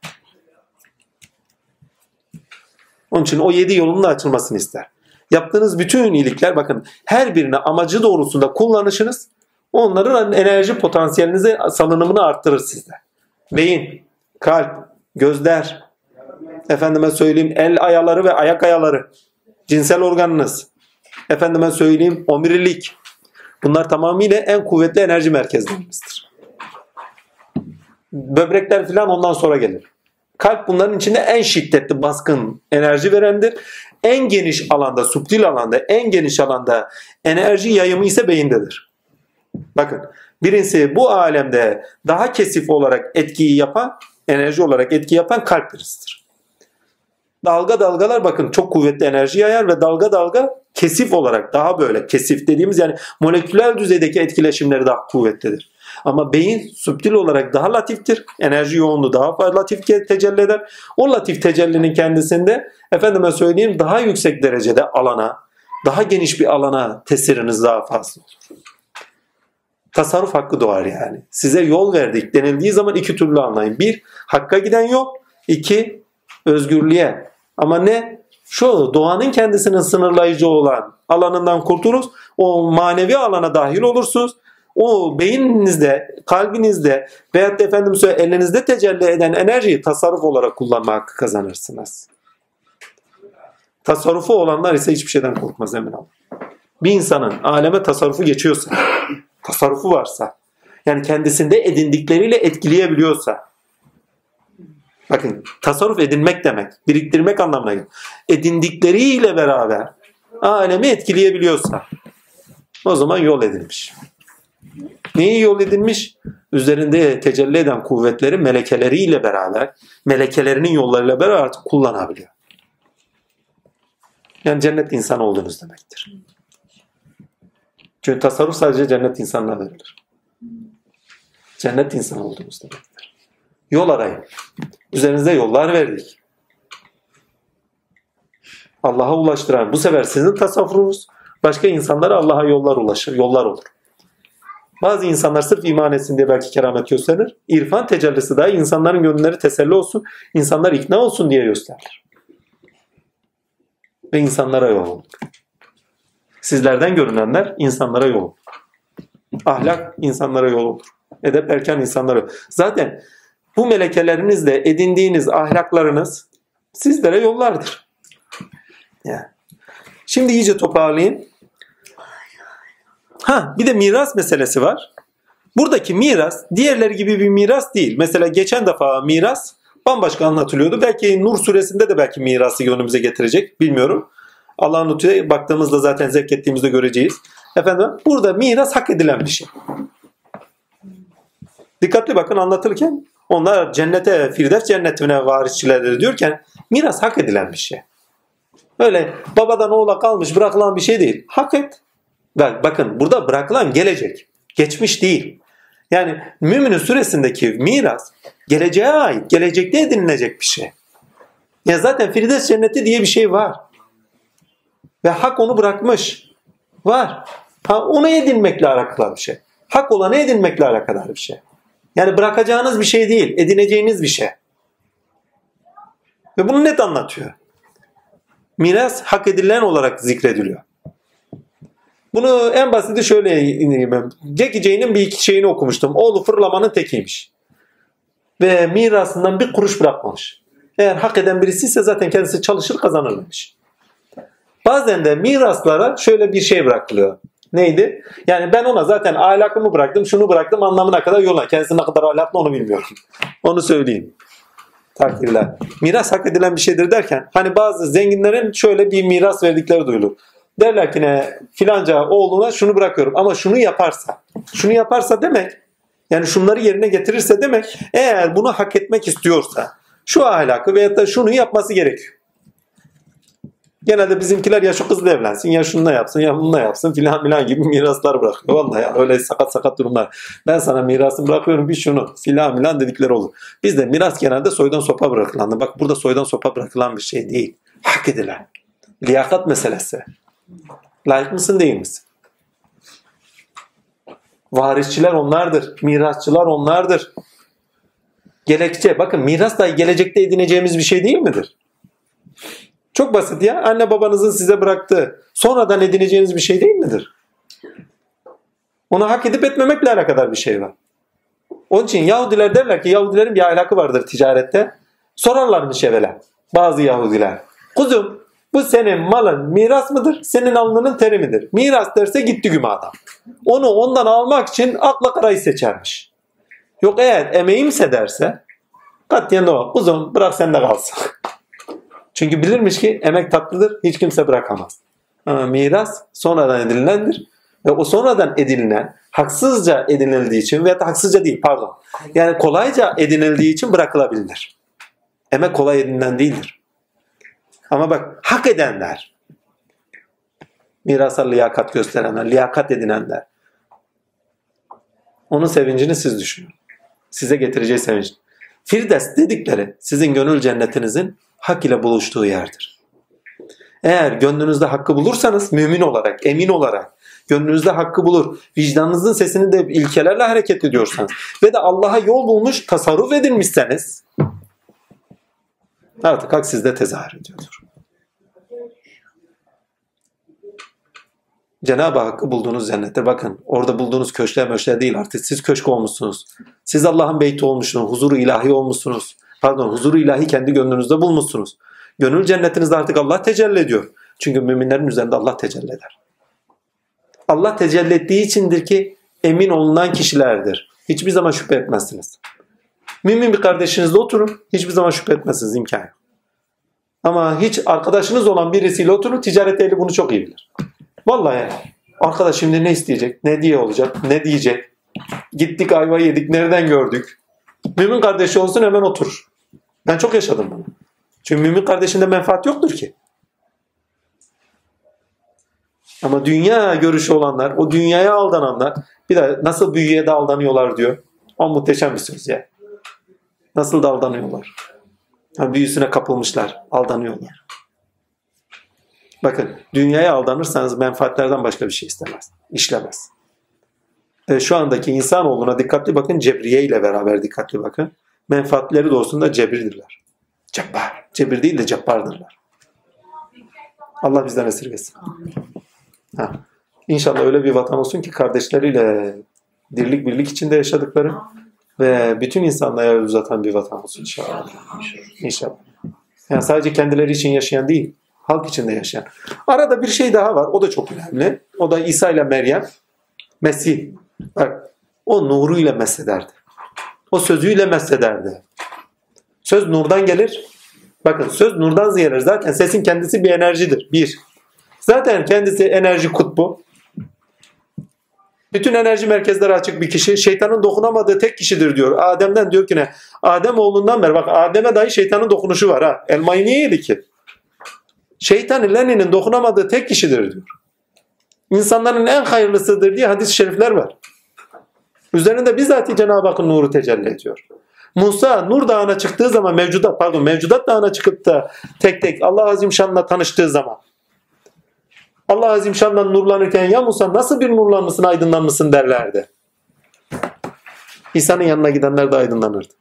Onun için o yedi yolun da açılmasını ister. Yaptığınız bütün iyilikler bakın her birini amacı doğrusunda kullanışınız onların enerji potansiyelinizi salınımını arttırır sizde. Beyin, kalp, gözler, efendime söyleyeyim el ayaları ve ayak ayaları, cinsel organınız, efendime söyleyeyim omurilik. Bunlar tamamıyla en kuvvetli enerji merkezlerimizdir. Böbrekler falan ondan sonra gelir. Kalp bunların içinde en şiddetli baskın enerji verendir. En geniş alanda, subtil alanda, en geniş alanda enerji yayımı ise beyindedir. Bakın birincisi bu alemde daha kesif olarak etkiyi yapan, enerji olarak etki yapan kalp birisidir. Dalga dalgalar bakın çok kuvvetli enerji yayar ve dalga dalga kesif olarak daha böyle kesif dediğimiz yani moleküler düzeydeki etkileşimleri daha kuvvetlidir. Ama beyin subtil olarak daha latiftir. Enerji yoğunluğu daha fazla latif tecelli eder. O latif tecellinin kendisinde efendime söyleyeyim daha yüksek derecede alana, daha geniş bir alana tesiriniz daha fazla olur. Tasarruf hakkı doğar yani. Size yol verdik denildiği zaman iki türlü anlayın. Bir, hakka giden yol. iki özgürlüğe. Ama ne? Şu doğanın kendisinin sınırlayıcı olan alanından kurtuluruz. O manevi alana dahil olursunuz. O beyninizde, kalbinizde veyahut da efendim söyle elinizde tecelli eden enerjiyi tasarruf olarak kullanma hakkı kazanırsınız. Tasarrufu olanlar ise hiçbir şeyden korkmaz emin olun. Bir insanın aleme tasarrufu geçiyorsa, tasarrufu varsa, yani kendisinde edindikleriyle etkileyebiliyorsa, bakın tasarruf edinmek demek, biriktirmek anlamına geliyor. Edindikleriyle beraber alemi etkileyebiliyorsa, o zaman yol edilmiş. Neyi yol edilmiş? Üzerinde tecelli eden kuvvetleri melekeleriyle beraber, melekelerinin yollarıyla beraber artık kullanabiliyor. Yani cennet insan olduğunuz demektir. Çünkü tasarruf sadece cennet insanına verilir. Cennet insanı olduğumuz demektir. Yol arayın. Üzerinize yollar verdik. Allah'a ulaştıran. Bu sefer sizin tasavvurunuz başka insanlara Allah'a yollar ulaşır, yollar olur. Bazı insanlar sırf iman etsin diye belki keramet gösterir. İrfan tecellisi dahi insanların gönülleri teselli olsun, insanlar ikna olsun diye gösterir. Ve insanlara yol. Sizlerden görünenler insanlara yol. Ahlak insanlara yol olur. Edep erken insanlara yol. Zaten bu melekelerinizle edindiğiniz ahlaklarınız sizlere yollardır. Yani. Şimdi iyice toparlayayım. Ha bir de miras meselesi var. Buradaki miras diğerleri gibi bir miras değil. Mesela geçen defa miras bambaşka anlatılıyordu. Belki Nur suresinde de belki mirası önümüze getirecek. Bilmiyorum. Allah'ın lütfüye baktığımızda zaten zevk ettiğimizde göreceğiz. Efendim burada miras hak edilen bir şey. Dikkatli bakın anlatırken onlar cennete, Firdevs cennetine varisçilerdir diyorken miras hak edilen bir şey. Öyle babadan oğula kalmış bırakılan bir şey değil. Hak et. Bak, bakın burada bırakılan gelecek. Geçmiş değil. Yani Mümin'in süresindeki miras geleceğe ait, gelecekte edinilecek bir şey. Ya zaten Firdevs cenneti diye bir şey var. Ve hak onu bırakmış. Var. Ha, onu edinmekle alakalı bir şey. Hak olanı edinmekle alakalı bir şey. Yani bırakacağınız bir şey değil, edineceğiniz bir şey. Ve bunu net anlatıyor. Miras hak edilen olarak zikrediliyor. Bunu en basiti şöyle ben. Jackie Jane'in bir iki şeyini okumuştum. Oğlu fırlamanın tekiymiş. Ve mirasından bir kuruş bırakmamış. Eğer hak eden birisi ise zaten kendisi çalışır kazanır demiş. Bazen de miraslara şöyle bir şey bırakılıyor. Neydi? Yani ben ona zaten ahlakımı bıraktım, şunu bıraktım anlamına kadar yola. Kendisi ne kadar ahlaklı onu bilmiyorum. Onu söyleyeyim. Takdirler. Miras hak edilen bir şeydir derken hani bazı zenginlerin şöyle bir miras verdikleri duyulur. Derler ki ne filanca oğluna şunu bırakıyorum ama şunu yaparsa. Şunu yaparsa demek yani şunları yerine getirirse demek eğer bunu hak etmek istiyorsa şu ahlakı veyahut da şunu yapması gerekiyor. Genelde bizimkiler ya şu kızla evlensin ya şununla yapsın ya bununla yapsın filan filan gibi miraslar bırakıyor. Vallahi ya öyle sakat sakat durumlar. Ben sana mirasını bırakıyorum bir şunu filan filan dedikleri olur. Bizde miras genelde soydan sopa bırakılandı. Bak burada soydan sopa bırakılan bir şey değil. Hak edilen. Liyakat meselesi. Layık mısın değil misin? Varisçiler onlardır. Mirasçılar onlardır. Gelecekte bakın miras da gelecekte edineceğimiz bir şey değil midir? Çok basit ya. Anne babanızın size bıraktığı sonradan edineceğiniz bir şey değil midir? Onu hak edip etmemekle alakadar bir şey var. Onun için Yahudiler derler ki Yahudilerin bir ahlakı vardır ticarette. Sorarlarmış evvela bazı Yahudiler. Kuzum bu senin malın miras mıdır? Senin alnının teri midir? Miras derse gitti güme adam. Onu ondan almak için akla karayı seçermiş. Yok eğer emeğimse derse katiyen de o. Kuzum bırak sende kalsın. Çünkü bilirmiş ki emek tatlıdır, hiç kimse bırakamaz. Ama miras sonradan edinilendir. Ve o sonradan edinilen, haksızca edinildiği için veya haksızca değil pardon. Yani kolayca edinildiği için bırakılabilir. Emek kolay edinilen değildir. Ama bak hak edenler, mirasa liyakat gösterenler, liyakat edinenler. Onun sevincini siz düşünün. Size getireceği sevinç. Firdevs dedikleri sizin gönül cennetinizin hak ile buluştuğu yerdir. Eğer gönlünüzde hakkı bulursanız mümin olarak, emin olarak gönlünüzde hakkı bulur, vicdanınızın sesini de ilkelerle hareket ediyorsanız ve de Allah'a yol bulmuş, tasarruf edilmişseniz artık hak sizde tezahür ediyordur. Cenab-ı Hakk'ı bulduğunuz cennette bakın orada bulduğunuz köşkler möşler değil artık siz köşk olmuşsunuz. Siz Allah'ın beyti olmuşsunuz, huzuru ilahi olmuşsunuz. Pardon huzuru ilahi kendi gönlünüzde bulmuşsunuz. Gönül cennetinizde artık Allah tecelli ediyor. Çünkü müminlerin üzerinde Allah tecelli eder. Allah tecelli ettiği içindir ki emin olunan kişilerdir. Hiçbir zaman şüphe etmezsiniz. Mümin bir kardeşinizle oturun. Hiçbir zaman şüphe etmezsiniz imkan. Ama hiç arkadaşınız olan birisiyle oturun. Ticaret ehli bunu çok iyi bilir. Vallahi arkadaş şimdi ne isteyecek? Ne diye olacak? Ne diyecek? Gittik ayva yedik. Nereden gördük? Mümin kardeşi olsun hemen oturur. Ben çok yaşadım bunu. Çünkü mümin kardeşinde menfaat yoktur ki. Ama dünya görüşü olanlar, o dünyaya aldananlar bir de nasıl büyüye de aldanıyorlar diyor. O muhteşem bir söz ya. Nasıl da aldanıyorlar. Ha, büyüsüne kapılmışlar, aldanıyorlar. Bakın dünyaya aldanırsanız menfaatlerden başka bir şey istemez, işlemez. E, şu andaki insanoğluna dikkatli bakın, cebriye ile beraber dikkatli bakın. Menfaatleri doğrusunda cebirdirler. Cebbar. Cebir değil de cebbardırlar. Allah bizden esirgesin. Ha. İnşallah öyle bir vatan olsun ki kardeşleriyle dirlik birlik içinde yaşadıkları ve bütün insanlığa el uzatan bir vatan olsun inşallah. İnşallah. Yani sadece kendileri için yaşayan değil, halk içinde yaşayan. Arada bir şey daha var, o da çok önemli. O da İsa ile Meryem, Mesih. Bak, o nuruyla mesederdi. O sözüyle mesederdi. Söz nurdan gelir. Bakın söz nurdan gelir. Zaten sesin kendisi bir enerjidir. Bir. Zaten kendisi enerji kutbu. Bütün enerji merkezleri açık bir kişi. Şeytanın dokunamadığı tek kişidir diyor. Adem'den diyor ki ne? Adem oğlundan beri. Bak Adem'e dahi şeytanın dokunuşu var ha. Elmayı niye yedi ki? Şeytanın Lenin'in dokunamadığı tek kişidir diyor. İnsanların en hayırlısıdır diye hadis-i şerifler var. Üzerinde bizzat Cenab-ı Hakk'ın nuru tecelli ediyor. Musa Nur Dağı'na çıktığı zaman mevcudat pardon mevcudat dağına çıkıp da tek tek Allah Azim Şan'la tanıştığı zaman Allah Azim Şan'dan nurlanırken ya Musa nasıl bir nurlanmışsın aydınlanmışsın derlerdi. İsa'nın yanına gidenler de aydınlanırdı.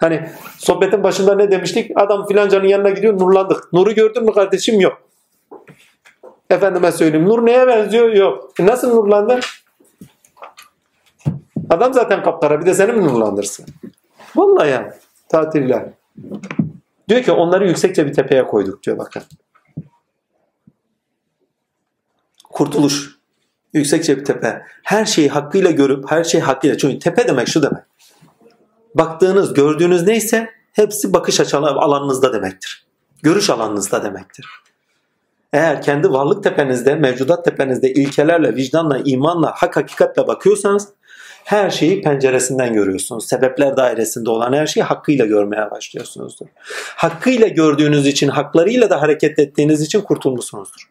Hani sohbetin başında ne demiştik? Adam filancanın yanına gidiyor nurlandık. Nuru gördün mü kardeşim? Yok. Efendime söyleyeyim. Nur neye benziyor? Yok. E nasıl nurlandın? Adam zaten kapkara bir de seni mi nurlandırsın? Vallahi ya. Tatiller. Diyor ki onları yüksekçe bir tepeye koyduk diyor bakın. Kurtuluş. Yüksekçe bir tepe. Her şeyi hakkıyla görüp her şeyi hakkıyla. Çünkü tepe demek şu demek. Baktığınız, gördüğünüz neyse hepsi bakış açı alanınızda demektir. Görüş alanınızda demektir. Eğer kendi varlık tepenizde, mevcudat tepenizde ilkelerle, vicdanla, imanla, hak hakikatle bakıyorsanız her şeyi penceresinden görüyorsunuz. Sebepler dairesinde olan her şeyi hakkıyla görmeye başlıyorsunuzdur. Hakkıyla gördüğünüz için, haklarıyla da hareket ettiğiniz için kurtulmuşsunuzdur.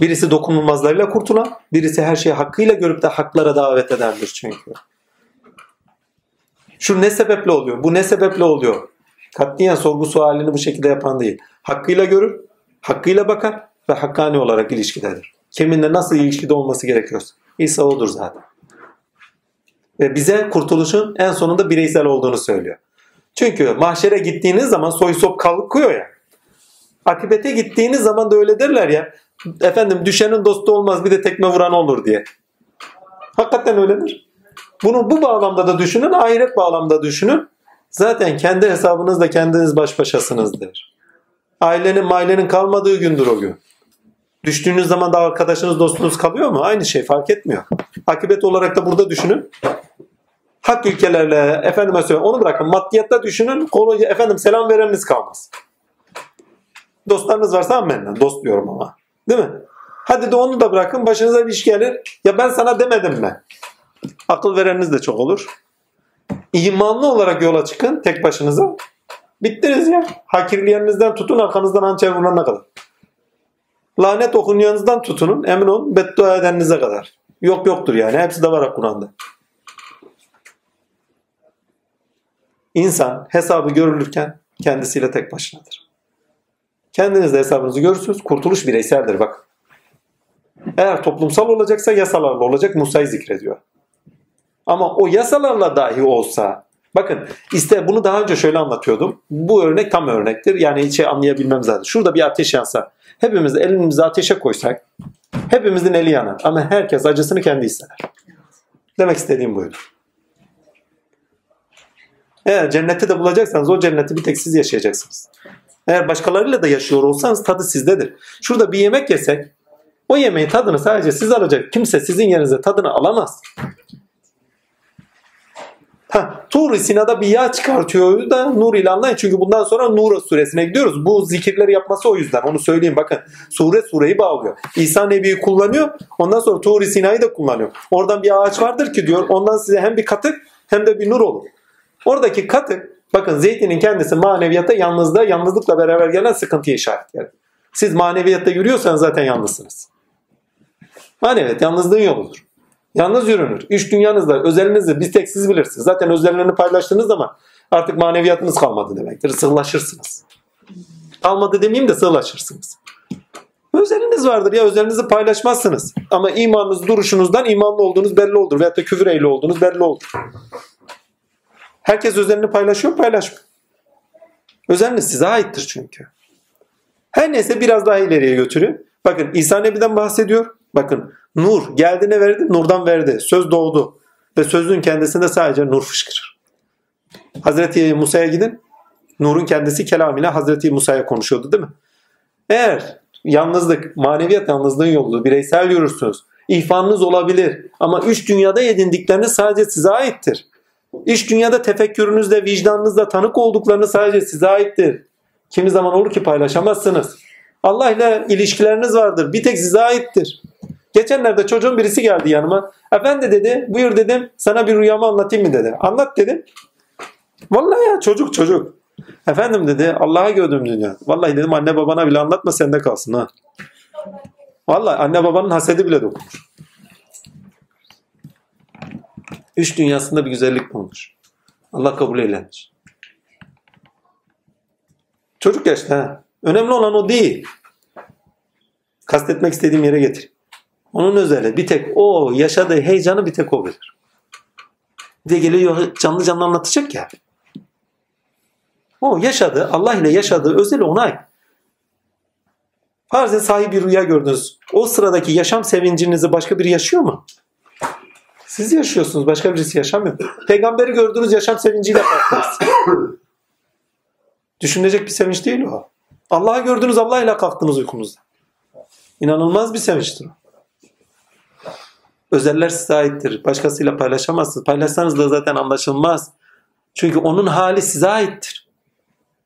Birisi dokunulmazlarıyla kurtulan, birisi her şeyi hakkıyla görüp de haklara davet edendir çünkü. Şu ne sebeple oluyor? Bu ne sebeple oluyor? Katliyen sorgu sualini bu şekilde yapan değil. Hakkıyla görür, hakkıyla bakar ve hakkani olarak ilişkidedir. Kiminle nasıl ilişkide olması gerekiyorsa. İsa odur zaten. Ve bize kurtuluşun en sonunda bireysel olduğunu söylüyor. Çünkü mahşere gittiğiniz zaman soy sop kalkıyor ya. Akibete gittiğiniz zaman da öyle derler ya. Efendim düşenin dostu olmaz bir de tekme vuran olur diye. Hakikaten öyledir. Bunu bu bağlamda da düşünün, ahiret bağlamda düşünün. Zaten kendi hesabınızda kendiniz baş başasınızdır. Ailenin mailenin kalmadığı gündür o gün. Düştüğünüz zaman da arkadaşınız dostunuz kalıyor mu? Aynı şey fark etmiyor. Akibet olarak da burada düşünün. Hak ülkelerle efendime söyleyeyim onu bırakın maddiyatta düşünün. Konu, efendim selam vereniniz kalmaz. Dostlarınız varsa amenna. Dost diyorum ama. Değil mi? Hadi de onu da bırakın başınıza bir iş gelir. Ya ben sana demedim mi? Akıl vereniniz de çok olur. İmanlı olarak yola çıkın tek başınıza. Bittiniz ya. Hakirliğinizden tutun arkanızdan hançer vurana kadar. Lanet okunuyanızdan tutunun emin olun beddua edeninize kadar. Yok yoktur yani hepsi de var Kur'an'da. İnsan hesabı görülürken kendisiyle tek başınadır. Kendiniz de hesabınızı görürsünüz. Kurtuluş bireyseldir bak. Eğer toplumsal olacaksa yasalarla olacak Musa'yı zikrediyor. Ama o yasalarla dahi olsa bakın işte bunu daha önce şöyle anlatıyordum. Bu örnek tam örnektir. Yani hiç şey anlayabilmem zaten. Şurada bir ateş yansa hepimiz elimizi ateşe koysak hepimizin eli yanar. Ama herkes acısını kendi hisseder. Demek istediğim buydu. Eğer cenneti de bulacaksanız o cenneti bir tek siz yaşayacaksınız. Eğer başkalarıyla da yaşıyor olsanız tadı sizdedir. Şurada bir yemek yesek o yemeğin tadını sadece siz alacak. Kimse sizin yerinize tadını alamaz. Ha, Tur Sina'da bir yağ çıkartıyor da Nur ile anlayın. Çünkü bundan sonra Nur suresine gidiyoruz. Bu zikirleri yapması o yüzden. Onu söyleyeyim bakın. Sure sureyi bağlıyor. İsa Nebi'yi kullanıyor. Ondan sonra Tur Sina'yı da kullanıyor. Oradan bir ağaç vardır ki diyor. Ondan size hem bir katık hem de bir nur olur. Oradaki katık bakın zeytinin kendisi maneviyata yalnızlığa, yalnızlıkla beraber gelen sıkıntıyı işaret eder. Siz maneviyatta yürüyorsanız zaten yalnızsınız. Maneviyat yalnızlığın yoludur. Yalnız yürünür. İş dünyanızda, özelinizi bir tek siz bilirsiniz. Zaten özellerini paylaştığınız zaman artık maneviyatınız kalmadı demektir. Sığlaşırsınız. Kalmadı demeyeyim de sığlaşırsınız. Özeliniz vardır ya özelinizi paylaşmazsınız. Ama imanınız duruşunuzdan imanlı olduğunuz belli olur. Veyahut da küfür ehli olduğunuz belli olur. Herkes özelini paylaşıyor paylaşmıyor. Özeliniz size aittir çünkü. Her neyse biraz daha ileriye götürün. Bakın İsa Nebi'den bahsediyor. Bakın nur geldi ne verdi? Nurdan verdi. Söz doğdu. Ve sözün kendisinde sadece nur fışkırır. Hazreti Musa'ya gidin. Nurun kendisi kelamıyla Hazreti Musa'ya konuşuyordu değil mi? Eğer yalnızlık, maneviyat yalnızlığın yolu, bireysel yürürsünüz. İhfanınız olabilir. Ama üç dünyada edindikleriniz sadece size aittir. İş dünyada tefekkürünüzle, vicdanınızla tanık olduklarını sadece size aittir. Kimi zaman olur ki paylaşamazsınız. Allah ile ilişkileriniz vardır. Bir tek size aittir. Geçenlerde çocuğun birisi geldi yanıma. Efendi dedi, buyur dedim, sana bir rüyamı anlatayım mı dedi. Anlat dedim. Vallahi ya çocuk çocuk. Efendim dedi, Allah'a gördüm dünya. Vallahi dedim anne babana bile anlatma sende kalsın ha. Vallahi anne babanın hasedi bile dokunur. Üç dünyasında bir güzellik bulmuş. Allah kabul eylemiş. Çocuk yaşta. Önemli olan o değil. Kastetmek istediğim yere getir. Onun özeli bir tek o yaşadığı heyecanı bir tek o bilir. Bir de geliyor canlı canlı anlatacak ya. O yaşadı, Allah ile yaşadığı özeli ona ait. Farz et sahibi bir rüya gördünüz. O sıradaki yaşam sevincinizi başka biri yaşıyor mu? Siz yaşıyorsunuz. Başka birisi yaşamıyor. Peygamberi gördüğünüz yaşam sevinciyle kalktınız. Düşünecek bir sevinç değil o. Allah'ı gördünüz Allah ile kalktınız uykunuzda. İnanılmaz bir sevinçtir o. Özeller size aittir. Başkasıyla paylaşamazsınız. Paylaşsanız da zaten anlaşılmaz. Çünkü onun hali size aittir.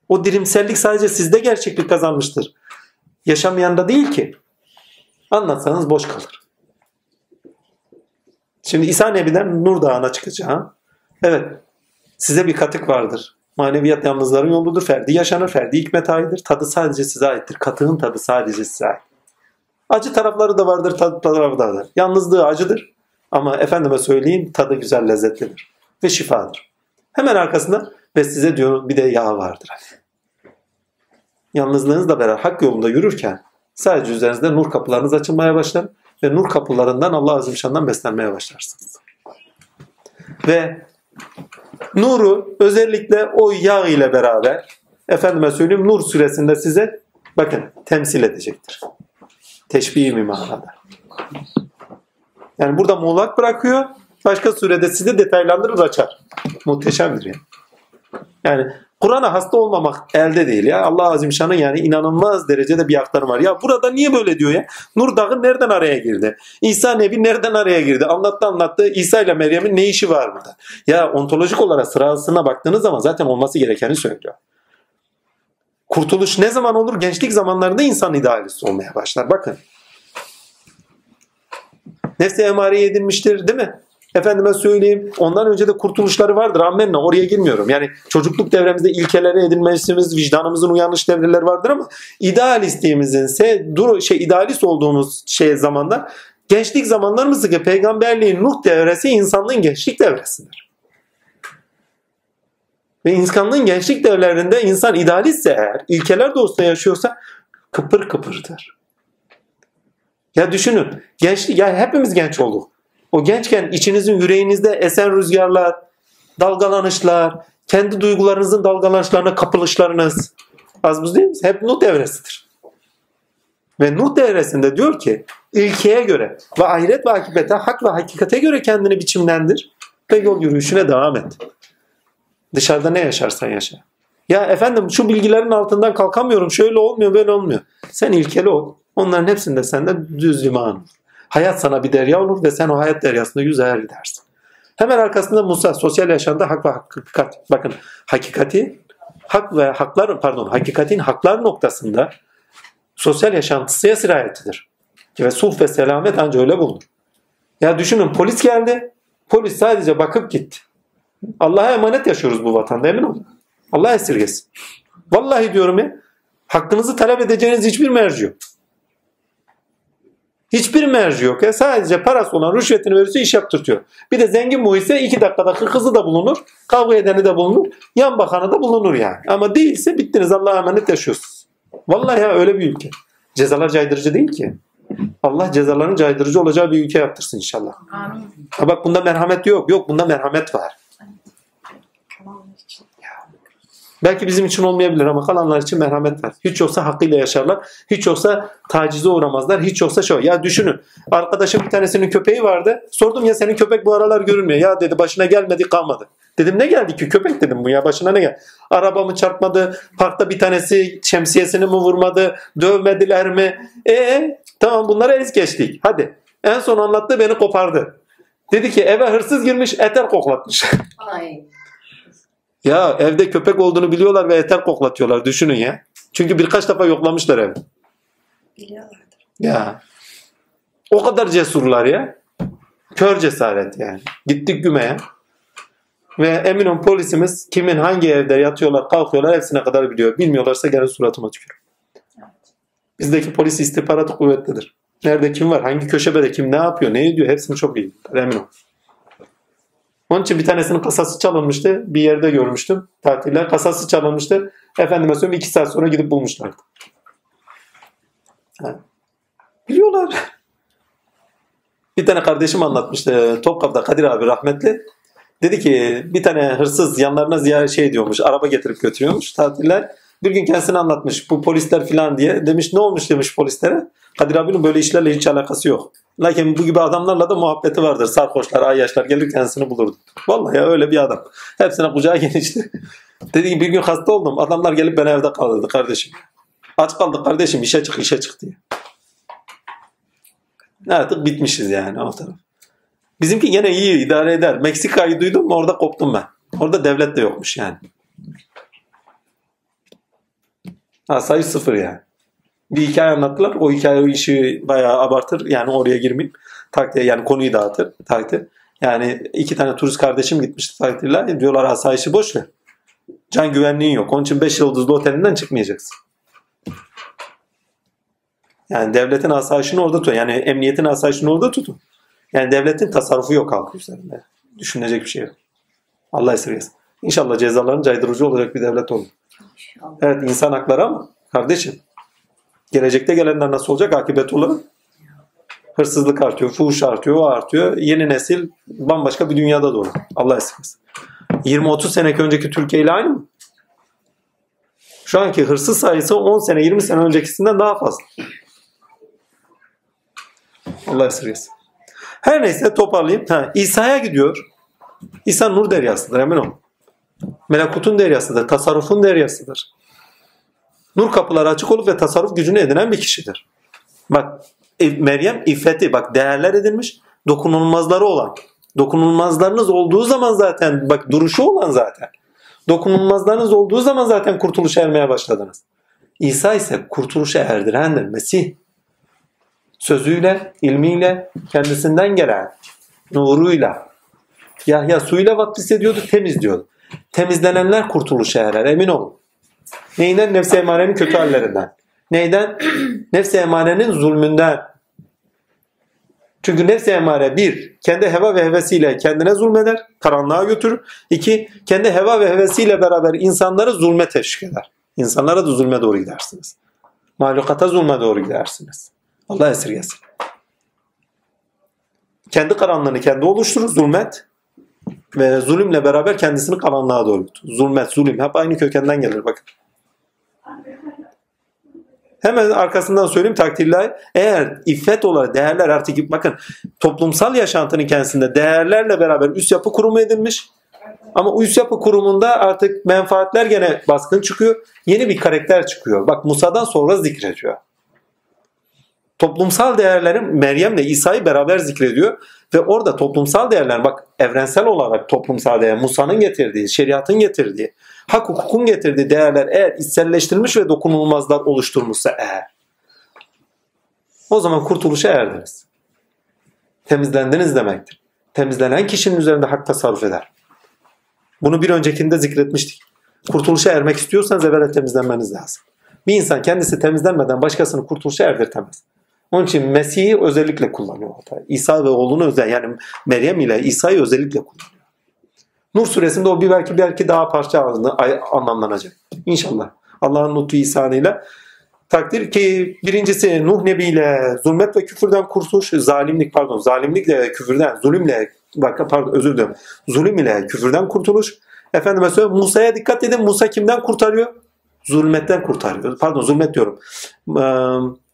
O dirimsellik sadece sizde gerçeklik kazanmıştır. Yaşamayan da değil ki. Anlatsanız boş kalır. Şimdi İsa Nebi'den Nur Dağı'na çıkacağım. Evet. Size bir katık vardır. Maneviyat yalnızların yoludur. Ferdi yaşanır. Ferdi hikmet aittir. Tadı sadece size aittir. Katığın tadı sadece size ait. Acı tarafları da vardır. Tadı tarafı da vardır. Yalnızlığı acıdır. Ama efendime söyleyeyim tadı güzel lezzetlidir. Ve şifadır. Hemen arkasında ve size diyor bir de yağ vardır. Yalnızlığınızla beraber hak yolunda yürürken sadece üzerinizde nur kapılarınız açılmaya başlar ve nur kapılarından Allah Azimşan'dan beslenmeye başlarsınız. Ve nuru özellikle o yağ ile beraber efendime söyleyeyim Nur suresinde size bakın temsil edecektir. Teşbih mi manada. Yani burada muğlak bırakıyor. Başka surede size detaylandırır açar. Muhteşemdir yani. Yani Kur'an'a hasta olmamak elde değil ya. Allah Azimşan'ın yani inanılmaz derecede bir aktarım var. Ya burada niye böyle diyor ya? Nur Dağı nereden araya girdi? İsa Nebi nereden araya girdi? Anlattı anlattı. İsa ile Meryem'in ne işi var burada? Ya ontolojik olarak sırasına baktığınız zaman zaten olması gerekeni söylüyor. Kurtuluş ne zaman olur? Gençlik zamanlarında insan idealist olmaya başlar. Bakın. Nefsi emareye edilmiştir değil mi? Efendime söyleyeyim ondan önce de kurtuluşları vardır. Ammenna oraya girmiyorum. Yani çocukluk devremizde ilkelere edinmesimiz, vicdanımızın uyanış devreleri vardır ama idealistliğimizin ise dur, şey idealist olduğumuz şey zamanda gençlik zamanlarımız ki peygamberliğin Nuh devresi insanlığın gençlik devresidir. Ve insanlığın gençlik devlerinde insan idealistse eğer, ilkeler doğusunda yaşıyorsa kıpır kıpırdır. Ya düşünün, gençlik, ya hepimiz genç olduk. O gençken içinizin yüreğinizde esen rüzgarlar, dalgalanışlar, kendi duygularınızın dalgalanışlarına kapılışlarınız az buz değil mi? Hep Nuh devresidir. Ve Nuh devresinde diyor ki ilkeye göre ve ahiret ve akibete, hak ve hakikate göre kendini biçimlendir ve yol yürüyüşüne devam et. Dışarıda ne yaşarsan yaşa. Ya efendim şu bilgilerin altından kalkamıyorum. Şöyle olmuyor, böyle olmuyor. Sen ilkeli ol. Onların hepsinde sende düz liman. Hayat sana bir derya olur ve sen o hayat deryasında yüzer gidersin. Hemen arkasında Musa sosyal yaşamda hak ve hakikat. Bakın hakikati hak ve haklar pardon hakikatin haklar noktasında sosyal yaşantısıya sirayetidir. Ve sulh ve selamet ancak öyle bulunur. Ya düşünün polis geldi. Polis sadece bakıp gitti. Allah'a emanet yaşıyoruz bu vatanda emin olun. Allah esirgesin. Vallahi diyorum ya Hakkınızı talep edeceğiniz hiçbir merci yok. Hiçbir merci yok. Ya. Sadece parası olan rüşvetini verirse iş yaptırtıyor. Bir de zengin bu ise iki dakikada kızı da bulunur. Kavga edeni de bulunur. Yan bakanı da bulunur yani. Ama değilse bittiniz Allah'a emanet yaşıyorsunuz. Vallahi ya öyle bir ülke. Cezalar caydırıcı değil ki. Allah cezaların caydırıcı olacağı bir ülke yaptırsın inşallah. Amin. Ha bak bunda merhamet yok. Yok bunda merhamet var. Tamam için. Belki bizim için olmayabilir ama kalanlar için merhamet var. Hiç yoksa hakkıyla yaşarlar. Hiç yoksa tacize uğramazlar. Hiç yoksa şu. Ya düşünün. Arkadaşım bir tanesinin köpeği vardı. Sordum ya senin köpek bu aralar görünmüyor. Ya dedi başına gelmedi kalmadı. Dedim ne geldi ki köpek dedim bu ya başına ne geldi? Arabamı çarpmadı. Parkta bir tanesi şemsiyesini mi vurmadı? Dövmediler mi? E tamam bunları ez geçtik. Hadi. En son anlattı beni kopardı. Dedi ki eve hırsız girmiş eter koklatmış. Ay. Ya evde köpek olduğunu biliyorlar ve eter koklatıyorlar. Düşünün ya. Çünkü birkaç defa yoklamışlar evi. Biliyorlardır. Ya. O kadar cesurlar ya. Kör cesaret yani. Gittik Güme'ye. Ve emin ol polisimiz kimin hangi evde yatıyorlar kalkıyorlar hepsine kadar biliyor. Bilmiyorlarsa gelin suratıma tükür. Bizdeki polis istihbaratı kuvvetlidir. Nerede kim var, hangi köşebede kim ne yapıyor, ne ediyor hepsini çok iyi. Emin ol. Onun için bir tanesinin kasası çalınmıştı. Bir yerde görmüştüm. Tatiller. Kasası çalınmıştı. Efendime söyleyeyim iki saat sonra gidip bulmuşlardı. Ha. Biliyorlar. Bir tane kardeşim anlatmıştı. Topkapı'da Kadir abi rahmetli. Dedi ki bir tane hırsız yanlarına ziyaret şey diyormuş. Araba getirip götürüyormuş tatiller. Bir gün kendisini anlatmış. Bu polisler filan diye. Demiş ne olmuş demiş polislere. Kadir abinin böyle işlerle hiç alakası yok. Lakin bu gibi adamlarla da muhabbeti vardır. Sarhoşlar, ayyaşlar gelir kendisini bulurdu. Vallahi ya öyle bir adam. Hepsine kucağı genişti. Dedi ki bir gün hasta oldum. Adamlar gelip beni evde kaldırdı kardeşim. Aç kaldık kardeşim işe çık işe çık diye. Artık bitmişiz yani o taraf. Bizimki gene iyi idare eder. Meksika'yı duydum mu orada koptum ben. Orada devlet de yokmuş yani. Ha sayı sıfır yani. Bir hikaye anlattılar. O hikaye o işi bayağı abartır. Yani oraya girmeyeyim. Takdir, yani konuyu dağıtır. Takdir. Yani iki tane turist kardeşim gitmişti takdirler. Diyorlar asayişi boş ver. Can güvenliğin yok. Onun için 5 yıldızlı otelinden çıkmayacaksın. Yani devletin asayişini orada tutun. Yani emniyetin asayişini orada tutun. Yani devletin tasarrufu yok halk üzerinde. Düşünecek bir şey yok. Allah esirgesin. İnşallah cezaların caydırıcı olacak bir devlet olur. Evet insan hakları ama kardeşim gelecekte gelenler nasıl olacak akıbet olarak? Hırsızlık artıyor, fuhuş artıyor, o artıyor. Yeni nesil bambaşka bir dünyada doğru. Allah esirgesin. 20-30 sene önceki Türkiye ile aynı mı? Şu anki hırsız sayısı 10 sene 20 sene öncekisinden daha fazla. Allah esirgesin. Her neyse toparlayayım. Ha, İsa'ya gidiyor. İsa nur deryasıdır emin ol. Melekutun deryasıdır. Tasarrufun deryasıdır. Nur kapıları açık olup ve tasarruf gücünü edinen bir kişidir. Bak e, Meryem iffeti bak değerler edilmiş dokunulmazları olan. Dokunulmazlarınız olduğu zaman zaten bak duruşu olan zaten. Dokunulmazlarınız olduğu zaman zaten kurtuluşa ermeye başladınız. İsa ise kurtuluşa erdirendir. Mesih sözüyle, ilmiyle, kendisinden gelen nuruyla. Yahya suyla vaftiz ediyordu, temiz diyordu. Temizlenenler kurtuluşa erer, emin olun. Neyinden? Nefs-i emarenin kötü hallerinden. Neyden? Nefs-i emarenin zulmünden. Çünkü nefs-i emare bir, kendi heva ve hevesiyle kendine zulmeder, karanlığa götürür. İki, kendi heva ve hevesiyle beraber insanları zulme teşvik eder. İnsanlara da zulme doğru gidersiniz. Mahlukata zulme doğru gidersiniz. Allah esirgesin. Kendi karanlığını kendi oluşturur, zulmet. Ve zulümle beraber kendisini karanlığa doğru götürür. Zulmet, zulüm hep aynı kökenden gelir bakın. Hemen arkasından söyleyeyim takdirler. Eğer iffet olarak değerler artık bakın toplumsal yaşantının kendisinde değerlerle beraber üst yapı kurumu edilmiş. Ama üst yapı kurumunda artık menfaatler gene baskın çıkıyor. Yeni bir karakter çıkıyor. Bak Musa'dan sonra zikrediyor. Toplumsal değerlerin Meryem'le İsa'yı beraber zikrediyor. Ve orada toplumsal değerler bak evrensel olarak toplumsal değer Musa'nın getirdiği, şeriatın getirdiği, hak hukukun getirdiği değerler eğer içselleştirilmiş ve dokunulmazlar oluşturmuşsa eğer o zaman kurtuluşa erdiniz. Temizlendiniz demektir. Temizlenen kişinin üzerinde hak tasarruf eder. Bunu bir öncekinde zikretmiştik. Kurtuluşa ermek istiyorsanız evvela temizlenmeniz lazım. Bir insan kendisi temizlenmeden başkasını kurtuluşa erdirtemez. Onun için Mesih'i özellikle kullanıyor. İsa ve oğlunu özel yani Meryem ile İsa'yı özellikle kullanıyor. Nur suresinde o bir belki belki daha parça anlamlanacak. İnşallah. Allah'ın lütfu ihsanıyla. Takdir ki birincisi Nuh Nebi ile zulmet ve küfürden kurtuluş, zalimlik pardon, zalimlikle küfürden, zulümle pardon özür dilerim. Zulüm ile küfürden kurtuluş. Efendime söyleyeyim Musa'ya dikkat edin. Musa kimden kurtarıyor? Zulmetten kurtarıyor. Pardon zulmet diyorum. Ee,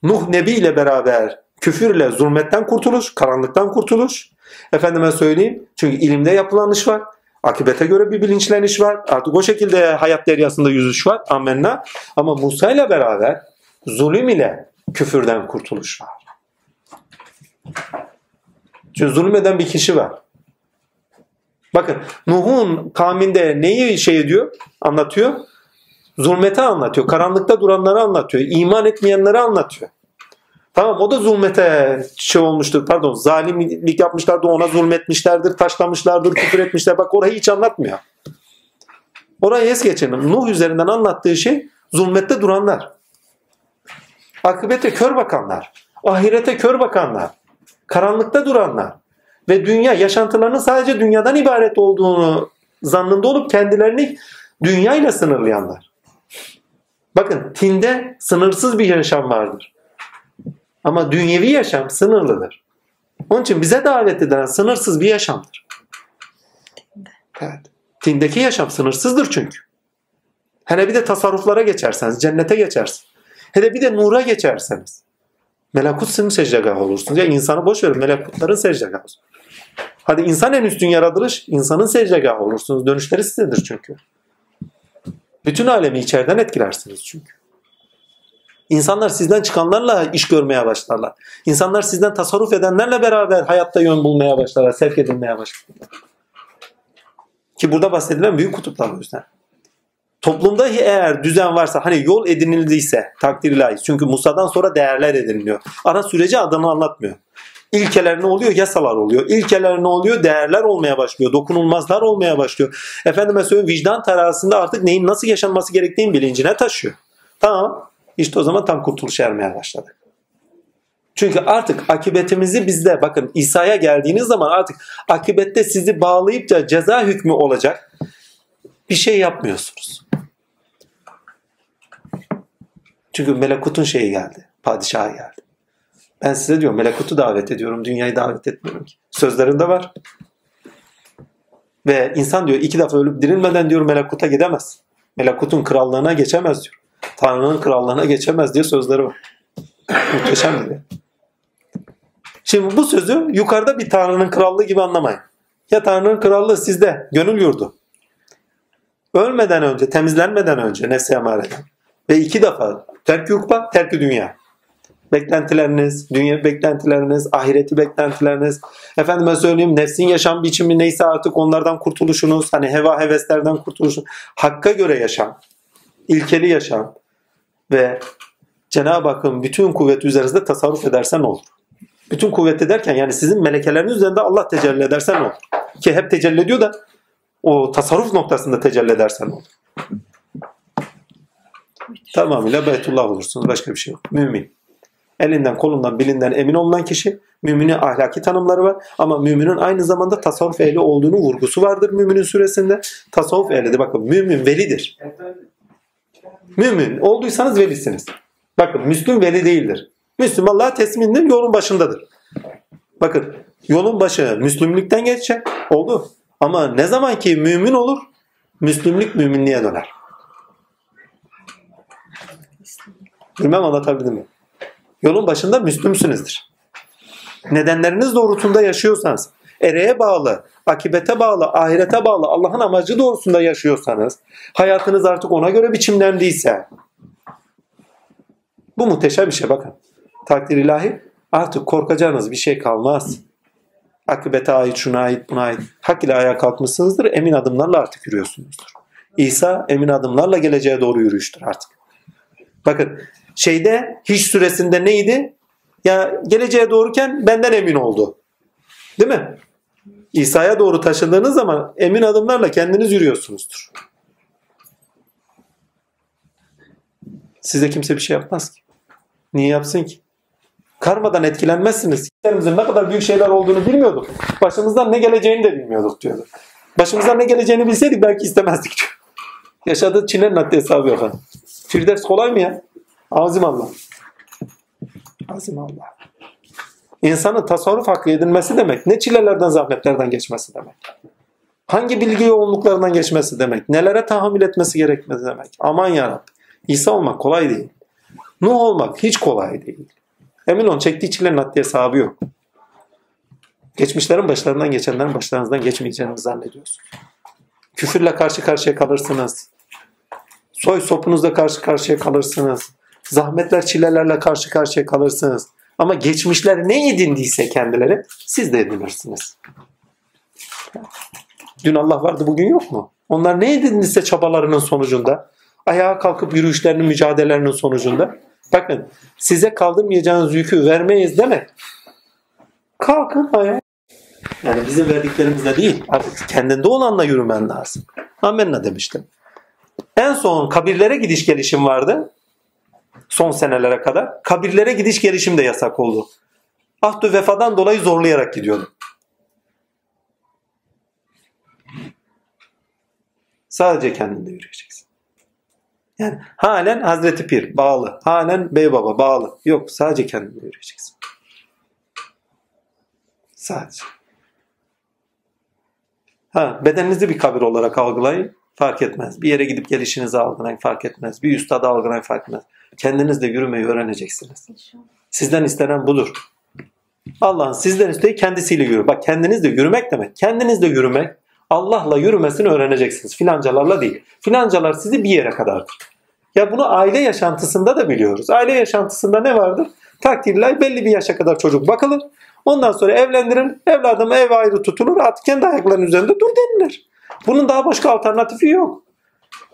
Nuh Nebi ile beraber küfürle zulmetten kurtuluş, karanlıktan kurtuluş. Efendime söyleyeyim. Çünkü ilimde yapılan var. Akibete göre bir bilinçleniş var. Artık o şekilde hayat deryasında yüzüş var. Amenna. Ama Musa ile beraber zulüm ile küfürden kurtuluş var. Çünkü zulmeden bir kişi var. Bakın Nuh'un kavminde neyi şey ediyor, anlatıyor? Zulmeti anlatıyor. Karanlıkta duranları anlatıyor. iman etmeyenleri anlatıyor. Tamam o da zulmete şey olmuştur. Pardon zalimlik yapmışlardı ona zulmetmişlerdir. Taşlamışlardır, küfür etmişler. Bak orayı hiç anlatmıyor. Orayı es geçelim. Nuh üzerinden anlattığı şey zulmette duranlar. Akıbete kör bakanlar. Ahirete kör bakanlar. Karanlıkta duranlar. Ve dünya yaşantılarının sadece dünyadan ibaret olduğunu zannında olup kendilerini dünyayla sınırlayanlar. Bakın tinde sınırsız bir yaşam vardır. Ama dünyevi yaşam sınırlıdır. Onun için bize davet edilen sınırsız bir yaşamdır. Evet. Tindeki yaşam sınırsızdır çünkü. Hele bir de tasarruflara geçerseniz, cennete geçersiniz. Hele bir de nura geçerseniz. Melekut sizin secdegahı olursunuz. Ya insanı boş verin, melekutların secdegahı olsun. Hadi insan en üstün yaratılış, insanın secdegahı olursunuz. Dönüşleri sizedir çünkü. Bütün alemi içeriden etkilersiniz çünkü. İnsanlar sizden çıkanlarla iş görmeye başlarlar. İnsanlar sizden tasarruf edenlerle beraber hayatta yön bulmaya başlarlar, sevk edilmeye başlarlar. Ki burada bahsedilen büyük kutuplar o yüzden. Toplumda eğer düzen varsa hani yol edinildiyse takdir ilahi. Çünkü Musa'dan sonra değerler ediniliyor. Ara süreci adını anlatmıyor. İlkeler ne oluyor? Yasalar oluyor. İlkeler ne oluyor? Değerler olmaya başlıyor. Dokunulmazlar olmaya başlıyor. Efendime söyleyeyim vicdan terazisinde artık neyin nasıl yaşanması gerektiğini bilincine taşıyor. Tamam. İşte o zaman tam kurtuluş ermeye başladık. Çünkü artık akibetimizi bizde bakın İsa'ya geldiğiniz zaman artık akibette sizi bağlayıp da ceza hükmü olacak bir şey yapmıyorsunuz. Çünkü melekutun şeyi geldi. Padişahı geldi. Ben size diyorum melekutu davet ediyorum. Dünyayı davet etmiyorum ki. Sözlerinde var. Ve insan diyor iki defa ölüp dirilmeden diyor melekuta gidemez. Melekutun krallığına geçemez diyor. Tanrı'nın krallığına geçemez diye sözleri var. Muhteşem diyor. Şimdi bu sözü yukarıda bir Tanrı'nın krallığı gibi anlamayın. Ya Tanrı'nın krallığı sizde, gönül yurdu. Ölmeden önce, temizlenmeden önce nefse emareden. Ve iki defa terk-i hukba, terk dünya. Beklentileriniz, dünya beklentileriniz, ahireti beklentileriniz, efendime söyleyeyim nefsin yaşam biçimi neyse artık onlardan kurtuluşunuz, hani heva heveslerden kurtuluşunuz, hakka göre yaşam, ilkeli yaşam ve Cenab-ı Hakk'ın bütün kuvveti üzerinizde tasarruf edersen olur. Bütün kuvvet ederken yani sizin melekeleriniz üzerinde Allah tecelli edersen olur. Ki hep tecelli ediyor da o tasarruf noktasında tecelli edersen olur. Tamamıyla Beytullah olursunuz. Başka bir şey yok. Mümin. Elinden, kolundan, bilinden emin olunan kişi. Müminin ahlaki tanımları var. Ama müminin aynı zamanda tasavvuf ehli olduğunu vurgusu vardır müminin süresinde. Tasavvuf ehlidir. Bakın mümin velidir. Mümin olduysanız velisiniz. Bakın Müslüm veli değildir. Müslüm Allah'a teslimdir, yolun başındadır. Bakın yolun başı Müslümlükten geçecek. Oldu. Ama ne zaman ki mümin olur, Müslümlük müminliğe döner. Bilmem anlatabildim mi? Yolun başında Müslümsünüzdür. Nedenleriniz doğrultusunda yaşıyorsanız, ereğe bağlı, akibete bağlı, ahirete bağlı, Allah'ın amacı doğrusunda yaşıyorsanız, hayatınız artık ona göre biçimlendiyse, bu muhteşem bir şey bakın. Takdir ilahi artık korkacağınız bir şey kalmaz. Akıbete ait, şuna ait, buna ait. Hak ile ayağa kalkmışsınızdır. Emin adımlarla artık yürüyorsunuzdur. İsa emin adımlarla geleceğe doğru yürüyüştür artık. Bakın şeyde hiç süresinde neydi? Ya geleceğe doğruken benden emin oldu. Değil mi? İsa'ya doğru taşındığınız zaman emin adımlarla kendiniz yürüyorsunuzdur. Size kimse bir şey yapmaz ki. Niye yapsın ki? Karmadan etkilenmezsiniz. Kendimizin ne kadar büyük şeyler olduğunu bilmiyorduk. Başımızdan ne geleceğini de bilmiyorduk diyordu. Başımızdan ne geleceğini bilseydik belki istemezdik diyor. Yaşadığı çilenin haddi hesabı yok. Firdevs kolay mı ya? Azim Allah. Azim Allah. İnsanın tasarruf hakkı edinmesi demek ne çilelerden zahmetlerden geçmesi demek. Hangi bilgi yoğunluklarından geçmesi demek. Nelere tahammül etmesi gerekmesi demek. Aman yarabbim. İsa olmak kolay değil. Nuh olmak hiç kolay değil. Emin olun çektiği çilenin haddi hesabı yok. Geçmişlerin başlarından geçenlerin başlarınızdan geçmeyeceğini zannediyorsunuz. Küfürle karşı karşıya kalırsınız. Soy sopunuzla karşı karşıya kalırsınız. Zahmetler, çilelerle karşı karşıya kalırsınız. Ama geçmişler ne edindiyse kendileri siz de edinirsiniz. Dün Allah vardı bugün yok mu? Onlar ne edindiyse çabalarının sonucunda, ayağa kalkıp yürüyüşlerinin, mücadelelerinin sonucunda. Bakın size kaldırmayacağınız yükü vermeyiz demek. Kalkın ayağa. Yani bizim verdiklerimizle değil. Artık kendinde olanla yürümen lazım. Amenna demiştim. En son kabirlere gidiş gelişim vardı. Son senelere kadar. Kabirlere gidiş gelişim de yasak oldu. Ahdü vefadan dolayı zorlayarak gidiyordum. Sadece kendinde yürüyeceksin. Yani halen Hazreti Pir bağlı. Halen Bey Baba bağlı. Yok sadece kendinde yürüyeceksin. Sadece. Ha, bedeninizi bir kabir olarak algılayın. Fark etmez. Bir yere gidip gelişinizi algılayın. Fark etmez. Bir üstada algılayın. Fark etmez. Kendiniz de yürümeyi öğreneceksiniz. Sizden istenen budur. Allah'ın sizden istediği kendisiyle yürü. Bak kendiniz de yürümek demek. Kendiniz de yürümek. Allah'la yürümesini öğreneceksiniz. Filancalarla değil. Filancalar sizi bir yere kadardır. Ya bunu aile yaşantısında da biliyoruz. Aile yaşantısında ne vardır? Takdirler belli bir yaşa kadar çocuk bakılır. Ondan sonra evlendirin. Evladım ev ayrı tutulur. Artık kendi ayaklarının üzerinde dur denilir. Bunun daha başka alternatifi yok.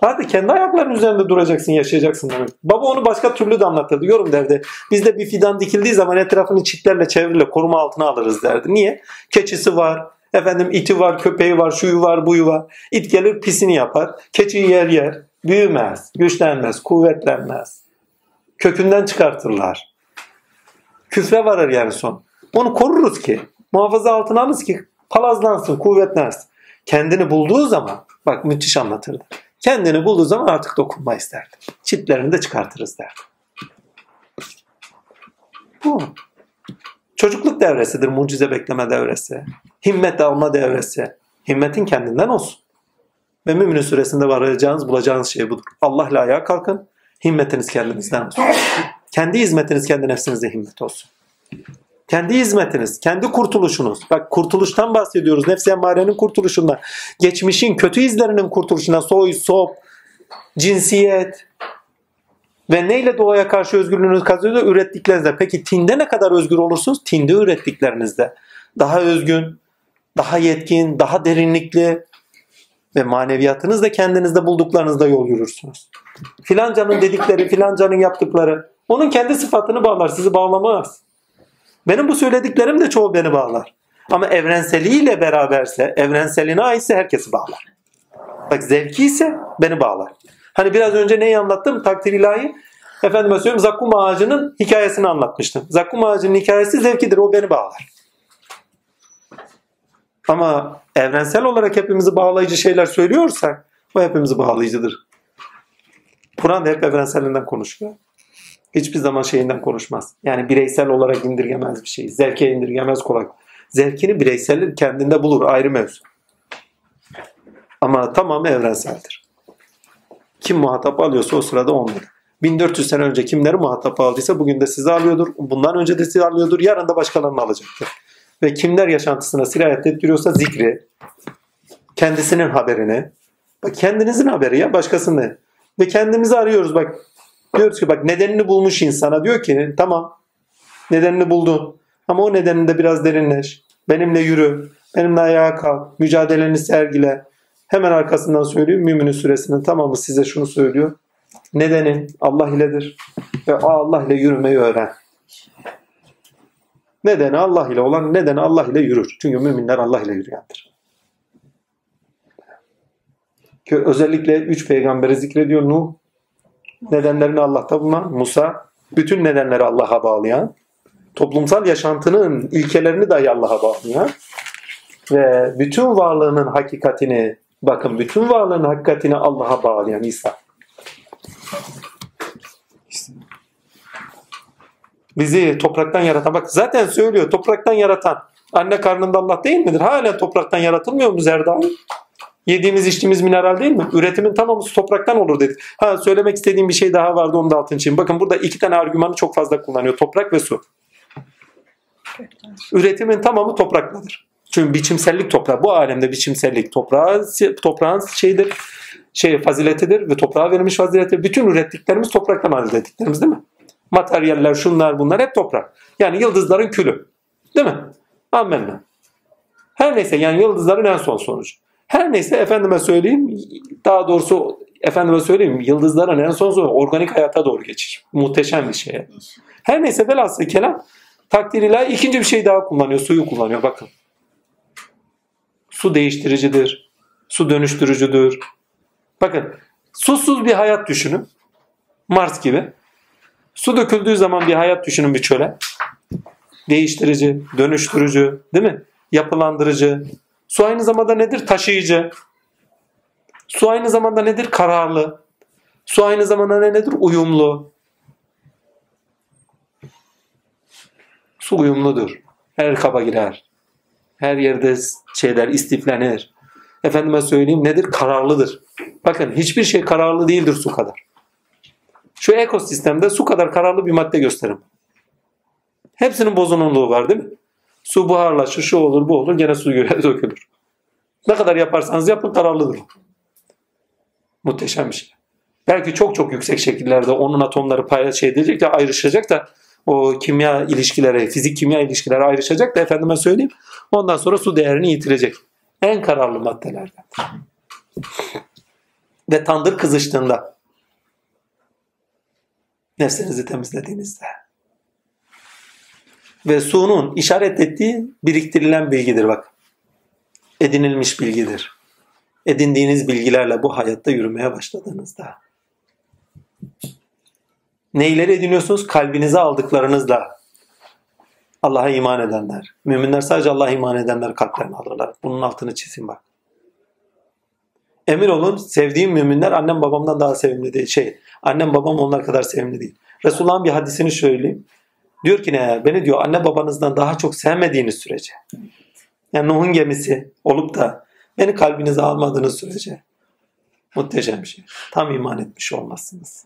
Hadi kendi ayaklarının üzerinde duracaksın, yaşayacaksın demek. Baba onu başka türlü de anlatırdı. Yorum derdi. Bizde bir fidan dikildiği zaman etrafını çitlerle çevriyle koruma altına alırız derdi. Niye? Keçisi var, efendim iti var, köpeği var, şuyu var, buyu var. İt gelir pisini yapar. Keçiyi yer yer. Büyümez, güçlenmez, kuvvetlenmez. Kökünden çıkartırlar. Küfre varır yani son. Onu koruruz ki, muhafaza altına alırız ki palazlansın, kuvvetlensin. Kendini bulduğu zaman, bak müthiş anlatırdı. Kendini bulduğu zaman artık dokunma isterdi. Çitlerini de çıkartırız derdi. Bu. Çocukluk devresidir mucize bekleme devresi. Himmet alma devresi. Himmetin kendinden olsun. Ve Mümin suresinde varacağınız, bulacağınız şey budur. Allah'la ayağa kalkın. Himmetiniz kendinizden olsun. kendi hizmetiniz kendi nefsinizde himmet olsun. Kendi hizmetiniz, kendi kurtuluşunuz. Bak kurtuluştan bahsediyoruz. Nefsi emmarenin kurtuluşundan. Geçmişin kötü izlerinin kurtuluşundan. Soy, sop, cinsiyet ve neyle doğaya karşı özgürlüğünüz kazanıyor? Ürettiklerinizde. Peki tinde ne kadar özgür olursunuz? Tinde ürettiklerinizde. Daha özgün, daha yetkin, daha derinlikli ve maneviyatınız da kendinizde bulduklarınızda yol yürürsünüz. Filancanın dedikleri, filancanın yaptıkları onun kendi sıfatını bağlar, sizi bağlamaz. Benim bu söylediklerim de çoğu beni bağlar. Ama evrenseliyle beraberse, evrenseline aitse herkesi bağlar. Bak zevki ise beni bağlar. Hani biraz önce neyi anlattım? Takdir ilahi. Efendime söyleyeyim zakkum ağacının hikayesini anlatmıştım. Zakkum ağacının hikayesi zevkidir. O beni bağlar. Ama evrensel olarak hepimizi bağlayıcı şeyler söylüyorsak o hepimizi bağlayıcıdır. Kur'an da hep evrenselinden konuşuyor. Hiçbir zaman şeyinden konuşmaz. Yani bireysel olarak indirgemez bir şeyi. Zevke indirgemez kolay. Zevkini bireysel kendinde bulur. Ayrı mevzu. Ama tamamı evrenseldir. Kim muhatap alıyorsa o sırada onları. 1400 sene önce kimleri muhatap aldıysa bugün de sizi alıyordur. Bundan önce de sizi alıyordur. Yarın da başkalarını alacaktır. Ve kimler yaşantısına sirayet ettiriyorsa zikri, kendisinin haberini, bak kendinizin haberi ya başkasının. Ve kendimizi arıyoruz bak. Diyoruz ki bak nedenini bulmuş insana. Diyor ki tamam nedenini buldun. Ama o nedeninde biraz derinleş. Benimle yürü. Benimle ayağa kalk. Mücadeleni sergile. Hemen arkasından söylüyor. Müminin suresinin tamamı size şunu söylüyor. Nedenin Allah iledir. Ve Allah ile yürümeyi öğren. Nedeni Allah ile olan nedeni Allah ile yürür. Çünkü müminler Allah ile yürüyendir. Ki özellikle üç peygamberi zikrediyor. Nuh, Nedenlerini Allah'ta bulunan Musa, bütün nedenleri Allah'a bağlayan, toplumsal yaşantının ilkelerini dahi Allah'a bağlayan ve bütün varlığının hakikatini, bakın bütün varlığın hakikatini Allah'a bağlayan İsa. Bizi topraktan yaratan, bak zaten söylüyor topraktan yaratan. Anne karnında Allah değil midir? Hala topraktan yaratılmıyor mu Zerdal? Yediğimiz içtiğimiz mineral değil mi? Üretimin tamamı topraktan olur dedik. Ha söylemek istediğim bir şey daha vardı onu da altın çizeyim. Bakın burada iki tane argümanı çok fazla kullanıyor. Toprak ve su. Üretimin tamamı topraktadır. Çünkü biçimsellik toprağı. Bu alemde biçimsellik toprağı, toprağın şeydir, şey faziletidir ve toprağa verilmiş fazilettir. Bütün ürettiklerimiz topraktan elde ettiklerimiz değil mi? Materyaller, şunlar bunlar hep toprak. Yani yıldızların külü. Değil mi? Amenna. Her neyse yani yıldızların en son sonucu. Her neyse efendime söyleyeyim daha doğrusu efendime söyleyeyim yıldızların en son sonucu organik hayata doğru geçiş. Muhteşem bir şey. Her neyse velhasıl kelam takdir ilahi ikinci bir şey daha kullanıyor. Suyu kullanıyor bakın. Su değiştiricidir. Su dönüştürücüdür. Bakın susuz bir hayat düşünün. Mars gibi. Su döküldüğü zaman bir hayat düşünün bir çöle. Değiştirici, dönüştürücü, değil mi? Yapılandırıcı. Su aynı zamanda nedir? Taşıyıcı. Su aynı zamanda nedir? Kararlı. Su aynı zamanda ne nedir? Uyumlu. Su uyumludur. Her kaba girer. Her yerde şeyler istiflenir. Efendime söyleyeyim nedir? Kararlıdır. Bakın hiçbir şey kararlı değildir su kadar. Şu ekosistemde su kadar kararlı bir madde gösterin. Hepsinin bozunurluğu var değil mi? Su buharlaşır, şu olur, bu olur, gene su göre dökülür. Ne kadar yaparsanız yapın kararlıdır. Muhteşem bir şey. Belki çok çok yüksek şekillerde onun atomları paylaş şey edecek de ayrışacak da o kimya ilişkileri, fizik kimya ilişkileri ayrışacak da efendime söyleyeyim. Ondan sonra su değerini yitirecek. En kararlı maddelerden. Ve tandır kızıştığında nefsinizi temizlediğinizde ve su'nun işaret ettiği biriktirilen bilgidir bak. Edinilmiş bilgidir. Edindiğiniz bilgilerle bu hayatta yürümeye başladığınızda. Neyleri ediniyorsunuz? Kalbinize aldıklarınızla. Allah'a iman edenler. Müminler sadece Allah'a iman edenler kalplerini alırlar. Bunun altını çizin bak. Emin olun sevdiğim müminler annem babamdan daha sevimli değil. Şey, annem babam onlar kadar sevimli değil. Resulullah'ın bir hadisini söyleyeyim. Diyor ki ne? Beni diyor anne babanızdan daha çok sevmediğiniz sürece. Yani Nuh'un gemisi olup da beni kalbinize almadığınız sürece muhteşem bir şey. Tam iman etmiş olmazsınız.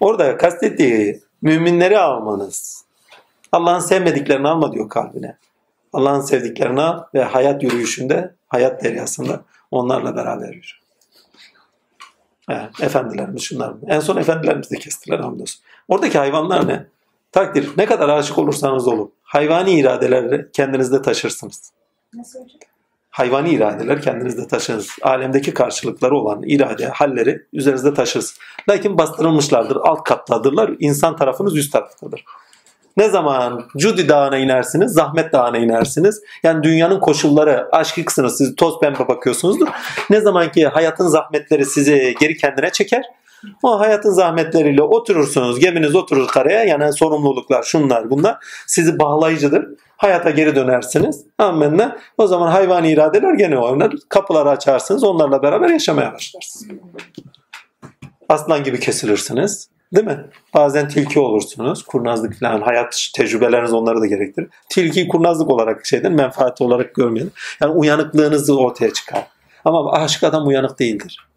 Orada kastettiği müminleri almanız. Allah'ın sevmediklerini alma diyor kalbine. Allah'ın sevdiklerini al ve hayat yürüyüşünde, hayat deryasında onlarla beraber yürü. Evet, efendilerimiz şunlar. En son efendilerimiz de kestiler hamdolsun. Oradaki hayvanlar ne? Takdir. Ne kadar aşık olursanız olun. Hayvani iradeleri kendinizde taşırsınız. Nasıl hocam? Hayvani iradeler kendinizde taşırız. Alemdeki karşılıkları olan irade, halleri üzerinizde taşırız. Lakin bastırılmışlardır. Alt kattadırlar. İnsan tarafınız üst taraftadır. Ne zaman Cudi Dağı'na inersiniz, Zahmet Dağı'na inersiniz. Yani dünyanın koşulları, aşkıksınız, siz toz pembe bakıyorsunuzdur. Ne zaman ki hayatın zahmetleri sizi geri kendine çeker, o hayatın zahmetleriyle oturursunuz, geminiz oturur karaya. Yani sorumluluklar, şunlar bunlar sizi bağlayıcıdır. Hayata geri dönersiniz. Amenna. O zaman hayvani iradeler gene oynar. Kapıları açarsınız, onlarla beraber yaşamaya başlarsınız. Aslan gibi kesilirsiniz. Değil mi? Bazen tilki olursunuz. Kurnazlık falan hayat tecrübeleriniz onları da gerektirir. Tilkiyi kurnazlık olarak şeyden menfaat olarak görmeyin. Yani uyanıklığınız ortaya çıkar. Ama aşık adam uyanık değildir.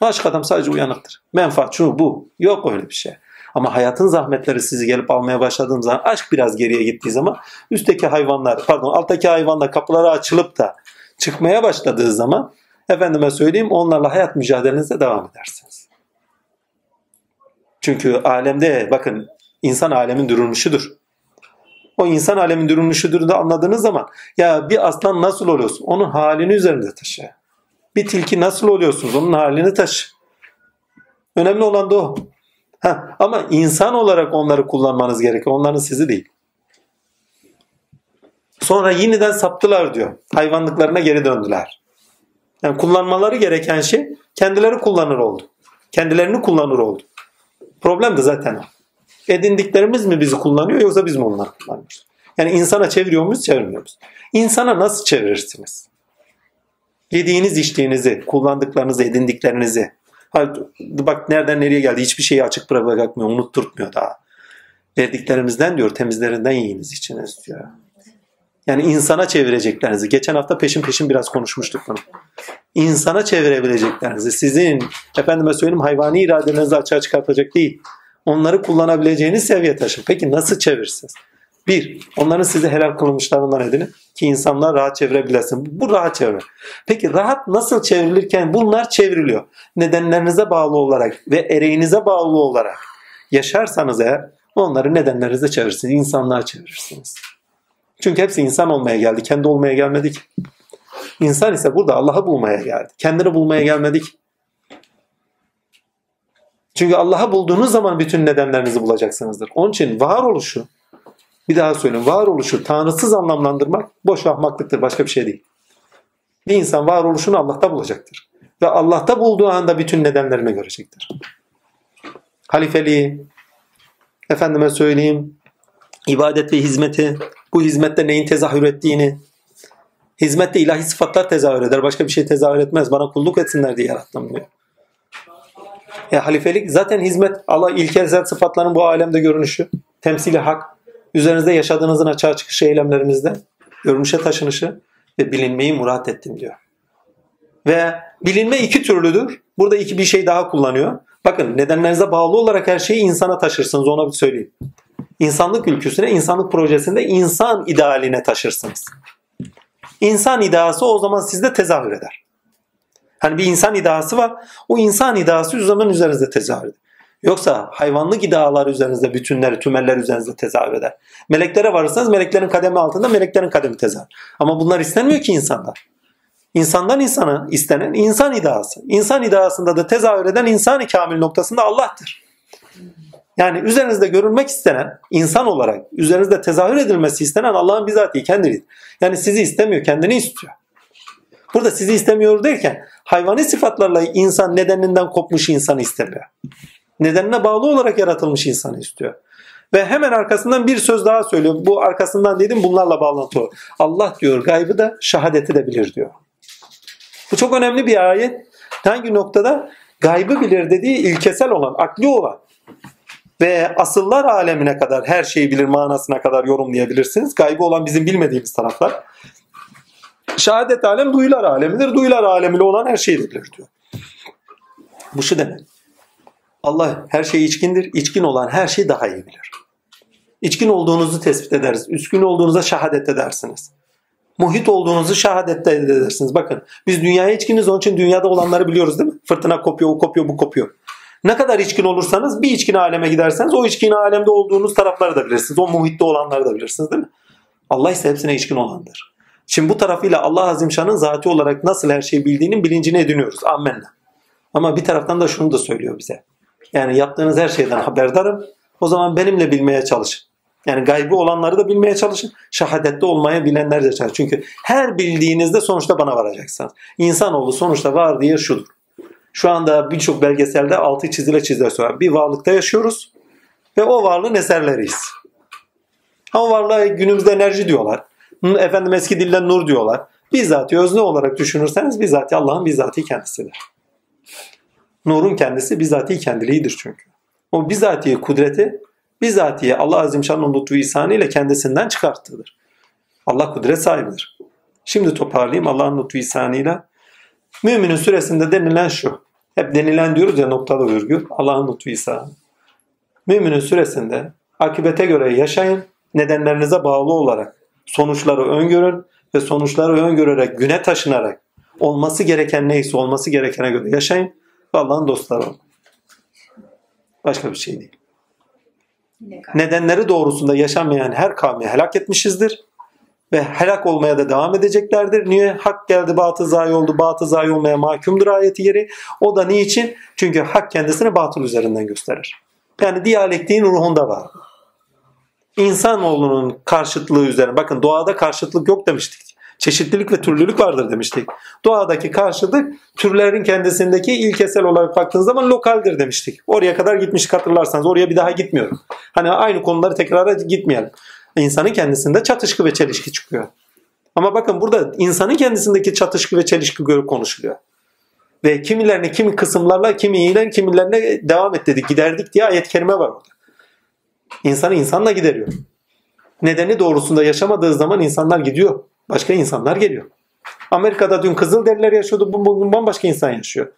Aşık adam sadece uyanıktır. Menfaat şu bu. Yok öyle bir şey. Ama hayatın zahmetleri sizi gelip almaya başladığım zaman aşk biraz geriye gittiği zaman üstteki hayvanlar pardon alttaki hayvanlar kapıları açılıp da çıkmaya başladığı zaman efendime söyleyeyim onlarla hayat mücadelenize devam edersiniz. Çünkü alemde bakın insan alemin dürülmüşüdür. O insan alemin dürülmüşüdür de anladığınız zaman ya bir aslan nasıl oluyorsun? Onun halini üzerinde taşı. Bir tilki nasıl oluyorsunuz? Onun halini taşı. Önemli olan da o. Ha, ama insan olarak onları kullanmanız gerekiyor. Onların sizi değil. Sonra yeniden saptılar diyor. Hayvanlıklarına geri döndüler. Yani kullanmaları gereken şey kendileri kullanır oldu. Kendilerini kullanır oldu. Problem de zaten o. Edindiklerimiz mi bizi kullanıyor yoksa biz mi onları kullanıyoruz? Yani insana çeviriyor muyuz, çevirmiyor muyuz? İnsana nasıl çevirirsiniz? Yediğiniz, içtiğinizi, kullandıklarınızı, edindiklerinizi. Bak nereden nereye geldi hiçbir şeyi açık bırakmıyor, unutturtmuyor daha. Verdiklerimizden diyor temizlerinden yiyiniz içiniz diyor. Yani insana çevireceklerinizi. Geçen hafta peşin peşin biraz konuşmuştuk bunu. İnsana çevirebileceklerinizi. Sizin efendime söyleyeyim hayvani iradelerinizi açığa çıkartacak değil. Onları kullanabileceğiniz seviye taşın. Peki nasıl çevirsiniz? Bir, onların size helal kılınmışlarından edinin ki insanlar rahat çevirebilesin. Bu rahat çevre. Peki rahat nasıl çevrilirken bunlar çevriliyor. Nedenlerinize bağlı olarak ve ereğinize bağlı olarak yaşarsanız eğer onları nedenlerinize çevirirsiniz. insanlığa çevirirsiniz. Çünkü hepsi insan olmaya geldi. Kendi olmaya gelmedik. İnsan ise burada Allah'ı bulmaya geldi. Kendini bulmaya gelmedik. Çünkü Allah'ı bulduğunuz zaman bütün nedenlerinizi bulacaksınızdır. Onun için varoluşu, bir daha söyleyeyim, varoluşu tanrısız anlamlandırmak boş ahmaklıktır. Başka bir şey değil. Bir insan varoluşunu Allah'ta bulacaktır. Ve Allah'ta bulduğu anda bütün nedenlerini görecektir. Halifeliği, efendime söyleyeyim, ibadet ve hizmeti, bu hizmette neyin tezahür ettiğini, hizmette ilahi sıfatlar tezahür eder. Başka bir şey tezahür etmez. Bana kulluk etsinler diye yarattım diyor. Ya halifelik zaten hizmet Allah ilkesel sıfatların bu alemde görünüşü, temsili hak, üzerinizde yaşadığınızın açığa çıkışı eylemlerimizde, görünüşe taşınışı ve bilinmeyi murat ettim diyor. Ve bilinme iki türlüdür. Burada iki bir şey daha kullanıyor. Bakın nedenlerinize bağlı olarak her şeyi insana taşırsınız ona bir söyleyeyim. İnsanlık ülküsüne, insanlık projesinde insan idealine taşırsınız. İnsan iddiası o zaman sizde tezahür eder. Hani bir insan iddiası var. O insan iddiası zaman üzerinizde tezahür eder. Yoksa hayvanlık iddialar üzerinizde bütünleri, tümeller üzerinizde tezahür eder. Meleklere varırsanız meleklerin kademi altında meleklerin kademi tezahür. Ama bunlar istenmiyor ki insanlar. İnsandan insana istenen insan iddiası. İnsan iddiasında da tezahür eden insan kamil noktasında Allah'tır. Yani üzerinizde görülmek istenen insan olarak üzerinizde tezahür edilmesi istenen Allah'ın bizatihi kendiliğidir. Yani sizi istemiyor, kendini istiyor. Burada sizi istemiyor derken hayvani sıfatlarla insan nedeninden kopmuş insanı istemiyor. Nedenine bağlı olarak yaratılmış insanı istiyor. Ve hemen arkasından bir söz daha söylüyor. Bu arkasından dedim bunlarla bağlantılı. Allah diyor gaybı da şehadeti de bilir diyor. Bu çok önemli bir ayet. Hangi noktada? Gaybı bilir dediği ilkesel olan, akli olan ve asıllar alemine kadar her şeyi bilir manasına kadar yorumlayabilirsiniz. Gaybı olan bizim bilmediğimiz taraflar. Şehadet alem duyular alemidir. Duyular alemiyle olan her şeyi bilir diyor. Bu şu demek. Allah her şey içkindir. İçkin olan her şeyi daha iyi bilir. İçkin olduğunuzu tespit ederiz. Üskün olduğunuza şehadet edersiniz. Muhit olduğunuzu şehadette edersiniz. Bakın biz dünyaya içkiniz onun için dünyada olanları biliyoruz değil mi? Fırtına kopuyor, o kopuyor, bu kopuyor. Ne kadar içkin olursanız bir içkin aleme giderseniz o içkin alemde olduğunuz tarafları da bilirsiniz. O muhitte olanları da bilirsiniz değil mi? Allah ise hepsine içkin olandır. Şimdi bu tarafıyla Allah Azimşan'ın zati olarak nasıl her şeyi bildiğinin bilincini ediniyoruz. Amenna. Ama bir taraftan da şunu da söylüyor bize. Yani yaptığınız her şeyden haberdarım. O zaman benimle bilmeye çalışın. Yani gaybı olanları da bilmeye çalışın. Şehadette olmaya bilenler de çalışın. Çünkü her bildiğinizde sonuçta bana varacaksınız. İnsanoğlu sonuçta var diye şudur. Şu anda birçok belgeselde altı çizile çizile söyler. Bir varlıkta yaşıyoruz ve o varlığın eserleriyiz. O varlığa günümüzde enerji diyorlar. Efendim eski dilden nur diyorlar. Bizzati özne olarak düşünürseniz bizzati Allah'ın bizzati kendisidir. Nurun kendisi bizzati kendiliğidir çünkü. O bizzati kudreti bizzatiye Allah Azimşan'ın lütfu ihsanı ile kendisinden çıkarttığıdır. Allah kudret sahibidir. Şimdi toparlayayım Allah'ın lütfu ihsanıyla. Müminin süresinde denilen şu. Hep denilen diyoruz ya noktalı virgül. Allah'ın lütfu ihsanı. Müminin süresinde akibete göre yaşayın. Nedenlerinize bağlı olarak sonuçları öngörün ve sonuçları öngörerek güne taşınarak olması gereken neyse olması gerekene göre yaşayın ve Allah'ın dostları olun. Başka bir şey değil. Nedenleri doğrusunda yaşamayan her kavmi helak etmişizdir. Ve helak olmaya da devam edeceklerdir. Niye? Hak geldi batıl zayi oldu. Batıl zayi olmaya mahkumdur ayeti yeri. O da niçin? Çünkü hak kendisini batıl üzerinden gösterir. Yani diyalektiğin ruhunda var. İnsanoğlunun karşıtlığı üzerine. Bakın doğada karşıtlık yok demiştik. Çeşitlilik ve türlülük vardır demiştik. Doğadaki karşılık türlerin kendisindeki ilkesel olarak baktığınız zaman lokaldir demiştik. Oraya kadar gitmiş hatırlarsanız oraya bir daha gitmiyorum. Hani aynı konuları tekrara gitmeyelim. İnsanın kendisinde çatışkı ve çelişki çıkıyor. Ama bakın burada insanın kendisindeki çatışkı ve çelişki görüp konuşuluyor. Ve kimilerine kimi kısımlarla kimiyle kimilerine devam et dedik giderdik diye ayet-i kerime var orada. İnsanı insanla gideriyor. Nedeni doğrusunda yaşamadığı zaman insanlar gidiyor. Başka insanlar geliyor. Amerika'da dün Kızılderililer yaşıyordu. Bugün bambaşka insan yaşıyor.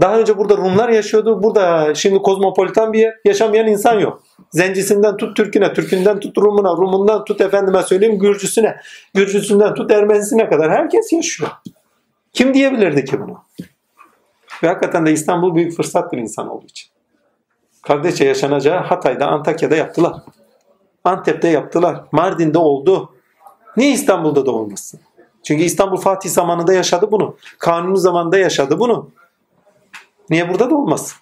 Daha önce burada Rumlar yaşıyordu. Burada şimdi kozmopolitan bir yer. Yaşamayan insan yok. Zencisinden tut Türk'üne, Türk'ünden tut Rum'una, Rum'undan tut efendime söyleyeyim Gürcüsüne, Gürcüsünden tut Ermenisine kadar herkes yaşıyor. Kim diyebilirdi ki bunu? Ve hakikaten de İstanbul büyük fırsattır insan olduğu için. Kardeşçe yaşanacağı Hatay'da, Antakya'da yaptılar. Antep'te yaptılar. Mardin'de oldu. Niye İstanbul'da da olmasın? Çünkü İstanbul Fatih zamanında yaşadı bunu. Kanuni zamanında yaşadı bunu. Niye burada da olmasın?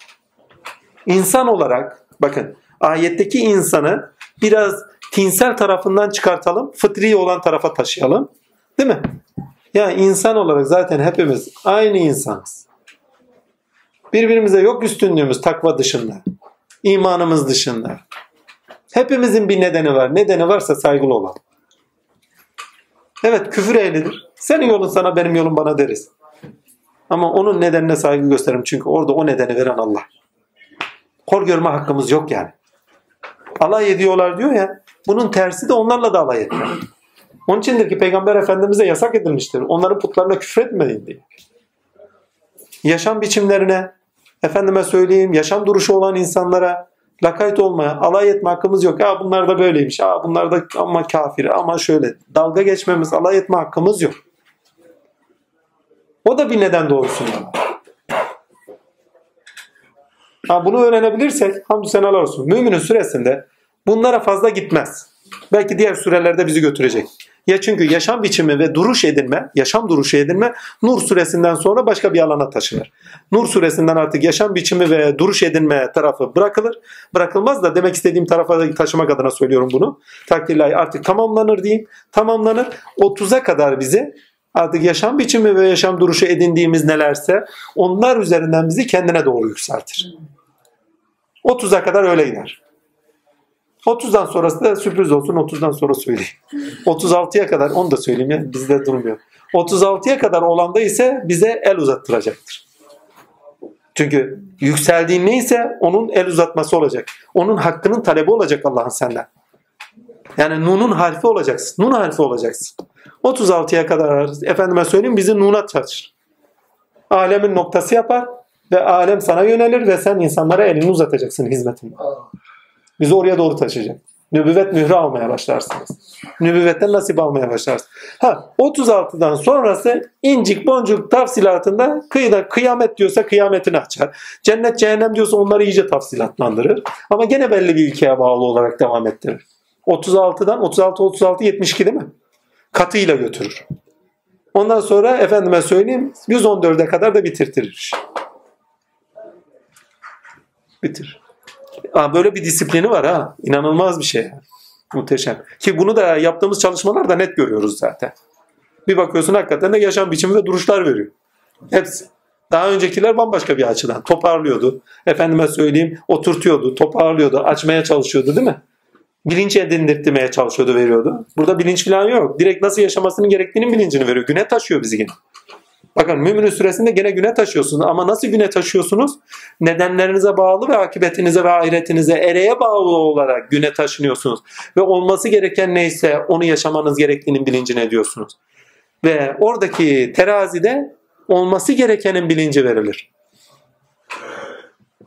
İnsan olarak bakın ayetteki insanı biraz tinsel tarafından çıkartalım. Fıtri olan tarafa taşıyalım. Değil mi? Ya insan olarak zaten hepimiz aynı insanız. Birbirimize yok üstünlüğümüz takva dışında. imanımız dışında. Hepimizin bir nedeni var. Nedeni varsa saygılı olalım. Evet küfür ehlidir. Senin yolun sana benim yolum bana deriz. Ama onun nedenine saygı gösteririm. Çünkü orada o nedeni veren Allah. Kor görme hakkımız yok yani. Alay ediyorlar diyor ya. Bunun tersi de onlarla da alay etmek. Onun içindir ki Peygamber Efendimiz'e yasak edilmiştir. Onların putlarına küfretmeyin diye. Yaşam biçimlerine, efendime söyleyeyim, yaşam duruşu olan insanlara lakayt olmaya, alay etme hakkımız yok. Ya bunlar da böyleymiş, ya bunlar da ama kafir, ama şöyle. Dalga geçmemiz, alay etme hakkımız yok. O da bir neden doğrusunda. Ha, bunu öğrenebilirsek hamdü senalar olsun. Müminin süresinde bunlara fazla gitmez. Belki diğer sürelerde bizi götürecek. Ya çünkü yaşam biçimi ve duruş edinme, yaşam duruşu edinme Nur suresinden sonra başka bir alana taşınır. Nur suresinden artık yaşam biçimi ve duruş edinme tarafı bırakılır. Bırakılmaz da demek istediğim tarafa taşımak adına söylüyorum bunu. Takdirlahi artık tamamlanır diyeyim. Tamamlanır. 30'a kadar bizi artık yaşam biçimi ve yaşam duruşu edindiğimiz nelerse onlar üzerinden bizi kendine doğru yükseltir. 30'a kadar öyle gider. 30'dan sonrası da sürpriz olsun 30'dan sonra söyleyeyim. 36'ya kadar onu da söyleyeyim ya bizde durmuyor. 36'ya kadar olanda ise bize el uzattıracaktır. Çünkü yükseldiğin neyse onun el uzatması olacak. Onun hakkının talebi olacak Allah'ın senden. Yani Nun'un harfi olacaksın. Nun harfi olacaksın. 36'ya kadar efendime söyleyeyim bizi Nun'a çalışır. Alemin noktası yapar ve alem sana yönelir ve sen insanlara elini uzatacaksın hizmetinde. Bizi oraya doğru taşıyacak. Nübüvvet mührü almaya başlarsınız. Nübüvvetten nasip almaya başlarsınız. Ha 36'dan sonrası incik boncuk tafsilatında kıyıda kıyamet diyorsa kıyametini açar. Cennet cehennem diyorsa onları iyice tafsilatlandırır. Ama gene belli bir ilkeye bağlı olarak devam ettirir. 36'dan 36 36 72 değil mi? Katıyla götürür. Ondan sonra efendime söyleyeyim 114'e kadar da bitirtirir. Bitir. Aa, böyle bir disiplini var ha. İnanılmaz bir şey. Muhteşem. Ki bunu da yaptığımız çalışmalarda net görüyoruz zaten. Bir bakıyorsun hakikaten de yaşam biçimi ve duruşlar veriyor. Hepsi. Daha öncekiler bambaşka bir açıdan. Toparlıyordu. Efendime söyleyeyim oturtuyordu, toparlıyordu, açmaya çalışıyordu değil mi? Bilinç edindirtmeye çalışıyordu, veriyordu. Burada bilinç falan yok. Direkt nasıl yaşamasının gerektiğinin bilincini veriyor. Güne taşıyor bizi yine. Bakın müminin süresinde gene güne taşıyorsunuz ama nasıl güne taşıyorsunuz? Nedenlerinize bağlı ve akıbetinize ve ahiretinize ereye bağlı olarak güne taşınıyorsunuz. Ve olması gereken neyse onu yaşamanız gerektiğinin bilincine ediyorsunuz. Ve oradaki terazide olması gerekenin bilinci verilir.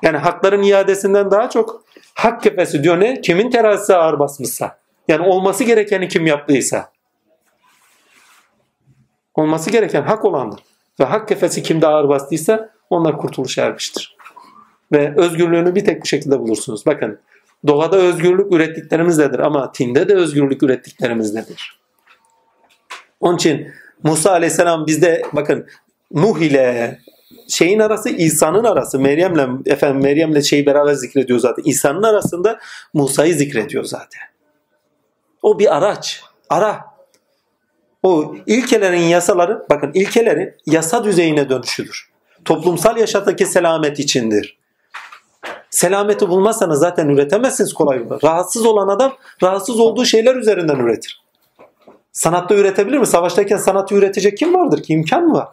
Yani hakların iadesinden daha çok hak kefesi diyor ne? Kimin terazisi ağır basmışsa. Yani olması gerekeni kim yaptıysa. Olması gereken hak olandır. Ve hak kefesi kimde ağır bastıysa onlar kurtuluşa ermiştir. Ve özgürlüğünü bir tek bu şekilde bulursunuz. Bakın doğada özgürlük ürettiklerimizdedir ama tinde de özgürlük ürettiklerimizdedir. Onun için Musa aleyhisselam bizde bakın Nuh ile şeyin arası İsa'nın arası Meryem'le efendim Meryem'le şeyi beraber zikrediyor zaten. İsa'nın arasında Musa'yı zikrediyor zaten. O bir araç. Ara. O ilkelerin yasaları, bakın ilkelerin yasa düzeyine dönüşüdür. Toplumsal yaşattaki selamet içindir. Selameti bulmazsanız zaten üretemezsiniz kolay kolay. Rahatsız olan adam rahatsız olduğu şeyler üzerinden üretir. Sanatta üretebilir mi? Savaştayken sanatı üretecek kim vardır ki? İmkan mı var?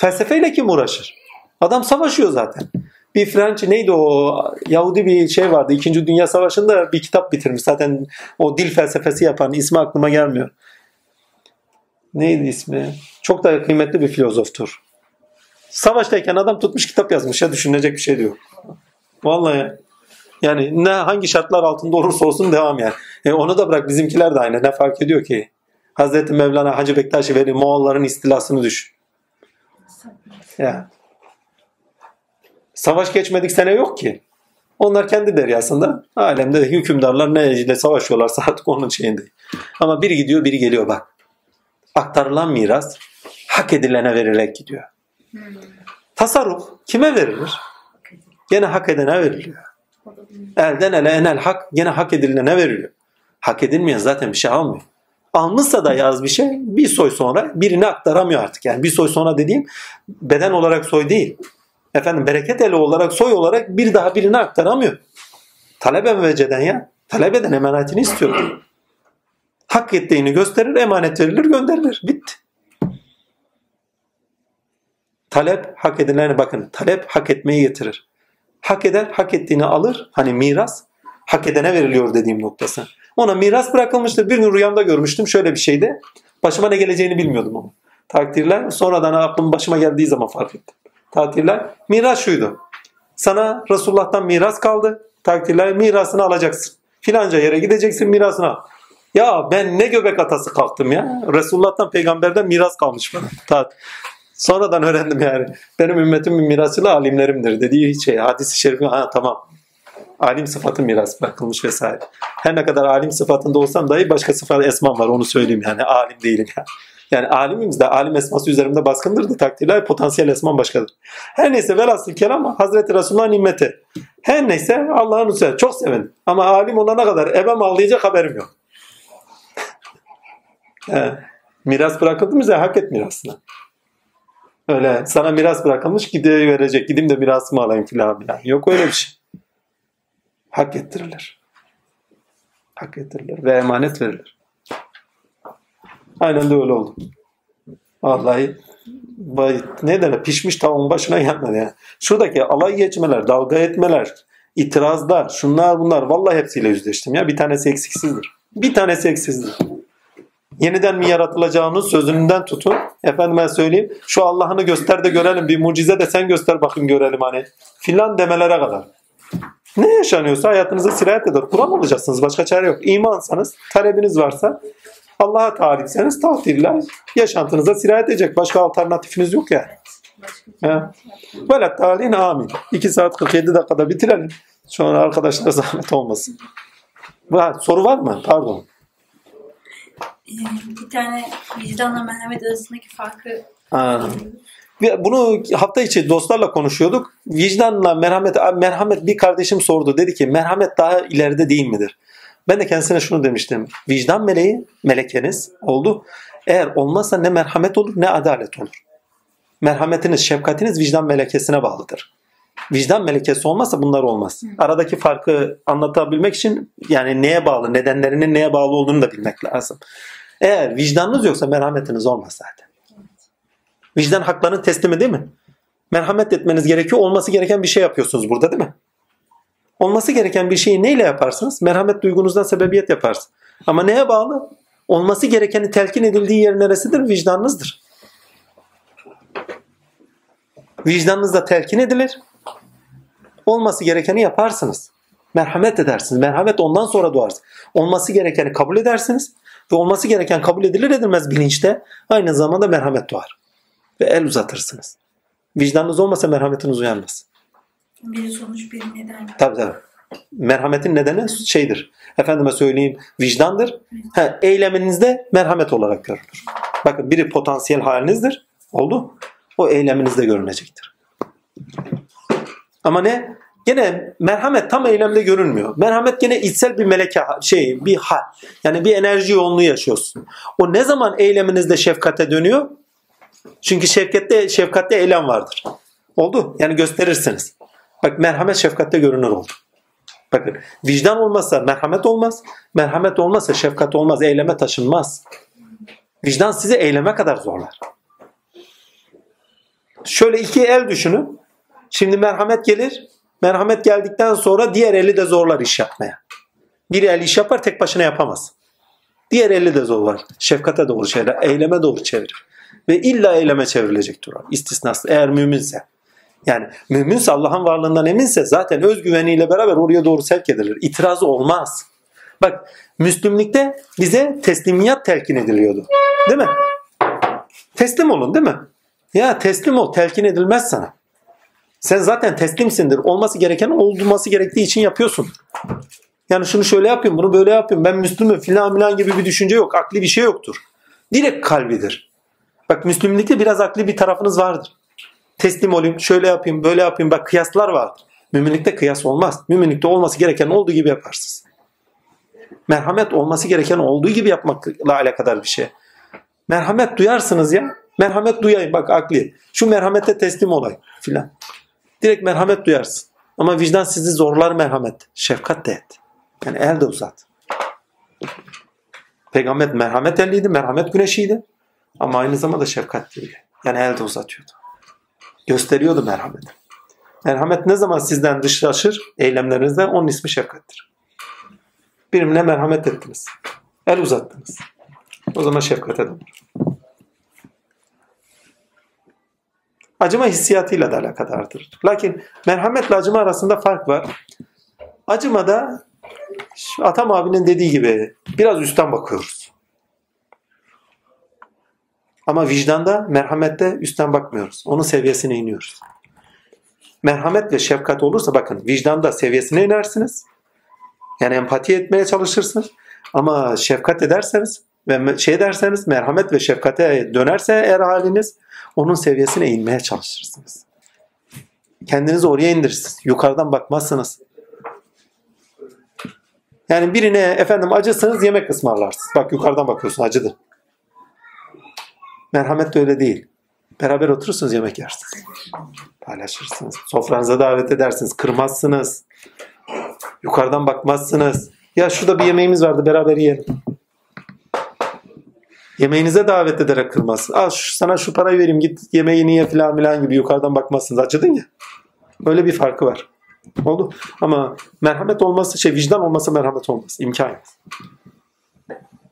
Felsefeyle kim uğraşır? Adam savaşıyor zaten. Bir French neydi o Yahudi bir şey vardı. İkinci Dünya Savaşı'nda bir kitap bitirmiş. Zaten o dil felsefesi yapan ismi aklıma gelmiyor. Neydi ismi? Çok da kıymetli bir filozoftur. Savaştayken adam tutmuş kitap yazmış ya düşünecek bir şey diyor. Vallahi yani ne hangi şartlar altında olursa olsun devam yani. E onu da bırak bizimkiler de aynı. Ne fark ediyor ki? Hazreti Mevlana Hacı Bektaş'ı veri Moğolların istilasını düşün. Ya. Savaş geçmedik sene yok ki. Onlar kendi deryasında alemde hükümdarlar ne ile savaşıyorlarsa artık onun şeyinde. Ama biri gidiyor biri geliyor bak. Aktarılan miras hak edilene verilerek gidiyor. Tasarruf kime verilir? Gene hak edene veriliyor. Elden ele enel hak gene hak edilene veriliyor. Hak edilmeyen zaten bir şey almıyor. Almışsa da yaz bir şey bir soy sonra birini aktaramıyor artık. Yani bir soy sonra dediğim beden olarak soy değil. Efendim bereket eli olarak soy olarak bir daha birini aktaramıyor. Talep evveceden ya. Talep eden emanetini istiyor. Hak ettiğini gösterir, emanet verilir, gönderilir. Bitti. Talep hak edilene bakın. Talep hak etmeyi getirir. Hak eder, hak ettiğini alır. Hani miras hak edene veriliyor dediğim noktası. Ona miras bırakılmıştır. Bir gün rüyamda görmüştüm şöyle bir şeydi. Başıma ne geleceğini bilmiyordum ama. Takdirler sonradan aklım başıma geldiği zaman fark ettim. Takdirler miras şuydu. Sana Resulullah'tan miras kaldı. Takdirler mirasını alacaksın. Filanca yere gideceksin mirasını. Ya ben ne göbek atası kalktım ya. Resulullah'tan peygamberden miras kalmış bana. Sonradan öğrendim yani. Benim ümmetimin mirasıyla alimlerimdir dediği şey. Hadis-i şerifi ha tamam. Alim sıfatı miras bırakılmış vesaire. Her ne kadar alim sıfatında olsam dahi başka sıfat esmam var onu söyleyeyim yani. Alim değilim yani. Yani alimimiz de alim esması üzerimde baskındır da takdirler potansiyel esman başkadır. Her neyse velhasıl kelam Hazreti Resulullah'ın nimmeti. Her neyse Allah'ın üzerine çok sevindim. Ama alim olana kadar ebem ağlayacak haberim yok. Miras bırakıldı bize hak et mirasını. Öyle sana miras bırakılmış gidiyor verecek. Gideyim de mirasımı alayım filan filan. Yok öyle bir şey. Hak ettirilir. Hak ettirilir ve emanet verilir. Aynen de öyle oldu. Vallahi ne denir pişmiş tavuğun başına gelmedi yani. Şuradaki alay geçmeler, dalga etmeler, itirazlar, şunlar bunlar vallahi hepsiyle yüzleştim ya. Bir tanesi eksiksizdir. Bir tanesi eksiksizdir. Yeniden mi yaratılacağının sözünden tutun. Efendim ben söyleyeyim. Şu Allah'ını göster de görelim. Bir mucize de sen göster bakın görelim hani. Filan demelere kadar. Ne yaşanıyorsa hayatınıza sirayet eder. Kur'an olacaksınız. Başka çare yok. İmansanız, talebiniz varsa Allah'a talikseniz takdirler yaşantınıza sirayet edecek. Başka alternatifiniz yok yani. Ya. Velet talin amin. 2 saat 47 dakikada bitirelim. Sonra arkadaşlara zahmet olmasın. Var, soru var mı? Pardon. Ee, bir tane vicdanla merhamet arasındaki farkı Ha. Bunu hafta içi dostlarla konuşuyorduk. Vicdanla merhamet, merhamet bir kardeşim sordu. Dedi ki merhamet daha ileride değil midir? Ben de kendisine şunu demiştim. Vicdan meleği, melekeniz oldu. Eğer olmazsa ne merhamet olur ne adalet olur. Merhametiniz, şefkatiniz vicdan melekesine bağlıdır. Vicdan melekesi olmazsa bunlar olmaz. Aradaki farkı anlatabilmek için yani neye bağlı, nedenlerinin neye bağlı olduğunu da bilmek lazım. Eğer vicdanınız yoksa merhametiniz olmaz zaten. Vicdan haklarının teslimi değil mi? Merhamet etmeniz gerekiyor. Olması gereken bir şey yapıyorsunuz burada değil mi? Olması gereken bir şeyi neyle yaparsınız? Merhamet duygunuzdan sebebiyet yaparsınız. Ama neye bağlı? Olması gerekeni telkin edildiği yer neresidir? Vicdanınızdır. Vicdanınızda telkin edilir. Olması gerekeni yaparsınız. Merhamet edersiniz. Merhamet ondan sonra doğar. Olması gerekeni kabul edersiniz. Ve olması gereken kabul edilir edilmez bilinçte aynı zamanda merhamet doğar. Ve el uzatırsınız. Vicdanınız olmasa merhametiniz uyanmaz. Biri sonuç biri neden. Tabii tabii. Merhametin nedeni şeydir. Efendime söyleyeyim vicdandır. Ha, eyleminizde merhamet olarak görülür. Bakın biri potansiyel halinizdir. Oldu. O eyleminizde görünecektir. Ama ne? Gene merhamet tam eylemde görünmüyor. Merhamet gene içsel bir meleke şey bir hal. Yani bir enerji yoğunluğu yaşıyorsun. O ne zaman eyleminizde şefkate dönüyor? Çünkü şefkatte şefkatte eylem vardır. Oldu. Yani gösterirsiniz. Bak merhamet şefkatte görünür oldu. Bakın vicdan olmazsa merhamet olmaz. Merhamet olmazsa şefkat olmaz. Eyleme taşınmaz. Vicdan sizi eyleme kadar zorlar. Şöyle iki el düşünün. Şimdi merhamet gelir. Merhamet geldikten sonra diğer eli de zorlar iş yapmaya. Bir el iş yapar tek başına yapamaz. Diğer eli de zorlar. Şefkate doğru şeyler, eyleme doğru çevirir. Ve illa eyleme çevrilecektir o. İstisnası eğer müminse. Yani müminse Allah'ın varlığından eminse zaten özgüveniyle beraber oraya doğru sevk edilir. İtirazı olmaz. Bak Müslümlükte bize teslimiyat telkin ediliyordu. Değil mi? Teslim olun değil mi? Ya teslim ol telkin edilmez sana. Sen zaten teslimsindir. Olması gereken olması gerektiği için yapıyorsun. Yani şunu şöyle yapayım, bunu böyle yapayım. Ben Müslümüm filan filan gibi bir düşünce yok. Akli bir şey yoktur. Direkt kalbidir. Bak Müslümlükte biraz akli bir tarafınız vardır. Teslim olayım, şöyle yapayım, böyle yapayım. Bak kıyaslar vardır. Müminlikte kıyas olmaz. Müminlikte olması gereken olduğu gibi yaparsınız. Merhamet olması gereken olduğu gibi yapmakla alakadar bir şey. Merhamet duyarsınız ya. Merhamet duyayım bak akli. Şu merhamete teslim olayım filan. Direkt merhamet duyarsın. Ama vicdan sizi zorlar merhamet. Şefkat de et. Yani el de uzat. Peygamber merhamet elliydi, merhamet güneşiydi. Ama aynı zamanda şefkatliydi. Yani el de uzatıyordu. Gösteriyordu merhameti. Merhamet ne zaman sizden dışlaşır eylemlerinizde onun ismi şefkattir. Birimle merhamet ettiniz. El uzattınız. O zaman şefkat edin. Acıma hissiyatıyla da alakadardır. Lakin merhametle acıma arasında fark var. Acımada Atam abinin dediği gibi biraz üstten bakıyoruz. Ama vicdanda, merhamette üstten bakmıyoruz. Onun seviyesine iniyoruz. Merhamet ve şefkat olursa bakın vicdanda seviyesine inersiniz. Yani empati etmeye çalışırsınız. Ama şefkat ederseniz ve şey derseniz merhamet ve şefkate dönerse eğer haliniz onun seviyesine inmeye çalışırsınız. Kendinizi oraya indirirsiniz. Yukarıdan bakmazsınız. Yani birine efendim acısınız yemek ısmarlarsınız. Bak yukarıdan bakıyorsun acıdır. Merhamet de öyle değil. Beraber oturursunuz yemek yersiniz. Paylaşırsınız. Sofranıza davet edersiniz. Kırmazsınız. Yukarıdan bakmazsınız. Ya şurada bir yemeğimiz vardı beraber yiyelim. Yemeğinize davet ederek kırmazsın. Al şu, sana şu parayı vereyim git yemeğini ye filan filan gibi yukarıdan bakmazsınız. Acıdın ya. Öyle bir farkı var. Oldu. Ama merhamet olması şey vicdan olması merhamet olmaz. İmkan yok.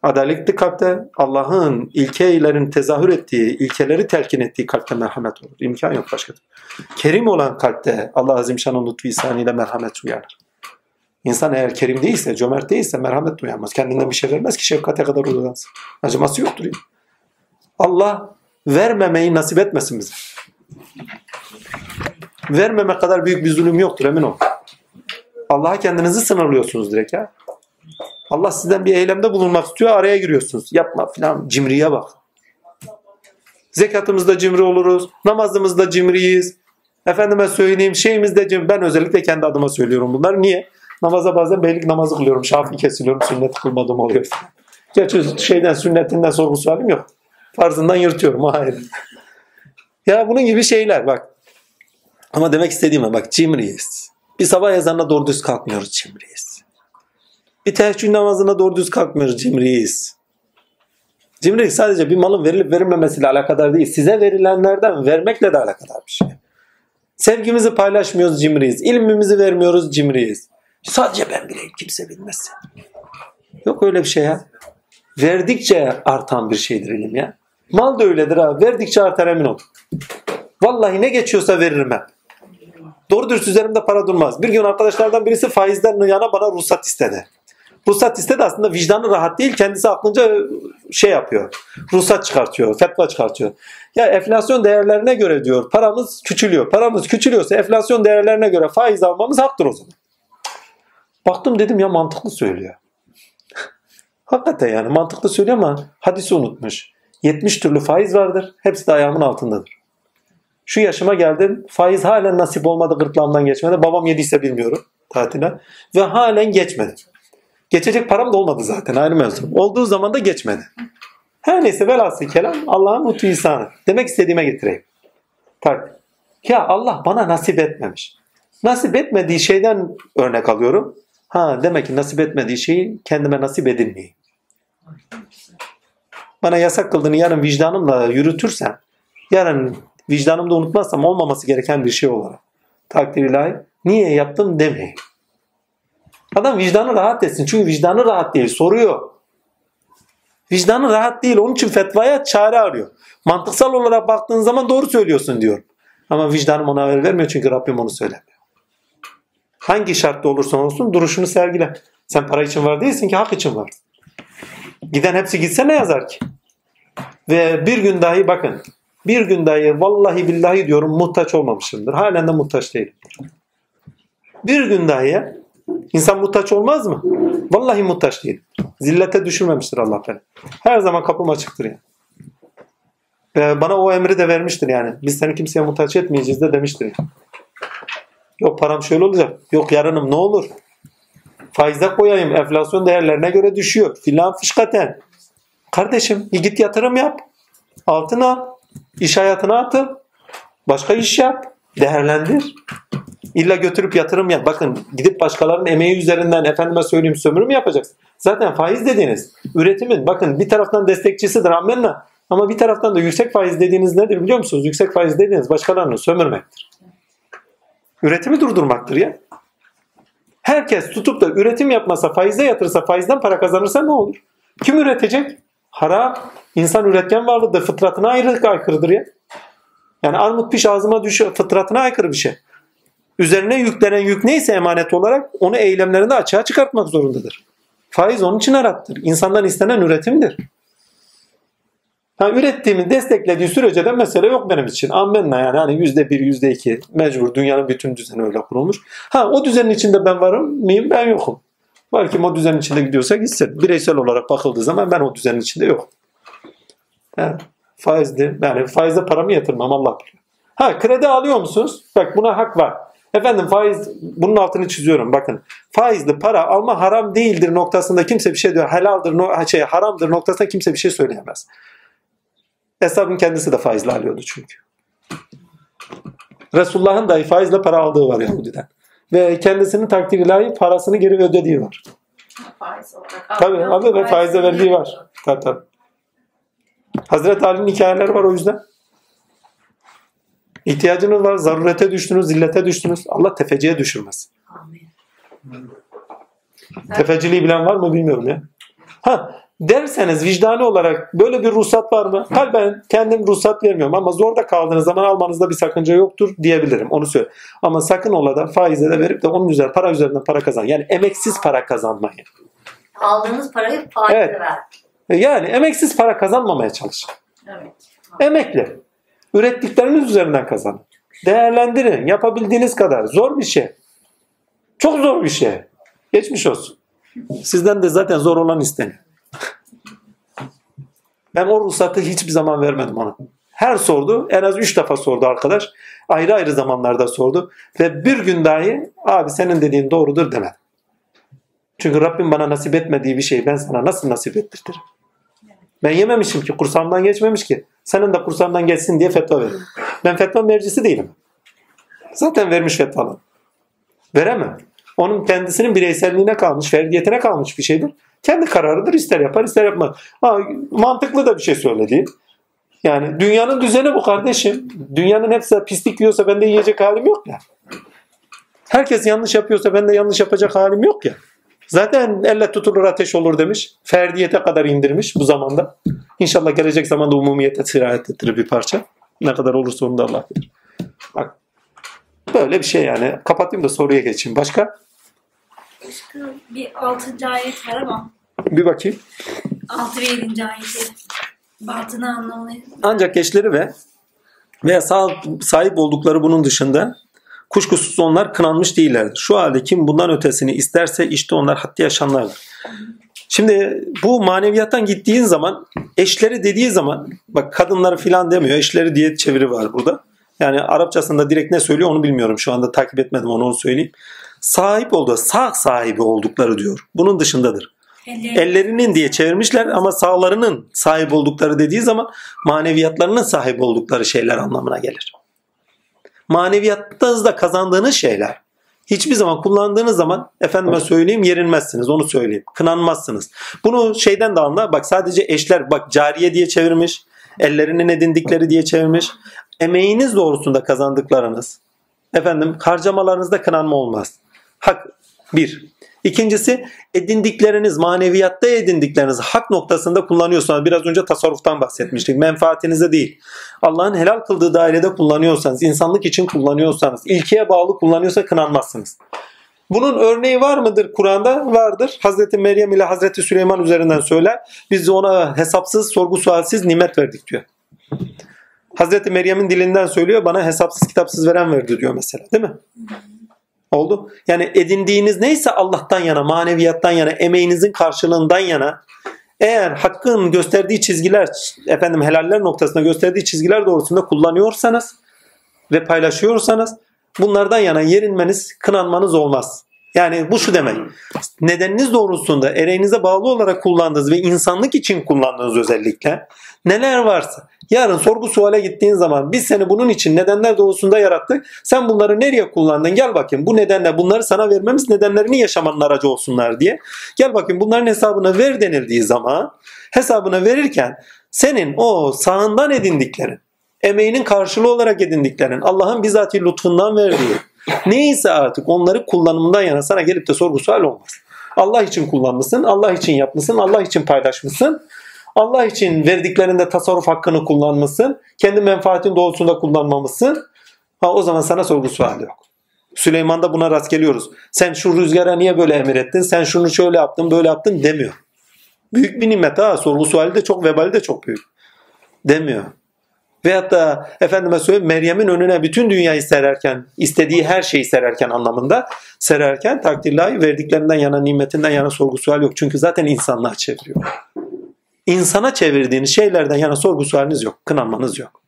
Adaletli kalpte Allah'ın ilkelerin tezahür ettiği, ilkeleri telkin ettiği kalpte merhamet olur. İmkan yok başka. Kerim olan kalpte Allah Azim Şan'ın lütfu ihsanıyla merhamet uyanır. İnsan eğer kerim değilse, cömert değilse merhamet duyamaz. Kendinden bir şey vermez ki şefkate kadar uzansın. Acıması yoktur. Ya. Allah vermemeyi nasip etmesin bize. Vermeme kadar büyük bir zulüm yoktur emin ol. Allah'a kendinizi sınırlıyorsunuz direkt ya. Allah sizden bir eylemde bulunmak istiyor araya giriyorsunuz. Yapma filan cimriye bak. Zekatımızda cimri oluruz. Namazımızda cimriyiz. Efendime söyleyeyim şeyimizde cimri. Ben özellikle kendi adıma söylüyorum bunlar. Niye? Namaza bazen beylik namazı kılıyorum. Şafi kesiliyorum. Sünnet kılmadığım oluyor. Gerçi şeyden sünnetinden sorgu sualim yok. Farzından yırtıyorum. Hayır. ya bunun gibi şeyler bak. Ama demek istediğime bak cimriyiz. Bir sabah ezanına doğru düz kalkmıyoruz cimriyiz. Bir teheccüd namazına doğru düz kalkmıyoruz cimriyiz. Cimrilik sadece bir malın verilip verilmemesiyle alakadar değil. Size verilenlerden vermekle de alakadar bir şey. Sevgimizi paylaşmıyoruz cimriyiz. İlmimizi vermiyoruz cimriyiz. Sadece ben bileyim kimse bilmezse. Yok öyle bir şey ya. Verdikçe artan bir şeydir ilim ya. Mal da öyledir ha. Verdikçe artar emin ol. Vallahi ne geçiyorsa veririm ben. Doğru dürüst üzerimde para durmaz. Bir gün arkadaşlardan birisi faizden yana bana ruhsat istedi. Ruhsat istedi aslında vicdanı rahat değil. Kendisi aklınca şey yapıyor. Ruhsat çıkartıyor. Fetva çıkartıyor. Ya enflasyon değerlerine göre diyor paramız küçülüyor. Paramız küçülüyorsa enflasyon değerlerine göre faiz almamız haktır o zaman. Baktım dedim ya mantıklı söylüyor. Hakikaten yani mantıklı söylüyor ama hadisi unutmuş. 70 türlü faiz vardır. Hepsi de ayağımın altındadır. Şu yaşıma geldim. Faiz halen nasip olmadı gırtlağımdan geçmedi. Babam yediyse bilmiyorum tatile. Ve halen geçmedi. Geçecek param da olmadı zaten ayrı mevzu. Olduğu zaman da geçmedi. Her neyse velhasıl kelam Allah'ın lütfu ihsanı. Demek istediğime getireyim. Tak. Ya Allah bana nasip etmemiş. Nasip etmediği şeyden örnek alıyorum. Ha demek ki nasip etmediği şeyi kendime nasip edinmeyeyim. Bana yasak kıldığını yarın vicdanımla yürütürsem, yarın vicdanımda unutmazsam olmaması gereken bir şey olarak takdir ilahi niye yaptım demeyin. Adam vicdanı rahat etsin. Çünkü vicdanı rahat değil. Soruyor. Vicdanı rahat değil. Onun için fetvaya çare arıyor. Mantıksal olarak baktığın zaman doğru söylüyorsun diyor. Ama vicdanım ona el vermiyor çünkü Rabbim onu söylemiyor. Hangi şartta olursan olsun duruşunu sergile. Sen para için var değilsin ki hak için var. Giden hepsi gitse ne yazar ki? Ve bir gün dahi bakın bir gün dahi vallahi billahi diyorum muhtaç olmamışımdır. Halen de muhtaç değilim. Bir gün dahi insan muhtaç olmaz mı? Vallahi muhtaç değil. Zillete düşürmemiştir Allah beni. Her zaman kapım açıktır yani. Ve bana o emri de vermiştir yani. Biz seni kimseye muhtaç etmeyeceğiz de demiştir yani. Yok param şöyle olacak. Yok yarınım ne olur? Faize koyayım. Enflasyon değerlerine göre düşüyor. Filan fışkaten. Kardeşim git yatırım yap. Altın al. İş hayatına atıl. Başka iş yap. Değerlendir. İlla götürüp yatırım yap. Bakın gidip başkalarının emeği üzerinden efendime söyleyeyim sömürü mü yapacaksın? Zaten faiz dediğiniz üretimin bakın bir taraftan destekçisidir amenna. Ama bir taraftan da yüksek faiz dediğiniz nedir biliyor musunuz? Yüksek faiz dediğiniz başkalarını sömürmektir. Üretimi durdurmaktır ya. Herkes tutup da üretim yapmasa, faize yatırsa, faizden para kazanırsa ne olur? Kim üretecek? Haram. İnsan üretken varlığı da fıtratına aykırıdır ya. Yani armut piş ağzıma düş fıtratına aykırı bir şey. Üzerine yüklenen yük neyse emanet olarak onu eylemlerinde açığa çıkartmak zorundadır. Faiz onun için arattır. İnsandan istenen üretimdir. Ha, ürettiğimi desteklediği sürece de mesele yok benim için. Ammenna yani hani yüzde bir, yüzde iki mecbur. Dünyanın bütün düzeni öyle kurulmuş. Ha o düzenin içinde ben varım mıyım? Ben yokum. Belki o düzenin içinde gidiyorsa gitsin. Bireysel olarak bakıldığı zaman ben o düzenin içinde yok. Ha, faizli. Yani faizde paramı yatırmam Allah biliyor. Ha kredi alıyor musunuz? Bak buna hak var. Efendim faiz bunun altını çiziyorum bakın. Faizli para alma haram değildir noktasında kimse bir şey diyor. Helaldir, no, şey haramdır noktasında kimse bir şey söyleyemez. Eshabın kendisi de faizle alıyordu çünkü. Resulullah'ın dahi faizle para aldığı var Yahudi'den. Ve kendisinin takdir ilahi parasını geri ödediği var. Faiz olarak. Tabii abi ve faize verdiği var. Tabii tabii. Hazreti Ali'nin hikayeleri var o yüzden. İhtiyacınız var, zarurete düştünüz, zillete düştünüz. Allah tefeciye düşürmez. Amin. Tefeciliği bilen var mı bilmiyorum ya. Ha derseniz vicdani olarak böyle bir ruhsat var mı? Hal ben kendim ruhsat vermiyorum ama zorda kaldığınız zaman almanızda bir sakınca yoktur diyebilirim. Onu söyle. Ama sakın ola da faize de verip de onun üzerine para üzerinden para kazan. Yani emeksiz para kazanmayın. Aldığınız parayı faizle Evet. ver. Yani emeksiz para kazanmamaya çalışın. Evet. Emekli. Ürettikleriniz üzerinden kazanın. Değerlendirin. Yapabildiğiniz kadar. Zor bir şey. Çok zor bir şey. Geçmiş olsun. Sizden de zaten zor olan isteniyor. Ben o ruhsatı hiçbir zaman vermedim ona. Her sordu. En az üç defa sordu arkadaş. Ayrı ayrı zamanlarda sordu. Ve bir gün dahi abi senin dediğin doğrudur demedim. Çünkü Rabbim bana nasip etmediği bir şeyi ben sana nasıl nasip ettirtirim? Ben yememişim ki kursağımdan geçmemiş ki. Senin de kursağımdan geçsin diye fetva veririm. Ben fetva mercisi değilim. Zaten vermiş fetvalar. Veremem. Onun kendisinin bireyselliğine kalmış, ferdiyetine kalmış bir şeydir. Kendi kararıdır. ister yapar ister yapmaz. Ha, mantıklı da bir şey söyledi. Yani dünyanın düzeni bu kardeşim. Dünyanın hepsi pislik yiyorsa ben de yiyecek halim yok ya. Herkes yanlış yapıyorsa ben de yanlış yapacak halim yok ya. Zaten elle tutulur ateş olur demiş. Ferdiyete kadar indirmiş bu zamanda. İnşallah gelecek zamanda umumiyete sirayet ettirir bir parça. Ne kadar olursa onu da Allah bilir. Bak. Böyle bir şey yani. Kapatayım da soruya geçeyim. Başka? Başka bir 6. ayet var ama Bir bakayım. 6 ve 7. ayeti. Batını anlamını Ancak eşleri ve veya sah- sahip oldukları bunun dışında kuşkusuz onlar kınanmış değillerdir. Şu halde kim bundan ötesini isterse işte onlar haddi yaşanlardır. Şimdi bu maneviyattan gittiğin zaman eşleri dediği zaman bak kadınları filan demiyor eşleri diye çeviri var burada. Yani Arapçasında direkt ne söylüyor onu bilmiyorum. Şu anda takip etmedim onu, onu söyleyeyim. Sahip olduğu, sağ sahibi oldukları diyor. Bunun dışındadır. Elleri, Ellerinin diye çevirmişler ama sağlarının sahip oldukları dediği zaman maneviyatlarının sahip oldukları şeyler anlamına gelir. Maneviyatınızda kazandığınız şeyler hiçbir zaman kullandığınız zaman efendime söyleyeyim yerinmezsiniz onu söyleyeyim. Kınanmazsınız. Bunu şeyden de anla bak sadece eşler bak cariye diye çevirmiş. Ellerinin edindikleri diye çevirmiş. Emeğiniz doğrusunda kazandıklarınız efendim harcamalarınızda kınanma olmaz. Hak bir. İkincisi edindikleriniz, maneviyatta edindikleriniz hak noktasında kullanıyorsanız biraz önce tasarruftan bahsetmiştik. Menfaatinize değil. Allah'ın helal kıldığı dairede kullanıyorsanız, insanlık için kullanıyorsanız, ilkeye bağlı kullanıyorsa kınanmazsınız. Bunun örneği var mıdır Kur'an'da? Vardır. Hazreti Meryem ile Hazreti Süleyman üzerinden söyler. Biz ona hesapsız, sorgu sualsiz nimet verdik diyor. Hazreti Meryem'in dilinden söylüyor. Bana hesapsız kitapsız veren verdi diyor mesela. Değil mi? Oldu. Yani edindiğiniz neyse Allah'tan yana, maneviyattan yana, emeğinizin karşılığından yana eğer hakkın gösterdiği çizgiler, efendim helaller noktasında gösterdiği çizgiler doğrusunda kullanıyorsanız ve paylaşıyorsanız bunlardan yana yerinmeniz, kınanmanız olmaz. Yani bu şu demek. Nedeniniz doğrultusunda ereğinize bağlı olarak kullandığınız ve insanlık için kullandığınız özellikle neler varsa yarın sorgu suale gittiğin zaman biz seni bunun için nedenler doğrusunda yarattık. Sen bunları nereye kullandın? Gel bakayım bu nedenle bunları sana vermemiz nedenlerini yaşamanın aracı olsunlar diye. Gel bakayım bunların hesabını ver denildiği zaman hesabını verirken senin o sağından edindiklerin, emeğinin karşılığı olarak edindiklerin, Allah'ın bizatihi lütfundan verdiği neyse artık onları kullanımından yana sana gelip de sorgu sual olmaz. Allah için kullanmışsın, Allah için yapmışsın, Allah için paylaşmışsın. Allah için verdiklerinde tasarruf hakkını kullanmışsın. Kendi menfaatin doğrultusunda kullanmamışsın. Ha, o zaman sana sorgu suali yok. Süleyman'da buna rast geliyoruz. Sen şu rüzgara niye böyle emir ettin? Sen şunu şöyle yaptın, böyle yaptın demiyor. Büyük bir nimet ha. Sorgu suali de çok, vebali de çok büyük. Demiyor. Veyahut da efendime söyleyeyim Meryem'in önüne bütün dünyayı sererken, istediği her şeyi sererken anlamında sererken takdirlahi verdiklerinden yana, nimetinden yana sorgu sual yok. Çünkü zaten insanlığa çeviriyor. İnsana çevirdiğiniz şeylerden yana sorgu sualiniz yok. Kınanmanız yok.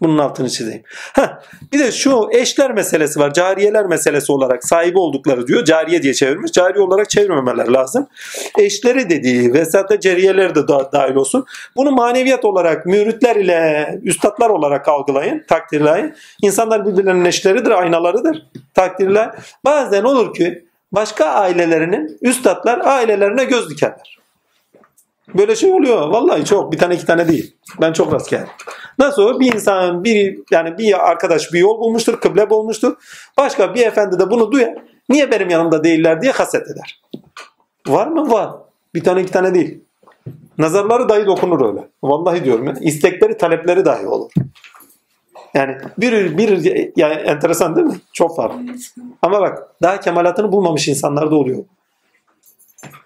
Bunun altını çizeyim. Heh, bir de şu eşler meselesi var. Cariyeler meselesi olarak sahibi oldukları diyor. Cariye diye çevirmiş. Cariye olarak çevirmemeler lazım. Eşleri dediği ve zaten cariyeler de da- dahil olsun. Bunu maneviyat olarak müritler ile üstadlar olarak algılayın. Takdirlayın. İnsanlar birbirlerinin eşleridir, aynalarıdır. Takdirler. Bazen olur ki başka ailelerinin üstadlar ailelerine göz dikerler. Böyle şey oluyor. Vallahi çok. Bir tane iki tane değil. Ben çok rast geldim. Nasıl o? Bir insan bir yani bir arkadaş bir yol bulmuştur, kıble bulmuştur. Başka bir efendi de bunu duyar. Niye benim yanımda değiller diye haset eder. Var mı? Var. Bir tane iki tane değil. Nazarları dahi dokunur öyle. Vallahi diyorum ya. İstekleri, talepleri dahi olur. Yani bir, bir yani enteresan değil mi? Çok farklı. Ama bak daha kemalatını bulmamış insanlar da oluyor.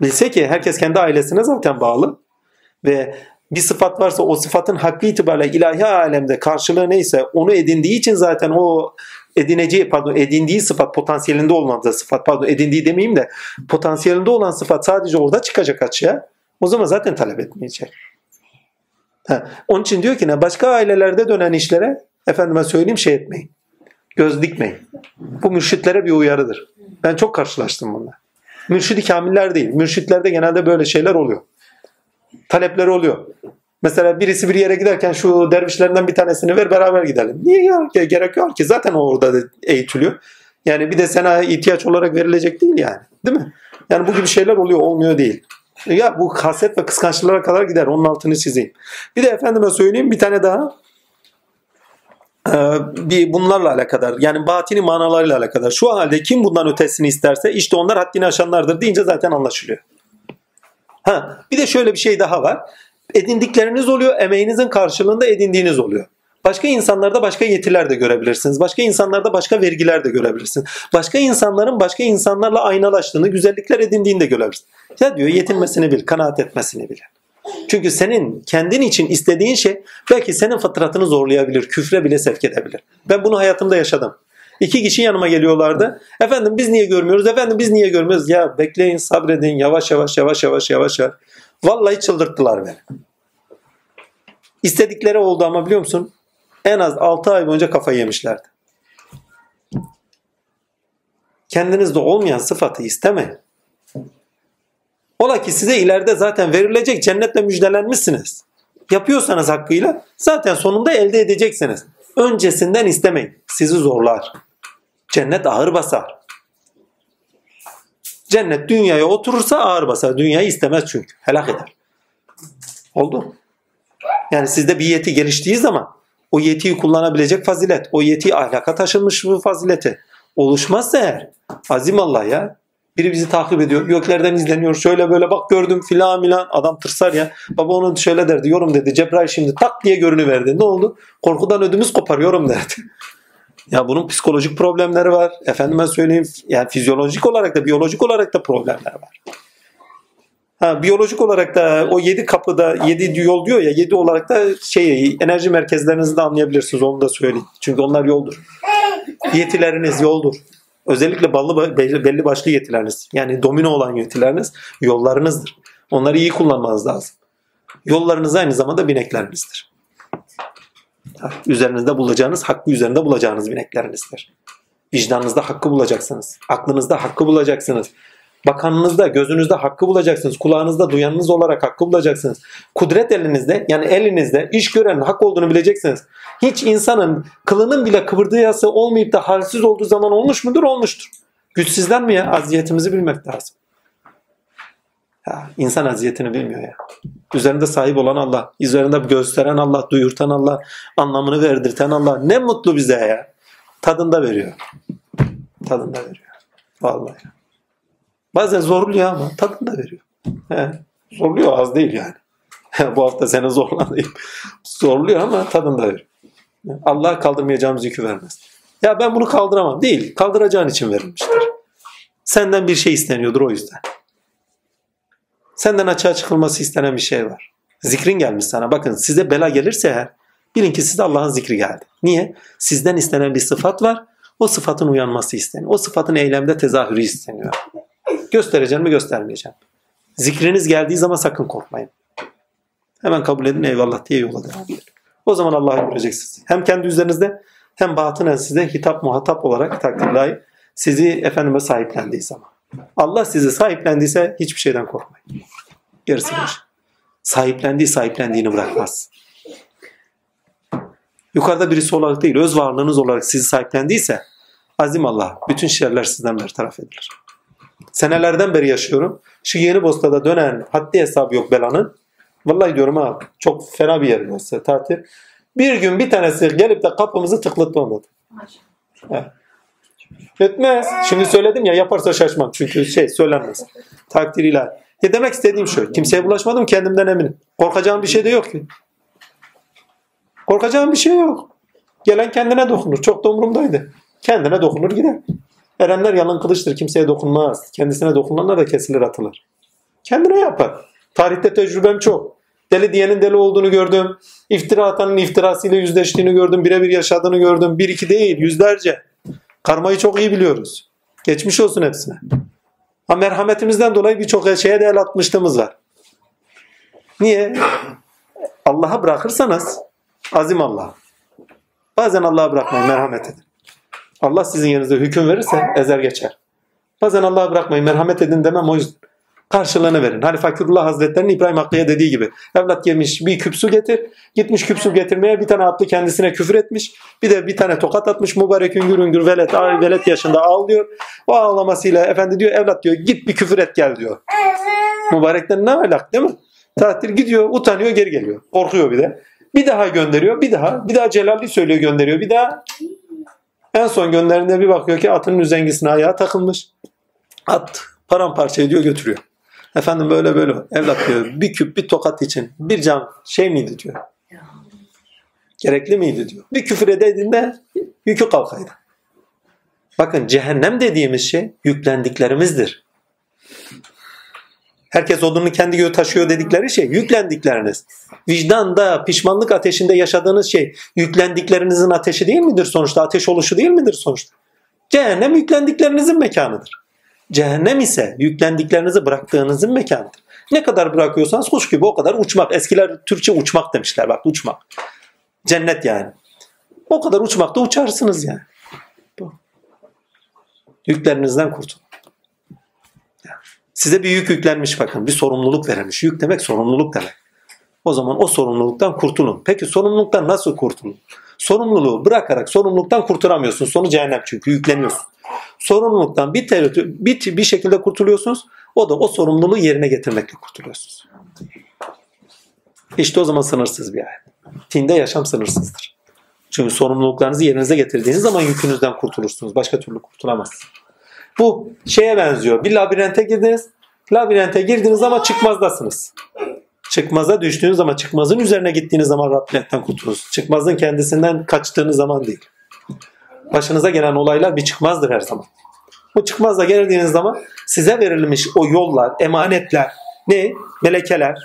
Bilse ki herkes kendi ailesine zaten bağlı ve bir sıfat varsa o sıfatın hakkı itibariyle ilahi alemde karşılığı neyse onu edindiği için zaten o edineceği pardon edindiği sıfat potansiyelinde olan da sıfat pardon edindiği demeyeyim de potansiyelinde olan sıfat sadece orada çıkacak açığa o zaman zaten talep etmeyecek. Ha, onun için diyor ki ne başka ailelerde dönen işlere efendime söyleyeyim şey etmeyin. Göz dikmeyin. Bu mürşitlere bir uyarıdır. Ben çok karşılaştım bununla. Mürşidi kamiller değil. Mürşitlerde genelde böyle şeyler oluyor. Talepleri oluyor. Mesela birisi bir yere giderken şu dervişlerinden bir tanesini ver beraber gidelim. Niye ya? Ge- Gerek yok ki. Zaten orada da eğitiliyor. Yani bir de sana ihtiyaç olarak verilecek değil yani. Değil mi? Yani bu gibi şeyler oluyor. Olmuyor değil. Ya bu haset ve kıskançlıklara kadar gider. Onun altını çizeyim. Bir de efendime söyleyeyim bir tane daha bir bunlarla alakadar yani batini manalarıyla alakadar. Şu halde kim bundan ötesini isterse işte onlar haddini aşanlardır deyince zaten anlaşılıyor. Ha, bir de şöyle bir şey daha var. Edindikleriniz oluyor, emeğinizin karşılığında edindiğiniz oluyor. Başka insanlarda başka yetiler de görebilirsiniz. Başka insanlarda başka vergiler de görebilirsiniz. Başka insanların başka insanlarla aynalaştığını, güzellikler edindiğini de görebilirsiniz. Ya diyor yetinmesini bil, kanaat etmesini bil. Çünkü senin kendin için istediğin şey belki senin fıtratını zorlayabilir, küfre bile sevk edebilir. Ben bunu hayatımda yaşadım. İki kişi yanıma geliyorlardı. Efendim biz niye görmüyoruz? Efendim biz niye görmüyoruz? Ya bekleyin, sabredin, yavaş yavaş yavaş yavaş yavaş yavaş. Vallahi çıldırttılar beni. İstedikleri oldu ama biliyor musun? en az 6 ay boyunca kafayı yemişlerdi. Kendinizde olmayan sıfatı istemeyin. Ola ki size ileride zaten verilecek cennetle müjdelenmişsiniz. Yapıyorsanız hakkıyla zaten sonunda elde edeceksiniz. Öncesinden istemeyin. Sizi zorlar. Cennet ağır basar. Cennet dünyaya oturursa ağır basar. Dünyayı istemez çünkü. Helak eder. Oldu. Yani sizde bir yeti geliştiği zaman o yetiyi kullanabilecek fazilet, o yetiyi ahlaka taşınmış bu fazileti oluşmazsa eğer azim Allah ya biri bizi takip ediyor. Göklerden izleniyor. Şöyle böyle bak gördüm filan milan. Adam tırsar ya. Baba onu şöyle derdi. Yorum dedi. Cebrail şimdi tak diye görünüverdi. Ne oldu? Korkudan ödümüz koparıyorum derdi. Ya bunun psikolojik problemleri var. Efendime söyleyeyim yani fizyolojik olarak da biyolojik olarak da problemler var. Ha, biyolojik olarak da o yedi kapıda yedi yol diyor ya yedi olarak da şey enerji merkezlerinizi de anlayabilirsiniz onu da söyleyeyim. Çünkü onlar yoldur. Yetileriniz yoldur. Özellikle ballı, belli başlı yetileriniz yani domino olan yetileriniz yollarınızdır. Onları iyi kullanmanız lazım. Yollarınız aynı zamanda bineklerinizdir. Üzerinizde bulacağınız, hakkı üzerinde bulacağınız bineklerinizdir. Vicdanınızda hakkı bulacaksınız. Aklınızda hakkı bulacaksınız. Bakanınızda, gözünüzde hakkı bulacaksınız. Kulağınızda duyanınız olarak hakkı bulacaksınız. Kudret elinizde, yani elinizde iş görenin hak olduğunu bileceksiniz. Hiç insanın kılının bile kıvırdığı olmayıp da halsiz olduğu zaman olmuş mudur? Olmuştur. Güçsüzden mi ya? Aziyetimizi bilmek lazım. Ya, insan aziyetini bilmiyor ya. Üzerinde sahip olan Allah, üzerinde gösteren Allah, duyurtan Allah, anlamını verdirten Allah. Ne mutlu bize ya. Tadında veriyor. Tadında veriyor. Vallahi. Bazen zorluyor ama tadını da veriyor. He, zorluyor az değil yani. Bu hafta seni zorlanayım. Zorluyor ama tadını da veriyor. Allah kaldırmayacağımız yükü vermez. Ya ben bunu kaldıramam. Değil. Kaldıracağın için verilmiştir. Senden bir şey isteniyordur o yüzden. Senden açığa çıkılması istenen bir şey var. Zikrin gelmiş sana. Bakın size bela gelirse eğer bilin ki size Allah'ın zikri geldi. Niye? Sizden istenen bir sıfat var. O sıfatın uyanması isteniyor. O sıfatın eylemde tezahürü isteniyor. Göstereceğim mi göstermeyeceğim. Zikriniz geldiği zaman sakın korkmayın. Hemen kabul edin eyvallah diye yola devam edin. O zaman Allah'ı göreceksiniz. Hem kendi üzerinizde hem batınen size hitap muhatap olarak takdirlayı sizi efendime sahiplendiği zaman. Allah sizi sahiplendiyse hiçbir şeyden korkmayın. Gerisi boş. Sahiplendiği sahiplendiğini bırakmaz. Yukarıda birisi olarak değil, öz varlığınız olarak sizi sahiplendiyse azim Allah, bütün şerler sizden bertaraf edilir. Senelerden beri yaşıyorum. Şu yeni Bosna'da dönen haddi hesabı yok belanın. Vallahi diyorum ha çok fena bir yer burası tatil. Bir gün bir tanesi gelip de kapımızı tıklatmadı. Evet. Etmez. Şimdi söyledim ya yaparsa şaşmam. Çünkü şey söylenmez. Takdiriyle. Ya demek istediğim şu. Kimseye bulaşmadım kendimden eminim. Korkacağım bir şey de yok ki. Korkacağım bir şey yok. Gelen kendine dokunur. Çok da umurumdaydı. Kendine dokunur gider. Erenler yalın kılıçtır. Kimseye dokunmaz. Kendisine dokunanlar da kesilir atılır. Kendine yapar. Tarihte tecrübem çok. Deli diyenin deli olduğunu gördüm. İftira atanın iftirasıyla yüzleştiğini gördüm. Birebir yaşadığını gördüm. Bir iki değil yüzlerce. Karmayı çok iyi biliyoruz. Geçmiş olsun hepsine. Ama merhametimizden dolayı birçok şeye de el atmışlığımız var. Niye? Allah'a bırakırsanız azim Allah. Bazen Allah'a bırakmayın merhamet edin. Allah sizin yerinizde hüküm verirse ezer geçer. Bazen Allah'a bırakmayın merhamet edin demem o yüzden. Karşılığını verin. Hani Fakirullah Hazretleri'nin İbrahim Hakkı'ya dediği gibi. Evlat yemiş bir küp su getir. Gitmiş küp su getirmeye bir tane atlı kendisine küfür etmiş. Bir de bir tane tokat atmış. Mübarek üngür üngür velet, velet yaşında ağlıyor. O ağlamasıyla efendi diyor evlat diyor git bir küfür et gel diyor. Mübarekten ne alak değil mi? Tatil gidiyor utanıyor geri geliyor. Korkuyor bir de. Bir daha gönderiyor bir daha. Bir daha Celalli söylüyor gönderiyor bir daha. En son gönderdiğinde bir bakıyor ki atının üzengisine ayağı takılmış. At paramparça ediyor götürüyor. Efendim böyle böyle. Evlat diyor bir küp bir tokat için bir can şey miydi diyor. Gerekli miydi diyor. Bir küfür edediğinde yükü kalkaydı. Bakın cehennem dediğimiz şey yüklendiklerimizdir. Herkes odunu kendi göğü taşıyor dedikleri şey yüklendikleriniz. Vicdanda, pişmanlık ateşinde yaşadığınız şey yüklendiklerinizin ateşi değil midir sonuçta? Ateş oluşu değil midir sonuçta? Cehennem yüklendiklerinizin mekanıdır. Cehennem ise yüklendiklerinizi bıraktığınızın mekanıdır. Ne kadar bırakıyorsanız kuş gibi o kadar uçmak. Eskiler Türkçe uçmak demişler bak uçmak. Cennet yani. O kadar uçmakta uçarsınız yani. Yüklerinizden kurtulun. Size bir yük yüklenmiş bakın. Bir sorumluluk verilmiş. Yük demek sorumluluk demek. O zaman o sorumluluktan kurtulun. Peki sorumluluktan nasıl kurtulun? Sorumluluğu bırakarak sorumluluktan kurtulamıyorsun. Sonu cehennem çünkü yükleniyorsun. Sorumluluktan bir, ter- bir, bir şekilde kurtuluyorsunuz. O da o sorumluluğu yerine getirmekle kurtuluyorsunuz. İşte o zaman sınırsız bir hayat. Tinde yaşam sınırsızdır. Çünkü sorumluluklarınızı yerinize getirdiğiniz zaman yükünüzden kurtulursunuz. Başka türlü kurtulamazsınız. Bu şeye benziyor. Bir labirente girdiniz. Labirente girdiniz ama çıkmazdasınız. Çıkmaza düştüğünüz zaman, çıkmazın üzerine gittiğiniz zaman labirentten kurtulursunuz. Çıkmazın kendisinden kaçtığınız zaman değil. Başınıza gelen olaylar bir çıkmazdır her zaman. Bu çıkmazla geldiğiniz zaman size verilmiş o yollar, emanetler, ne? Melekeler.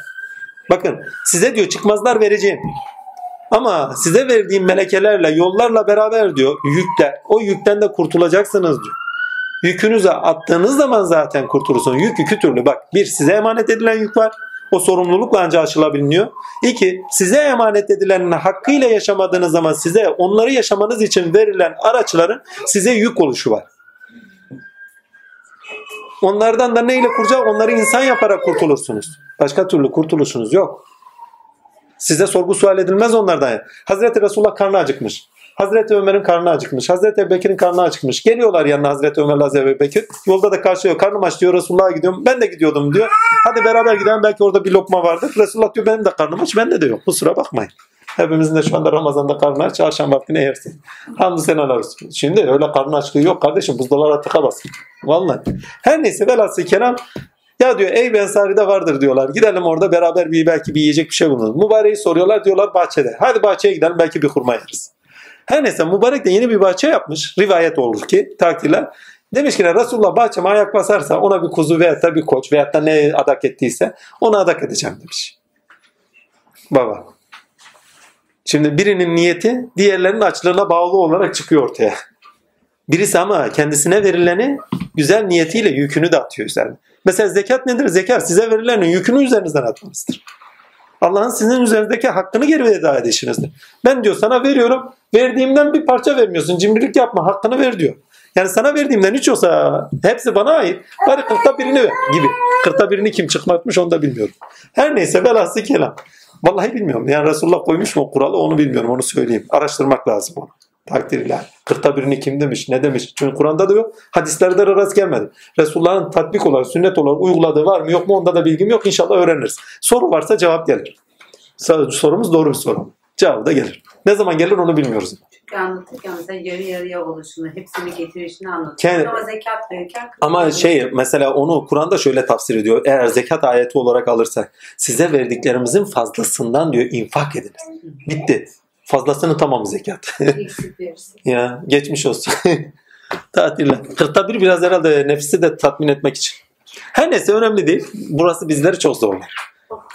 Bakın size diyor çıkmazlar vereceğim. Ama size verdiğim melekelerle, yollarla beraber diyor yükler. O yükten de kurtulacaksınız diyor. Yükünüze attığınız zaman zaten kurtulursun. Yük iki türlü. Bak bir size emanet edilen yük var. O sorumlulukla ancak aşılabiliyor. İki, size emanet edilenin hakkıyla yaşamadığınız zaman size onları yaşamanız için verilen araçların size yük oluşu var. Onlardan da neyle kuracak? Onları insan yaparak kurtulursunuz. Başka türlü kurtuluşunuz yok. Size sorgu sual edilmez onlardan. Hazreti Resulullah karnı acıkmış. Hazreti Ömer'in karnı acıkmış. Hazreti Ebubekir'in karnı acıkmış. Geliyorlar yanına Hazreti Ömer'le Hazreti Ebubekir. Yolda da karşılıyor. Karnım aç diyor. Resulullah'a gidiyorum. Ben de gidiyordum diyor. Hadi beraber gidelim. Belki orada bir lokma vardır. Resulullah diyor benim de karnım aç. Bende de yok. Kusura bakmayın. Hepimizin de şu anda Ramazan'da karnı aç. Akşam vaktine yersin. Hamdü senalar olsun. Şimdi öyle karnı açlığı yok kardeşim. Buzdolabına tıkamazsın. Vallahi. Her neyse velhasıl kelam ya diyor ey Bensari'de vardır diyorlar. Gidelim orada beraber bir belki bir yiyecek bir şey buluruz. Mübareği soruyorlar diyorlar bahçede. Hadi bahçeye gidelim belki bir hurma yeriz. Her neyse mübarek de yeni bir bahçe yapmış. Rivayet olur ki takdirler. Demiş ki Resulullah bahçeme ayak basarsa ona bir kuzu veya da bir koç veyahut da ne adak ettiyse onu adak edeceğim demiş. Baba. Şimdi birinin niyeti diğerlerinin açlığına bağlı olarak çıkıyor ortaya. Birisi ama kendisine verileni güzel niyetiyle yükünü de atıyor üzerine. Mesela zekat nedir? Zekat size verilenin yükünü üzerinizden atmanızdır. Allah'ın sizin üzerindeki hakkını geri eda edişinizdir. Ben diyor sana veriyorum. Verdiğimden bir parça vermiyorsun. Cimrilik yapma. Hakkını ver diyor. Yani sana verdiğimden hiç olsa hepsi bana ait. Bari kırkta birini ver gibi. Kırkta birini kim çıkmatmış onu da bilmiyorum. Her neyse velhasıl kelam. Vallahi bilmiyorum. Yani Resulullah koymuş mu kuralı onu bilmiyorum. Onu söyleyeyim. Araştırmak lazım onu. Takdirler. Kırkta birini kim demiş, ne demiş? Çünkü Kur'an'da da yok. Hadislerde de rast gelmedi. Resulullah'ın tatbik olarak, sünnet olarak uyguladığı var mı yok mu onda da bilgim yok. İnşallah öğreniriz. Soru varsa cevap gelir. Sorumuz doğru bir soru. Cevabı da gelir. Ne zaman gelir onu bilmiyoruz. Çünkü anlatırken mesela yarı yarıya oluşunu, hepsini getirişini anlatıyor. Kendi- Ama zekat verirken Ama şey mesela onu Kur'an'da şöyle tafsir ediyor. Eğer zekat ayeti olarak alırsak size verdiklerimizin fazlasından diyor infak ediniz. Bitti. Fazlasını tamam zekat. eksik ya geçmiş olsun. Tatiller. Kırkta bir biraz herhalde nefsi de tatmin etmek için. Her neyse önemli değil. Burası bizleri çok zorlar.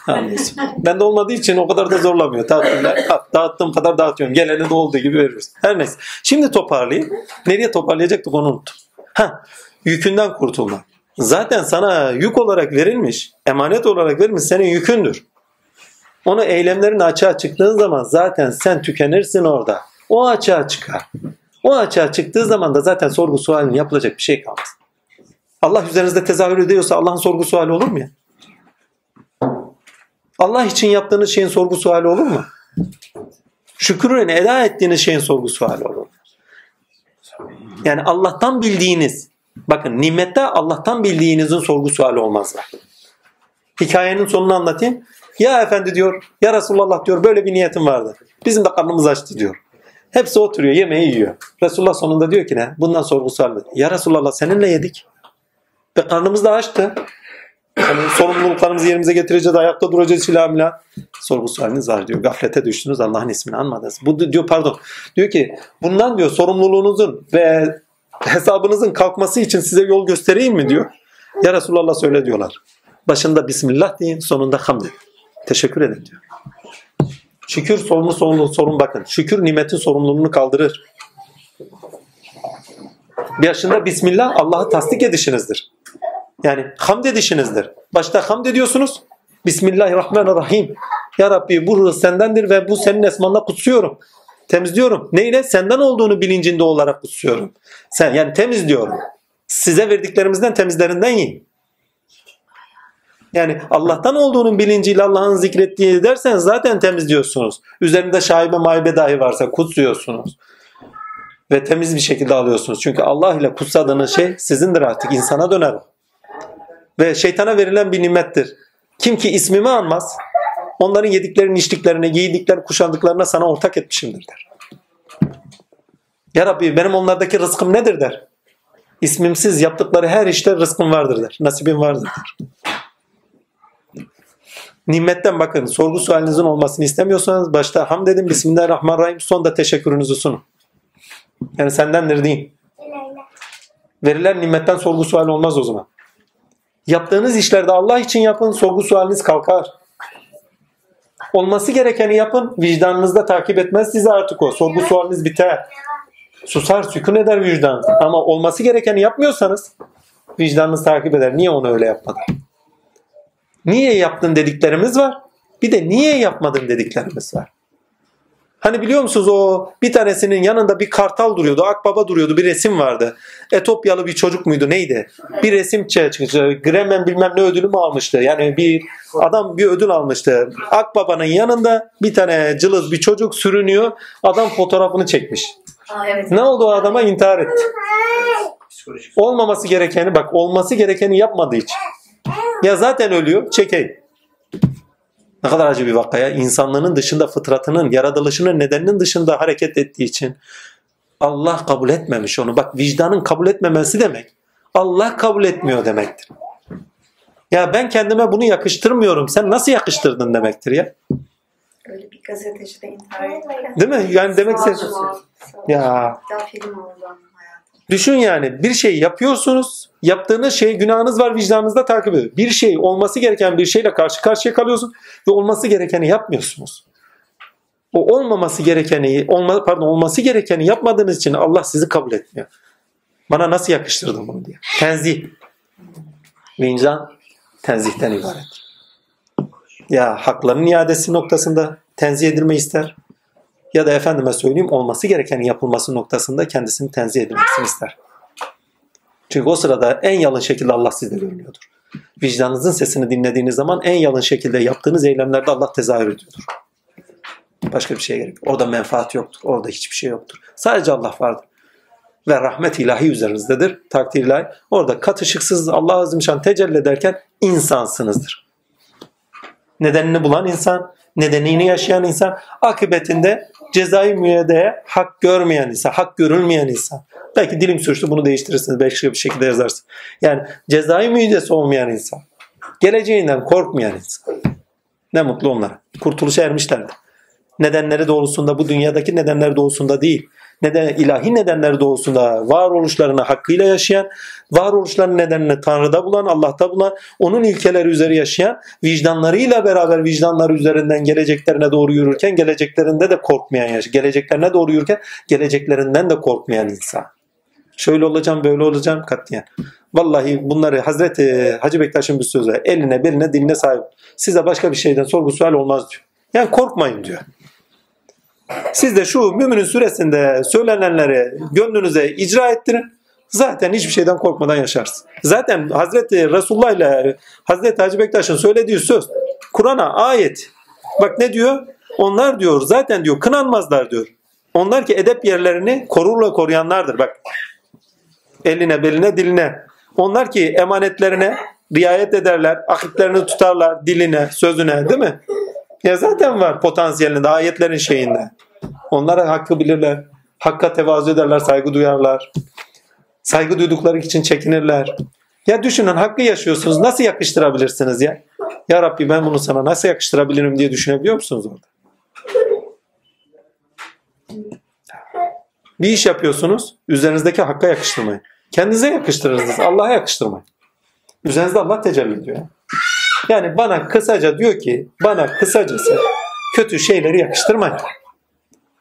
Neyse. Ben de olmadığı için o kadar da zorlamıyor. Tatiller. Dağıttığım kadar dağıtıyorum. Geleni de olduğu gibi veriyoruz. Her neyse. Şimdi toparlayayım. Nereye toparlayacaktık onu unuttum. Ha, yükünden kurtulmak. Zaten sana yük olarak verilmiş, emanet olarak verilmiş senin yükündür. Onu eylemlerin açığa çıktığın zaman zaten sen tükenirsin orada. O açığa çıkar. O açığa çıktığı zaman da zaten sorgu sualin yapılacak bir şey kalmaz. Allah üzerinizde tezahür ediyorsa Allah'ın sorgu suali olur mu ya? Allah için yaptığınız şeyin sorgu suali olur mu? Şükürünü eda ettiğiniz şeyin sorgu suali olur? Yani Allah'tan bildiğiniz, bakın nimette Allah'tan bildiğinizin sorgu suali olmaz. Hikayenin sonunu anlatayım. Ya efendi diyor, ya Resulullah diyor böyle bir niyetim vardı. Bizim de karnımız açtı diyor. Hepsi oturuyor, yemeği yiyor. Resulullah sonunda diyor ki ne? Bundan sorgu mı? Ya Resulullah seninle yedik. Ve karnımız da açtı. Yani sorumluluklarımızı yerimize getireceğiz, ayakta duracağız filan Sorgu sualiniz var diyor. Gaflete düştünüz, Allah'ın ismini anmadınız. Bu diyor pardon. Diyor ki bundan diyor sorumluluğunuzun ve hesabınızın kalkması için size yol göstereyim mi diyor. Ya Resulullah söyle diyorlar. Başında Bismillah deyin, sonunda hamd edin. Teşekkür edin diyor. Şükür sorumlu sorumlu sorun bakın. Şükür nimetin sorumluluğunu kaldırır. Başında Bismillah Allah'ı tasdik edişinizdir. Yani hamd edişinizdir. Başta hamd ediyorsunuz. Bismillahirrahmanirrahim. Ya Rabbi bu rızık sendendir ve bu senin esmanla kutsuyorum. Temizliyorum. Neyle? Senden olduğunu bilincinde olarak kutsuyorum. Sen yani temizliyorum. Size verdiklerimizden temizlerinden yiyin. Yani Allah'tan olduğunun bilinciyle Allah'ın zikrettiği dersen zaten temizliyorsunuz. Üzerinde şaibe maibe dahi varsa kutsuyorsunuz. Ve temiz bir şekilde alıyorsunuz. Çünkü Allah ile kutsadığınız şey sizindir artık. insana döner. Ve şeytana verilen bir nimettir. Kim ki ismimi anmaz, onların yediklerini, içtiklerine, giydiklerini, kuşandıklarına sana ortak etmişimdir der. Ya Rabbi benim onlardaki rızkım nedir der. İsmimsiz yaptıkları her işte rızkım vardır der. Nasibim vardır der. Nimetten bakın sorgu sualinizin olmasını istemiyorsanız başta hamd edin Bismillahirrahmanirrahim sonda teşekkürünüzü sunun. Yani sendendir deyin. Verilen nimetten sorgu sual olmaz o zaman. Yaptığınız işlerde Allah için yapın sorgu sualiniz kalkar. Olması gerekeni yapın vicdanınızda takip etmez sizi artık o. Sorgu sualiniz biter. Susar sükun eder vicdan. Ama olması gerekeni yapmıyorsanız vicdanınız takip eder. Niye onu öyle yapmadın? Niye yaptın dediklerimiz var. Bir de niye yapmadın dediklerimiz var. Hani biliyor musunuz o bir tanesinin yanında bir kartal duruyordu. Akbaba duruyordu. Bir resim vardı. Etopyalı bir çocuk muydu neydi? Bir resim çıkmıştı. Gremen bilmem ne ödülü mü almıştı? Yani bir adam bir ödül almıştı. Akbaba'nın yanında bir tane cılız bir çocuk sürünüyor. Adam fotoğrafını çekmiş. Aa, evet. Ne oldu o adama? intihar etti. Psikolojik. Olmaması gerekeni bak olması gerekeni yapmadığı için. Ya zaten ölüyor çekeyim. Ne kadar acı bir vakaya. İnsanlığının dışında fıtratının, yaratılışının nedeninin dışında hareket ettiği için Allah kabul etmemiş onu. Bak vicdanın kabul etmemesi demek. Allah kabul etmiyor demektir. Ya ben kendime bunu yakıştırmıyorum. Sen nasıl yakıştırdın demektir ya. Öyle bir gazeteci de intihar etti. Değil mi? Yani demek sen... Ya Daha film oldu. Düşün yani bir şey yapıyorsunuz. Yaptığınız şey günahınız var vicdanınızda takip ediyor. Bir şey olması gereken bir şeyle karşı karşıya kalıyorsun ve olması gerekeni yapmıyorsunuz. O olmaması gerekeni, olma, pardon olması gerekeni yapmadığınız için Allah sizi kabul etmiyor. Bana nasıl yakıştırdın bunu diye. Tenzih. Vicdan tenzihten ibaret. Ya hakların iadesi noktasında tenzih edilme ister. Ya da efendime söyleyeyim olması gereken yapılması noktasında kendisini tenzih edilmesini ister. Çünkü o sırada en yalın şekilde Allah sizde görünüyordur. Vicdanınızın sesini dinlediğiniz zaman en yalın şekilde yaptığınız eylemlerde Allah tezahür ediyordur. Başka bir şeye gerek yok. Orada menfaat yoktur. Orada hiçbir şey yoktur. Sadece Allah vardır. Ve rahmet ilahi üzerinizdedir. Takdir ilahi. Orada katışıksız Allah azimşan tecelli ederken insansınızdır. Nedenini bulan insan, nedenini yaşayan insan, akıbetinde cezai müeydeye hak görmeyen insan, hak görülmeyen insan. Belki dilim sürçtü bunu değiştirirsiniz. Başka bir şekilde yazarsın. Yani cezai müeydesi olmayan insan. Geleceğinden korkmayan insan. Ne mutlu onlara. Kurtuluşa ermişlerdi. Nedenleri doğrusunda bu dünyadaki nedenleri doğrusunda değil. Neden, ilahi nedenleri doğrusunda varoluşlarını hakkıyla yaşayan, varoluşların nedenini Tanrı'da bulan, Allah'ta bulan, onun ilkeleri üzeri yaşayan, vicdanlarıyla beraber vicdanları üzerinden geleceklerine doğru yürürken, geleceklerinde de korkmayan, yaş- geleceklerine doğru yürürken, geleceklerinden de korkmayan insan. Şöyle olacağım, böyle olacağım katiyen. Vallahi bunları Hazreti Hacı Bektaş'ın bir sözü. Eline, beline, diline sahip. Size başka bir şeyden sorgu sual olmaz diyor. Yani korkmayın diyor. Siz de şu Mümin'in suresinde söylenenleri gönlünüze icra ettirin. Zaten hiçbir şeyden korkmadan yaşarsın. Zaten Hazreti Resulullah ile Hazreti Hacı Bektaş'ın söylediği söz Kur'an'a ayet. Bak ne diyor? Onlar diyor zaten diyor kınanmazlar diyor. Onlar ki edep yerlerini korurla koruyanlardır. Bak eline, beline, diline. Onlar ki emanetlerine riayet ederler, akitlerini tutarlar, diline, sözüne değil mi? Ya zaten var potansiyelinde, ayetlerin şeyinde. Onlara hakkı bilirler. Hakka tevazu ederler, saygı duyarlar. Saygı duydukları için çekinirler. Ya düşünün hakkı yaşıyorsunuz. Nasıl yakıştırabilirsiniz ya? Ya Rabbi ben bunu sana nasıl yakıştırabilirim diye düşünebiliyor musunuz orada? Bir iş yapıyorsunuz. Üzerinizdeki hakka yakıştırmayın. Kendinize yakıştırırsınız. Allah'a yakıştırmayın. Üzerinizde Allah tecelli ediyor. Yani bana kısaca diyor ki bana kısacası kötü şeyleri yakıştırmayın.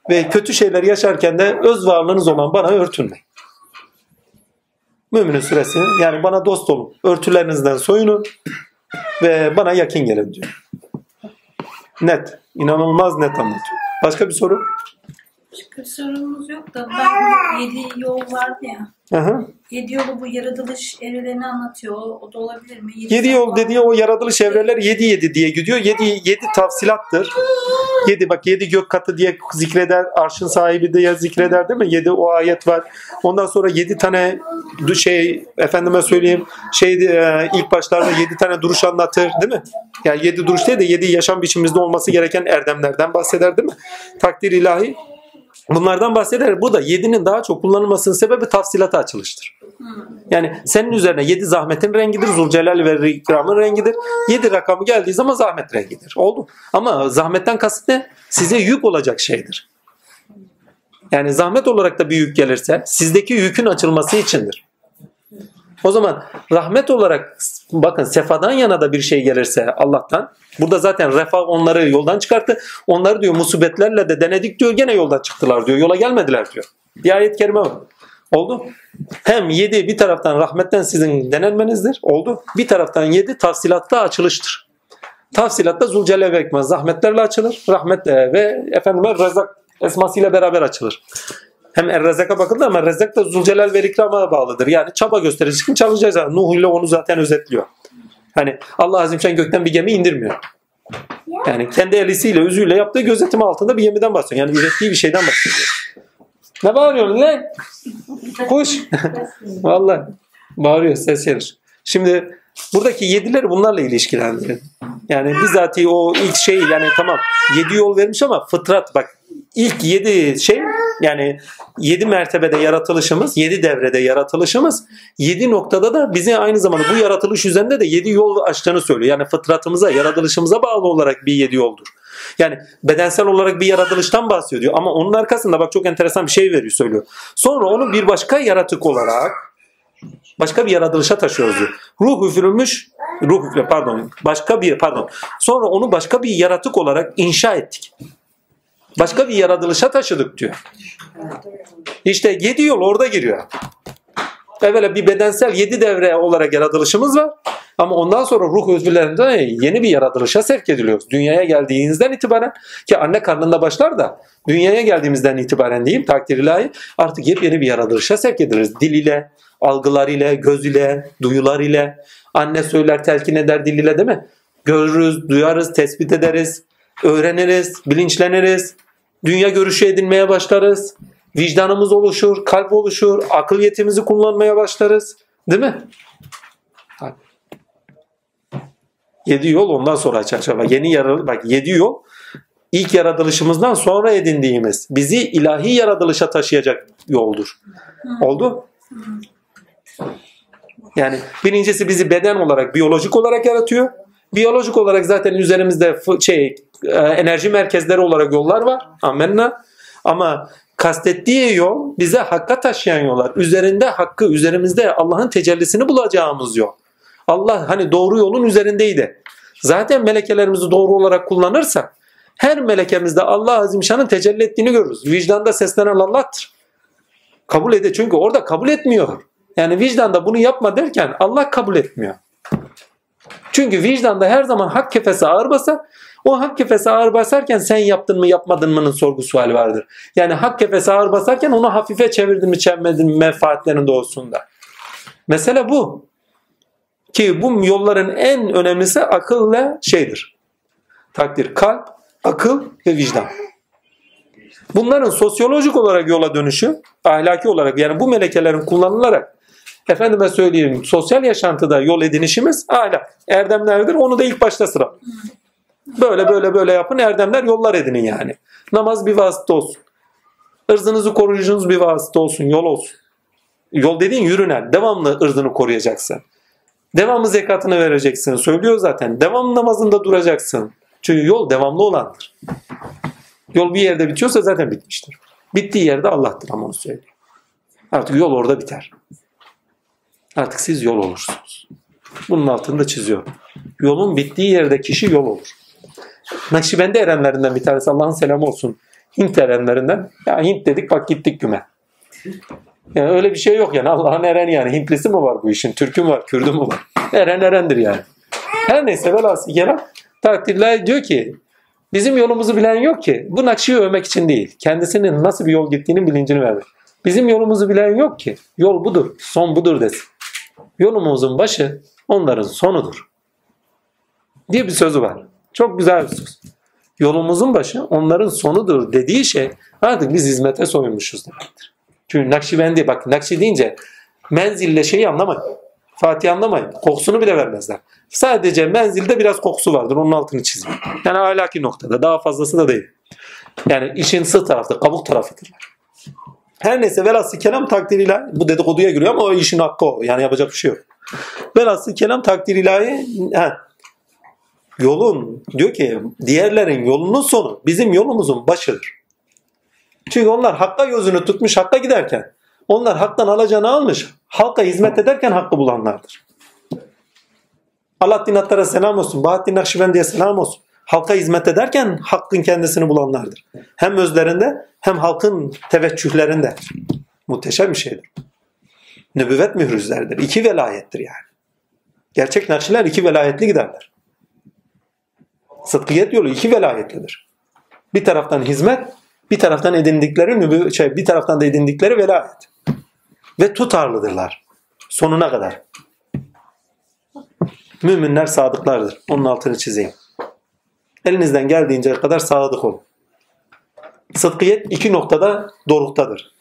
Ve kötü şeyler yaşarken de öz varlığınız olan bana örtünmeyin. Müminin suresi yani bana dost olun. Örtülerinizden soyunun ve bana yakın gelin diyor. Net. inanılmaz net anlatıyor. Başka bir soru? Başka bir sorunumuz yok da ben yedi yol vardı ya. Hı. Yedi yolu bu yaratılış evrelerini anlatıyor. O, da olabilir mi? Yedi yol zaman- dediği o yaratılış evreler yedi yedi diye gidiyor. Yedi, yedi tafsilattır. Yedi bak yedi gök katı diye zikreder. Arşın sahibi diye zikreder değil mi? Yedi o ayet var. Ondan sonra yedi tane du- şey efendime söyleyeyim şey e, ilk başlarda yedi tane duruş anlatır değil mi? Yani yedi duruş değil de yedi yaşam biçimimizde olması gereken erdemlerden bahseder değil mi? Takdir ilahi. Bunlardan bahseder. Burada yedinin daha çok kullanılmasının sebebi tafsilata açılıştır. Yani senin üzerine 7 zahmetin rengidir. Zulcelal ve ikramın rengidir. 7 rakamı geldiği zaman zahmet rengidir. Oldu. Ama zahmetten kasıt ne? Size yük olacak şeydir. Yani zahmet olarak da bir yük gelirse sizdeki yükün açılması içindir. O zaman rahmet olarak bakın sefadan yana da bir şey gelirse Allah'tan burada zaten refah onları yoldan çıkarttı. Onları diyor musibetlerle de denedik diyor gene yoldan çıktılar diyor. Yola gelmediler diyor. Bir ayet kerime var. Oldu. Hem yedi bir taraftan rahmetten sizin denenmenizdir. Oldu. Bir taraftan yedi tafsilatta açılıştır. Tafsilatta Zulcelle ve Ekmez zahmetlerle açılır. Rahmetle ve efendime Rezzak esmasıyla beraber açılır. Hem Er-Rezzak'a bakıldı ama Rezzak da Zulcelal ve İkram'a bağlıdır. Yani çaba gösterici kim çalışacağız. Nuh ile onu zaten özetliyor. Hani Allah Azimşan gökten bir gemi indirmiyor. Yani kendi elisiyle, özüyle yaptığı gözetim altında bir gemiden bahsediyor. Yani ürettiği bir şeyden bahsediyor. Ne bağırıyorsun lan? Kuş. Vallahi bağırıyor ses gelir. Şimdi buradaki yedileri bunlarla ilişkilendirin. Yani bizatihi o ilk şey yani tamam yedi yol vermiş ama fıtrat bak ilk yedi şey yani yedi mertebede yaratılışımız, yedi devrede yaratılışımız, yedi noktada da bize aynı zamanda bu yaratılış üzerinde de yedi yol açtığını söylüyor. Yani fıtratımıza, yaratılışımıza bağlı olarak bir yedi yoldur. Yani bedensel olarak bir yaratılıştan bahsediyor ama onun arkasında bak çok enteresan bir şey veriyor söylüyor. Sonra onu bir başka yaratık olarak başka bir yaratılışa taşıyoruz diyor. Ruh üfürülmüş, ruh üfle pardon, başka bir pardon. Sonra onu başka bir yaratık olarak inşa ettik. Başka bir yaratılışa taşıdık diyor. İşte yedi yol orada giriyor. Evvela bir bedensel yedi devre olarak yaratılışımız var. Ama ondan sonra ruh özgürlerinde yeni bir yaratılışa sevk ediliyoruz. Dünyaya geldiğinizden itibaren ki anne karnında başlar da dünyaya geldiğimizden itibaren diyeyim takdir ilahi artık yepyeni bir yaratılışa sevk ediliriz. Dil ile, algılar ile, göz ile, duyular ile. Anne söyler, telkin eder dil ile değil mi? Görürüz, duyarız, tespit ederiz, öğreniriz, bilinçleniriz. Dünya görüşü edinmeye başlarız. Vicdanımız oluşur, kalp oluşur, akıl yetimizi kullanmaya başlarız. Değil mi? Yedi yol ondan sonra açar. Bak yeni yaratı, bak yedi yol ilk yaratılışımızdan sonra edindiğimiz bizi ilahi yaratılışa taşıyacak yoldur. Oldu? Yani birincisi bizi beden olarak, biyolojik olarak yaratıyor. Biyolojik olarak zaten üzerimizde şey enerji merkezleri olarak yollar var. Amenna. Ama kastettiği yol bize hakka taşıyan yollar. Üzerinde hakkı, üzerimizde Allah'ın tecellisini bulacağımız yol. Allah hani doğru yolun üzerindeydi. Zaten melekelerimizi doğru olarak kullanırsak her melekemizde Allah Azimşan'ın tecelli ettiğini görürüz. Vicdanda seslenen Allah'tır. Kabul ede çünkü orada kabul etmiyor. Yani vicdanda bunu yapma derken Allah kabul etmiyor. Çünkü vicdanda her zaman hak kefesi ağır basar. O hak kefesi ağır basarken sen yaptın mı yapmadın mı'nın sorgu suali vardır. Yani hak kefesi ağır basarken onu hafife çevirdin mi çevirmedin mi menfaatlerin doğusunda. Mesele bu. Ki bu yolların en önemlisi akıl ve şeydir. Takdir, kalp, akıl ve vicdan. Bunların sosyolojik olarak yola dönüşü, ahlaki olarak yani bu melekelerin kullanılarak efendime söyleyeyim sosyal yaşantıda yol edinişimiz ahlak. Erdemlerdir. Onu da ilk başta sıra. Böyle böyle böyle yapın erdemler yollar edinin yani. Namaz bir vasıta olsun. Irzınızı koruyucunuz bir vasıta olsun, yol olsun. Yol dediğin yürünen. Devamlı ırzını koruyacaksın. Devamlı zekatını vereceksin. Söylüyor zaten. Devamlı namazında duracaksın. Çünkü yol devamlı olandır. Yol bir yerde bitiyorsa zaten bitmiştir. Bittiği yerde Allah'tır ama onu söylüyor. Artık yol orada biter. Artık siz yol olursunuz. Bunun altını da çiziyor. Yolun bittiği yerde kişi yol olur. Nakşibendi erenlerinden bir tanesi Allah'ın selamı olsun. Hint erenlerinden. Ya Hint dedik bak gittik güme. Yani öyle bir şey yok yani Allah'ın ereni yani. Hintlisi mi var bu işin? Türk'ü mü var? Kürdü mü var? Eren erendir yani. Her neyse velhasıl kelam takdirler diyor ki Bizim yolumuzu bilen yok ki. Bu Nakşi'yi övmek için değil. Kendisinin nasıl bir yol gittiğinin bilincini vermek. Bizim yolumuzu bilen yok ki. Yol budur, son budur desin. Yolumuzun başı onların sonudur. Diye bir sözü var. Çok güzel bir söz. Yolumuzun başı onların sonudur dediği şey artık biz hizmete soyunmuşuz demektir. Çünkü Nakşibendi bak Nakşi deyince menzille şeyi anlamayın. Fatih anlamayın. Kokusunu bile vermezler. Sadece menzilde biraz kokusu vardır. Onun altını çizin. Yani ahlaki noktada. Daha fazlası da değil. Yani işin sığ tarafı, kabuk tarafıdırlar. Her neyse velhasıl kelam takdiriyle bu dedikoduya giriyor ama o işin hakkı o. Yani yapacak bir şey yok. Velhasıl kelam takdir ilahi he, yolun diyor ki diğerlerin yolunun sonu bizim yolumuzun başıdır. Çünkü onlar hakka gözünü tutmuş hakka giderken onlar haktan alacağını almış halka hizmet ederken hakkı bulanlardır. Alaaddin Attar'a selam olsun. Bahattin Nakşibendi'ye selam olsun. Halka hizmet ederken hakkın kendisini bulanlardır. Hem özlerinde hem halkın teveccühlerinde. Muhteşem bir şeydir. Nübüvvet mührüzleridir. İki velayettir yani. Gerçek nakşiler iki velayetli giderler. Sıdkiyet yolu iki velayetlidir. Bir taraftan hizmet, bir taraftan edindikleri nübü, şey, bir taraftan da edindikleri velayet. Ve tutarlıdırlar. Sonuna kadar. Müminler sadıklardır. Onun altını çizeyim. Elinizden geldiğince kadar sadık olun. Sıdkiyet iki noktada doruktadır.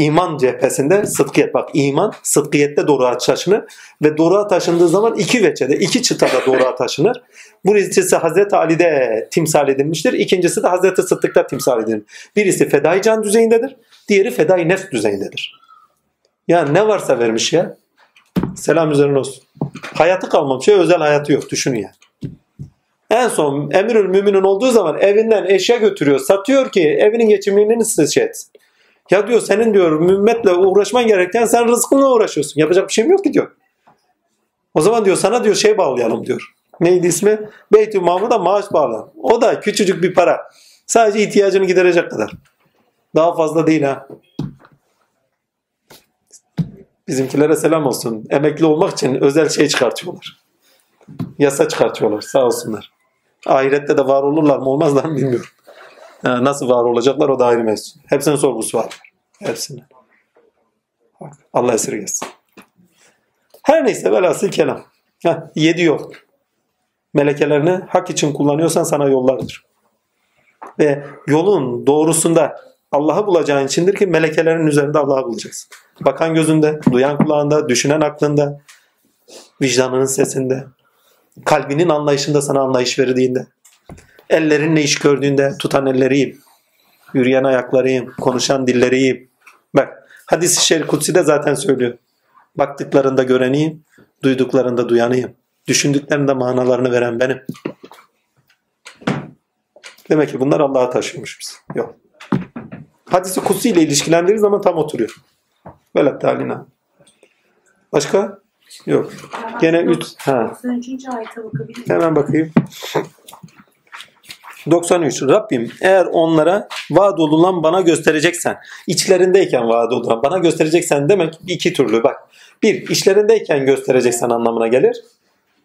İman cephesinde sıdkiyet. Bak iman sıdkiyette doruğa taşınır ve doruğa taşındığı zaman iki veçede, iki çıtada doruğa taşınır. Birincisi Hazreti Ali'de timsal edilmiştir. İkincisi de Hazreti Sıddık'ta timsal edilir. Birisi fedai can düzeyindedir. Diğeri fedai nefs düzeyindedir. Ya ne varsa vermiş ya. Selam üzerine olsun. Hayatı kalmamış. Şey, özel hayatı yok. Düşünün ya. En son emirül müminin olduğu zaman evinden eşya götürüyor. Satıyor ki evinin geçimliğini şey etsin. Ya diyor senin diyor mühimmetle uğraşman gereken sen rızkınla uğraşıyorsun. Yapacak bir şeyim yok ki diyor. O zaman diyor sana diyor şey bağlayalım diyor. Neydi ismi? Beytül Mahmud'a maaş bağlayalım. O da küçücük bir para. Sadece ihtiyacını giderecek kadar. Daha fazla değil ha. Bizimkilere selam olsun. Emekli olmak için özel şey çıkartıyorlar. Yasa çıkartıyorlar sağ olsunlar. Ahirette de var olurlar mı olmazlar mı bilmiyorum. Nasıl var olacaklar o da ayrı mevzu. Hepsinin sorgusu var. Hepsinin. Allah esirgesin. Her neyse velhasıl kelam. Ha, yedi yok. Melekelerini hak için kullanıyorsan sana yollardır. Ve yolun doğrusunda Allah'ı bulacağın içindir ki melekelerin üzerinde Allah'ı bulacaksın. Bakan gözünde, duyan kulağında, düşünen aklında, vicdanının sesinde, kalbinin anlayışında sana anlayış verdiğinde, ellerinle iş gördüğünde tutan elleriyim, yürüyen ayaklarıyım, konuşan dilleriyim. Bak hadis-i şerif kutsi de zaten söylüyor. Baktıklarında göreniyim, duyduklarında duyanıyım. Düşündüklerinde manalarını veren benim. Demek ki bunlar Allah'a taşıyormuş biz. Yok. Hadisi kutsi ile ilişkilendirir zaman tam oturuyor. Velat talina. Başka? Yok. Gene 3. Ha. 93. ayete bakabilir Hemen bakayım. 93. Rabbim eğer onlara vaad olunan bana göstereceksen, içlerindeyken vaad olunan bana göstereceksen demek iki türlü bak. Bir, içlerindeyken göstereceksen anlamına gelir.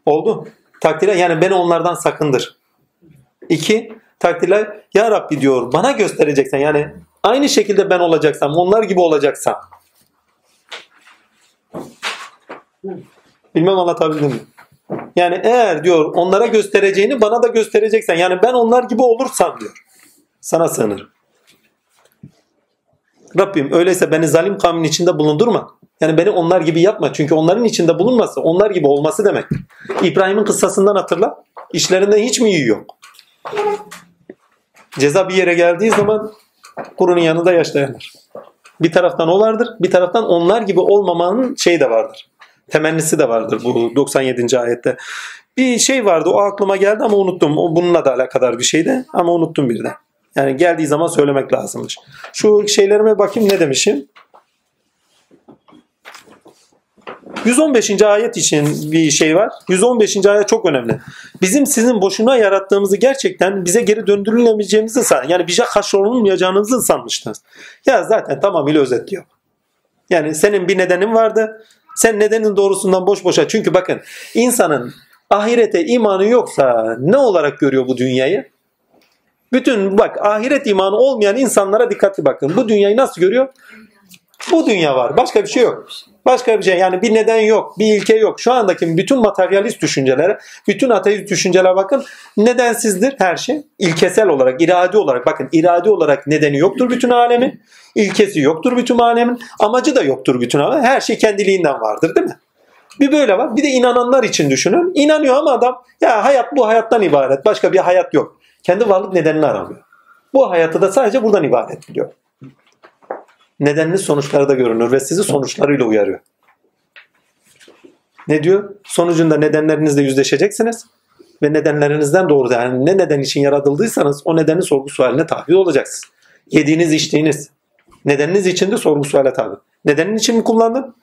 Oldu. Takdirler yani beni onlardan sakındır. İki, takdirler ya Rabbi diyor bana göstereceksen yani aynı şekilde ben olacaksam, onlar gibi olacaksam. Bilmem anlatabildim mi? Yani eğer diyor onlara göstereceğini bana da göstereceksen yani ben onlar gibi olursam diyor. Sana sığınırım. Rabbim öyleyse beni zalim kavmin içinde bulundurma. Yani beni onlar gibi yapma. Çünkü onların içinde bulunması onlar gibi olması demek. İbrahim'in kıssasından hatırla. İşlerinden hiç mi iyi yok? Ceza bir yere geldiği zaman kurunun yanında yaş dayanır. Bir taraftan o vardır. Bir taraftan onlar gibi olmamanın şeyi de vardır temennisi de vardır bu 97. ayette. Bir şey vardı o aklıma geldi ama unuttum. O bununla da alakadar bir şeydi ama unuttum birden. Yani geldiği zaman söylemek lazımmış. Şu şeylerime bakayım ne demişim. 115. ayet için bir şey var. 115. ayet çok önemli. Bizim sizin boşuna yarattığımızı gerçekten bize geri döndürülemeyeceğimizi san. Yani bize olmayacağınızı sanmıştınız. Ya zaten tamamıyla özetliyor. Yani senin bir nedenin vardı. Sen nedenin doğrusundan boş boşa. Çünkü bakın insanın ahirete imanı yoksa ne olarak görüyor bu dünyayı? Bütün bak ahiret imanı olmayan insanlara dikkatli bakın. Bu dünyayı nasıl görüyor? Bu dünya var. Başka bir şey yok. Başka bir şey yani bir neden yok, bir ilke yok. Şu andaki bütün materyalist düşüncelere, bütün ateist düşüncelere bakın. Nedensizdir her şey. İlkesel olarak, iradi olarak bakın iradi olarak nedeni yoktur bütün alemin. İlkesi yoktur bütün alemin. Amacı da yoktur bütün alemin. Her şey kendiliğinden vardır değil mi? Bir böyle var. Bir de inananlar için düşünün. İnanıyor ama adam ya hayat bu hayattan ibaret. Başka bir hayat yok. Kendi varlık nedenini aramıyor. Bu hayatı da sadece buradan ibaret biliyor. Nedenli sonuçları da görünür ve sizi sonuçlarıyla uyarıyor. Ne diyor? Sonucunda nedenlerinizle yüzleşeceksiniz ve nedenlerinizden doğru yani ne neden için yaratıldıysanız o nedenin sorgu sualine tabi olacaksınız. Yediğiniz, içtiğiniz nedeniniz için de sorgu suale tabi. Nedenin için mi kullandın?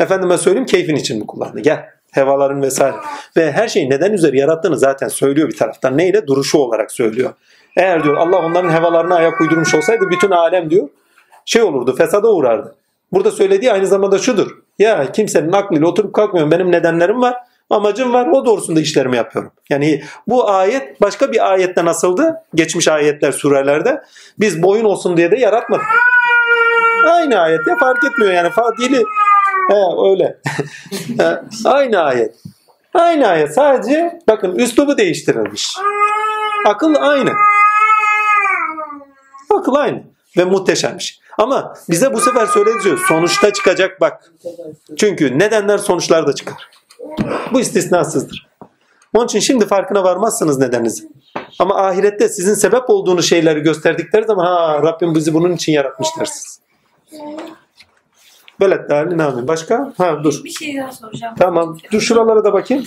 Efendime söyleyeyim keyfin için mi kullandın? Gel. Hevaların vesaire. Ve her şeyi neden üzeri yarattığını zaten söylüyor bir taraftan. Neyle? Duruşu olarak söylüyor. Eğer diyor Allah onların hevalarına ayak uydurmuş olsaydı bütün alem diyor şey olurdu, fesada uğrardı. Burada söylediği aynı zamanda şudur. Ya kimsenin aklıyla oturup kalkmıyorum. Benim nedenlerim var, amacım var. O doğrusunda işlerimi yapıyorum. Yani bu ayet başka bir ayette nasıldı? Geçmiş ayetler, surelerde. Biz boyun olsun diye de yaratmadık. Aynı ayet ya fark etmiyor yani. Fa- Dili He, öyle. Aynı ayet. Aynı ayet. Sadece bakın üslubu değiştirilmiş. Akıl aynı. Akıl aynı. Ve muhteşemmiş. Ama bize bu sefer söylediği sonuçta çıkacak bak. Çünkü nedenler sonuçlar da çıkar. Bu istisnasızdır. Onun için şimdi farkına varmazsınız nedeninizi. Ama ahirette sizin sebep olduğunuz şeyleri gösterdikleri zaman ha Rabbim bizi bunun için yaratmış dersiniz. Böyle değerli ne? Başka? Ha dur. Bir şey daha soracağım. Tamam. Dur şuralara da bakayım.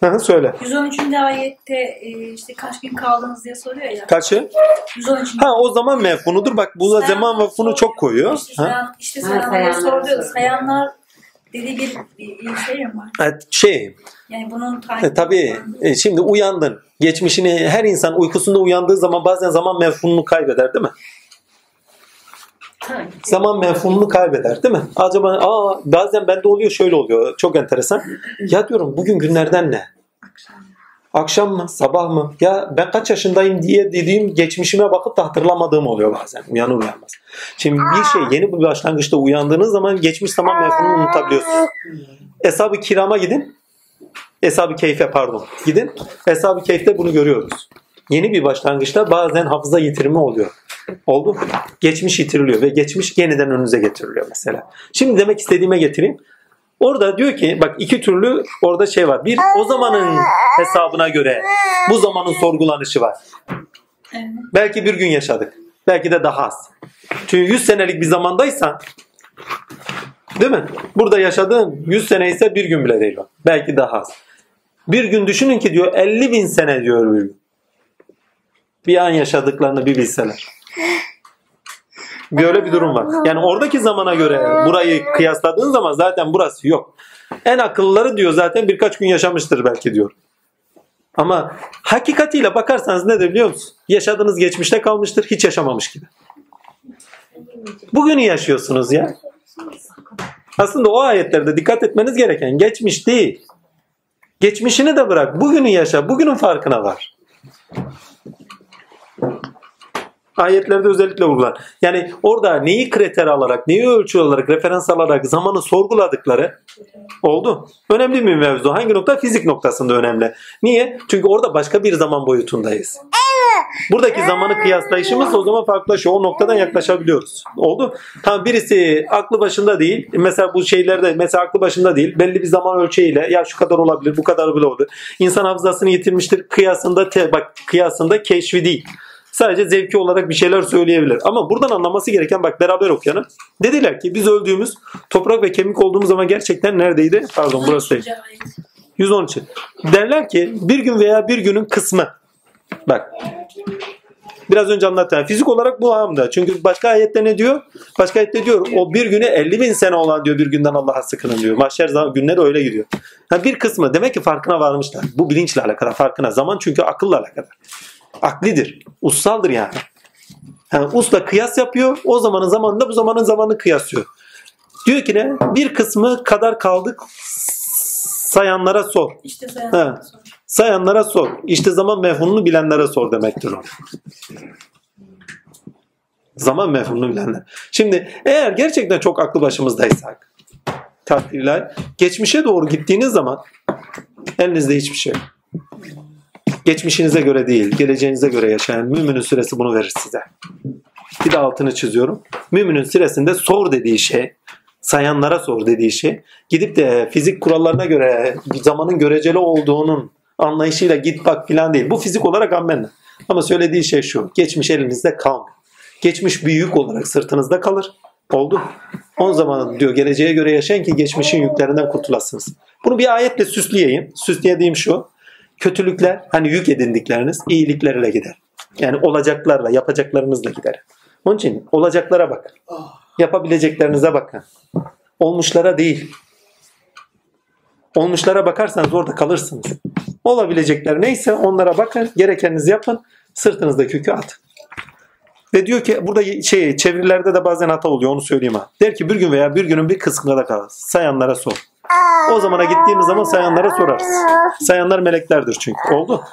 Hı söyle. 113. ayette e, işte kaç gün kaldınız diye soruyor ya. Kaçı? 113. Ha o zaman mefhunudur. Bak bu da zaman mefhunu çok koyuyor. İşte, Ha? sayan, işte Ha, sayanlar sayanlar soruyor. Sayanlar dediği bir, bir, şey mi var? Evet, Şey, Yani bunun E, tabii e, şimdi uyandın. Geçmişini her insan uykusunda uyandığı zaman bazen zaman mefhumunu kaybeder değil mi? Zaman mefhumunu kaybeder değil mi? Acaba aa bazen bende oluyor şöyle oluyor. Çok enteresan. Ya diyorum bugün günlerden ne? Akşam mı? Sabah mı? Ya ben kaç yaşındayım diye dediğim geçmişime bakıp da hatırlamadığım oluyor bazen. Uyanır uyanmaz. Şimdi bir şey yeni bir başlangıçta uyandığınız zaman geçmiş zaman mefhumunu unutabiliyorsunuz. Eshab-ı kirama gidin. Eshab-ı keyfe pardon. Gidin. Eshab-ı keyfte bunu görüyoruz. Yeni bir başlangıçta bazen hafıza yitirimi oluyor. Oldu. Geçmiş yitiriliyor ve geçmiş yeniden önünüze getiriliyor mesela. Şimdi demek istediğime getireyim. Orada diyor ki bak iki türlü orada şey var. Bir o zamanın hesabına göre bu zamanın sorgulanışı var. Evet. Belki bir gün yaşadık. Belki de daha az. Çünkü 100 senelik bir zamandaysan değil mi? Burada yaşadığın 100 sene ise bir gün bile değil o. Belki daha az. Bir gün düşünün ki diyor 50 bin sene diyor bir gün. Bir an yaşadıklarını bir bilseler. Böyle bir durum var. Yani oradaki zamana göre burayı kıyasladığın zaman zaten burası yok. En akıllıları diyor zaten birkaç gün yaşamıştır belki diyor. Ama hakikatiyle bakarsanız ne de biliyor musun? Yaşadığınız geçmişte kalmıştır, hiç yaşamamış gibi. Bugünü yaşıyorsunuz ya. Aslında o ayetlerde dikkat etmeniz gereken geçmiş değil. Geçmişini de bırak. Bugünü yaşa. Bugünün farkına var. Ayetlerde özellikle vurgular. Yani orada neyi kriter alarak, neyi ölçü olarak, referans alarak zamanı sorguladıkları oldu. Önemli bir mevzu. Hangi nokta? Fizik noktasında önemli. Niye? Çünkü orada başka bir zaman boyutundayız. Buradaki zamanı kıyaslayışımız o zaman farklılaşıyor. O noktadan yaklaşabiliyoruz. Oldu. Tamam birisi aklı başında değil. Mesela bu şeylerde mesela aklı başında değil. Belli bir zaman ölçeğiyle ya şu kadar olabilir, bu kadar bile olur. İnsan hafızasını yitirmiştir. Kıyasında te, bak kıyasında keşfi değil. Sadece zevki olarak bir şeyler söyleyebilir. Ama buradan anlaması gereken bak beraber okuyalım. Dediler ki biz öldüğümüz toprak ve kemik olduğumuz zaman gerçekten neredeydi? Pardon burası değil. 113. Derler ki bir gün veya bir günün kısmı. Bak. Biraz önce anlattım. Fizik olarak bu hamda. Çünkü başka ayette ne diyor? Başka ayette diyor o bir güne 50 bin sene olan diyor bir günden Allah'a sıkının diyor. Mahşer zaman günleri öyle gidiyor. Ha, bir kısmı demek ki farkına varmışlar. Bu bilinçle alakalı farkına. Zaman çünkü akılla alakalı. Aklidir. Ussaldır yani. Yani usla kıyas yapıyor. O zamanın zamanında bu zamanın zamanını kıyaslıyor. Diyor ki ne? Bir kısmı kadar kaldık sayanlara sor. İşte Ha. sayanlar soruyor. Sayanlara sor. İşte zaman mefhumunu bilenlere sor demektir o. Zaman mefhumunu bilenler. Şimdi eğer gerçekten çok aklı başımızdaysak takdirler geçmişe doğru gittiğiniz zaman elinizde hiçbir şey yok. Geçmişinize göre değil, geleceğinize göre yaşayan müminin süresi bunu verir size. Bir de altını çiziyorum. Müminin süresinde sor dediği şey, sayanlara sor dediği şey, gidip de fizik kurallarına göre zamanın göreceli olduğunun anlayışıyla git bak filan değil. Bu fizik olarak ammenna. Ama söylediği şey şu. Geçmiş elinizde kalmıyor. Geçmiş bir yük olarak sırtınızda kalır. Oldu. O zaman diyor geleceğe göre yaşayın ki geçmişin yüklerinden kurtulasınız. Bunu bir ayetle süsleyeyim. Süsleyediğim şu. Kötülükler hani yük edindikleriniz iyiliklerle gider. Yani olacaklarla, yapacaklarınızla gider. Onun için olacaklara bakın. Yapabileceklerinize bakın. Olmuşlara değil. Olmuşlara bakarsanız orada kalırsınız. Olabilecekler neyse onlara bakın. Gerekeninizi yapın. Sırtınızdaki yükü atın. Ve diyor ki burada şey çevirilerde de bazen hata oluyor onu söyleyeyim ha. Der ki bir gün veya bir günün bir kısmında kalır. Sayanlara sor. O zamana gittiğimiz zaman sayanlara sorarız. Sayanlar meleklerdir çünkü. Oldu.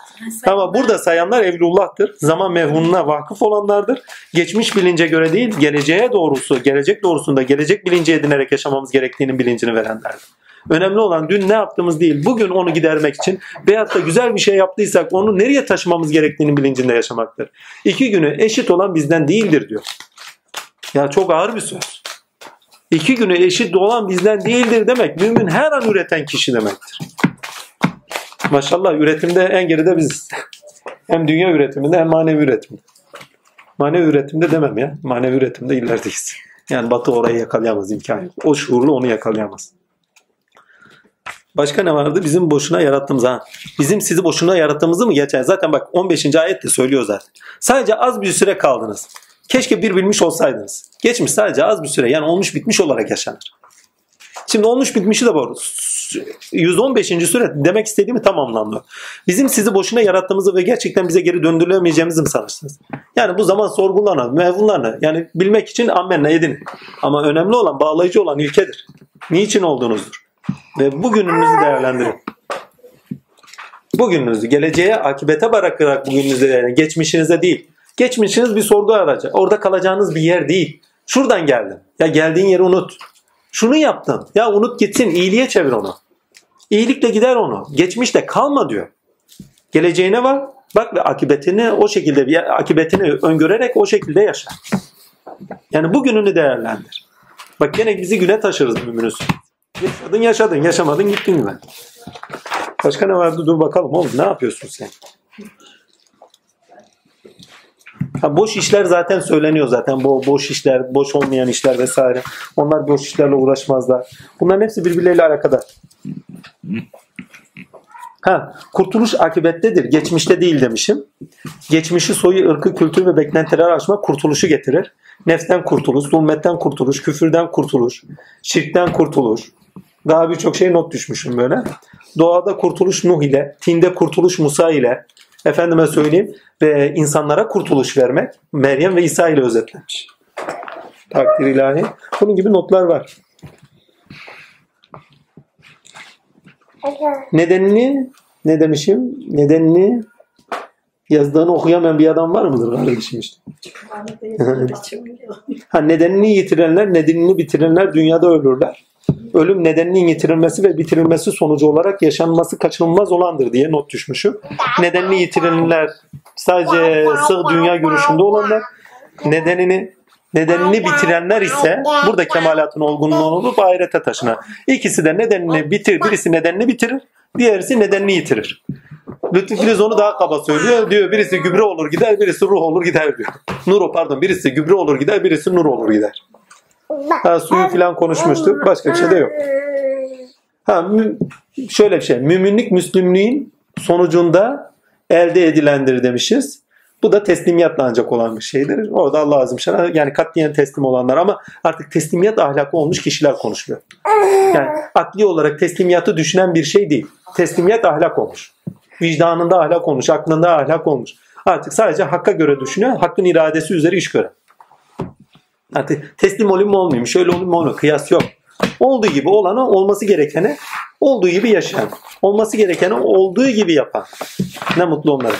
Ama burada sayanlar evlullah'tır. Zaman mevhununa vakıf olanlardır. Geçmiş bilince göre değil, geleceğe doğrusu, gelecek doğrusunda gelecek bilinci edinerek yaşamamız gerektiğinin bilincini verenlerdir. Önemli olan dün ne yaptığımız değil, bugün onu gidermek için veyahut da güzel bir şey yaptıysak onu nereye taşımamız gerektiğinin bilincinde yaşamaktır. İki günü eşit olan bizden değildir diyor. Ya çok ağır bir söz. İki günü eşit olan bizden değildir demek mümin her an üreten kişi demektir. Maşallah üretimde en geride biziz. Hem dünya üretiminde hem manevi üretimde. Manevi üretimde demem ya. Manevi üretimde ilerideyiz. Yani Batı orayı yakalayamaz imkan yok. O şuurlu onu yakalayamaz. Başka ne vardı? Bizim boşuna yarattığımız ha. Bizim sizi boşuna yarattığımızı mı geçer? Zaten bak 15. ayet de söylüyor zaten. Sadece az bir süre kaldınız. Keşke bir bilmiş olsaydınız. Geçmiş sadece az bir süre yani olmuş bitmiş olarak yaşanır. Şimdi olmuş bitmişi de bu. 115. süre demek istediğimi tam anlamlı. Bizim sizi boşuna yarattığımızı ve gerçekten bize geri döndürülemeyeceğimizi mi sanırsınız? Yani bu zaman sorgularına, mevzularına yani bilmek için ammenle edin. Ama önemli olan, bağlayıcı olan ilkedir. Niçin olduğunuzdur. Ve bugününüzü değerlendirin. Bugününüzü, geleceğe, akibete bırakarak bugününüzü değerlendirin. Geçmişinize değil. Geçmişiniz bir sorgu aracı. Orada kalacağınız bir yer değil. Şuradan geldin. Ya geldiğin yeri unut. Şunu yaptın. Ya unut gitsin. İyiliğe çevir onu. İyilikle gider onu. Geçmişte kalma diyor. Geleceğine var. Bak ve akıbetini o şekilde bir akıbetini öngörerek o şekilde yaşa. Yani bugününü değerlendir. Bak gene bizi güne taşırız müminüz. Yaşadın yaşadın. Yaşamadın gittin güne. Başka ne vardı? Dur bakalım oğlum. Ne yapıyorsun sen? Ha, boş işler zaten söyleniyor zaten. Bu boş işler, boş olmayan işler vesaire. Onlar boş işlerle uğraşmazlar. Bunların hepsi birbirleriyle alakadar. Ha, kurtuluş akıbettedir. Geçmişte değil demişim. Geçmişi soyu, ırkı, kültür ve beklentiler aşmak kurtuluşu getirir. Nefsten kurtuluş, zulmetten kurtuluş, küfürden kurtuluş, şirkten kurtuluş. Daha birçok şey not düşmüşüm böyle. Doğada kurtuluş Nuh ile, Tinde kurtuluş Musa ile, efendime söyleyeyim ve insanlara kurtuluş vermek Meryem ve İsa ile özetlenmiş. Takdir ilahi. Bunun gibi notlar var. Nedenini ne demişim? Nedenini yazdığını okuyamayan bir adam var mıdır kardeşim işte? ha, nedenini yitirenler, nedenini bitirenler dünyada ölürler. Ölüm nedeninin yitirilmesi ve bitirilmesi sonucu olarak yaşanması kaçınılmaz olandır diye not düşmüşüm. Nedenini yitirilenler sadece sığ dünya görüşünde olanlar, nedenini nedenini bitirenler ise burada kemalatın olgunluğu olup ahirete taşına. İkisi de nedenini bitir, birisi nedenini bitirir, diğerisi nedenini yitirir. Lütfü Filiz onu daha kaba söylüyor. Diyor birisi gübre olur gider, birisi ruh olur gider diyor. Nur pardon birisi gübre olur gider, birisi nur olur gider. Ha, suyu falan konuşmuştuk. Başka bir şey de yok. Ha, mü- şöyle bir şey. Müminlik Müslümlüğün sonucunda elde edilendir demişiz. Bu da teslimiyatla ancak olan bir şeydir. Orada Allah azim şana yani katliyen teslim olanlar ama artık teslimiyat ahlakı olmuş kişiler konuşuluyor. Yani akli olarak teslimiyatı düşünen bir şey değil. Teslimiyat ahlak olmuş. Vicdanında ahlak olmuş, aklında ahlak olmuş. Artık sadece hakka göre düşünüyor, hakkın iradesi üzere iş göre. Artık teslim olayım mı olmayayım, şöyle olayım mı olmayayım, kıyas yok. Olduğu gibi olanı olması gerekeni olduğu gibi yaşayan. Olması gerekeni olduğu gibi yapan. Ne mutlu onlara.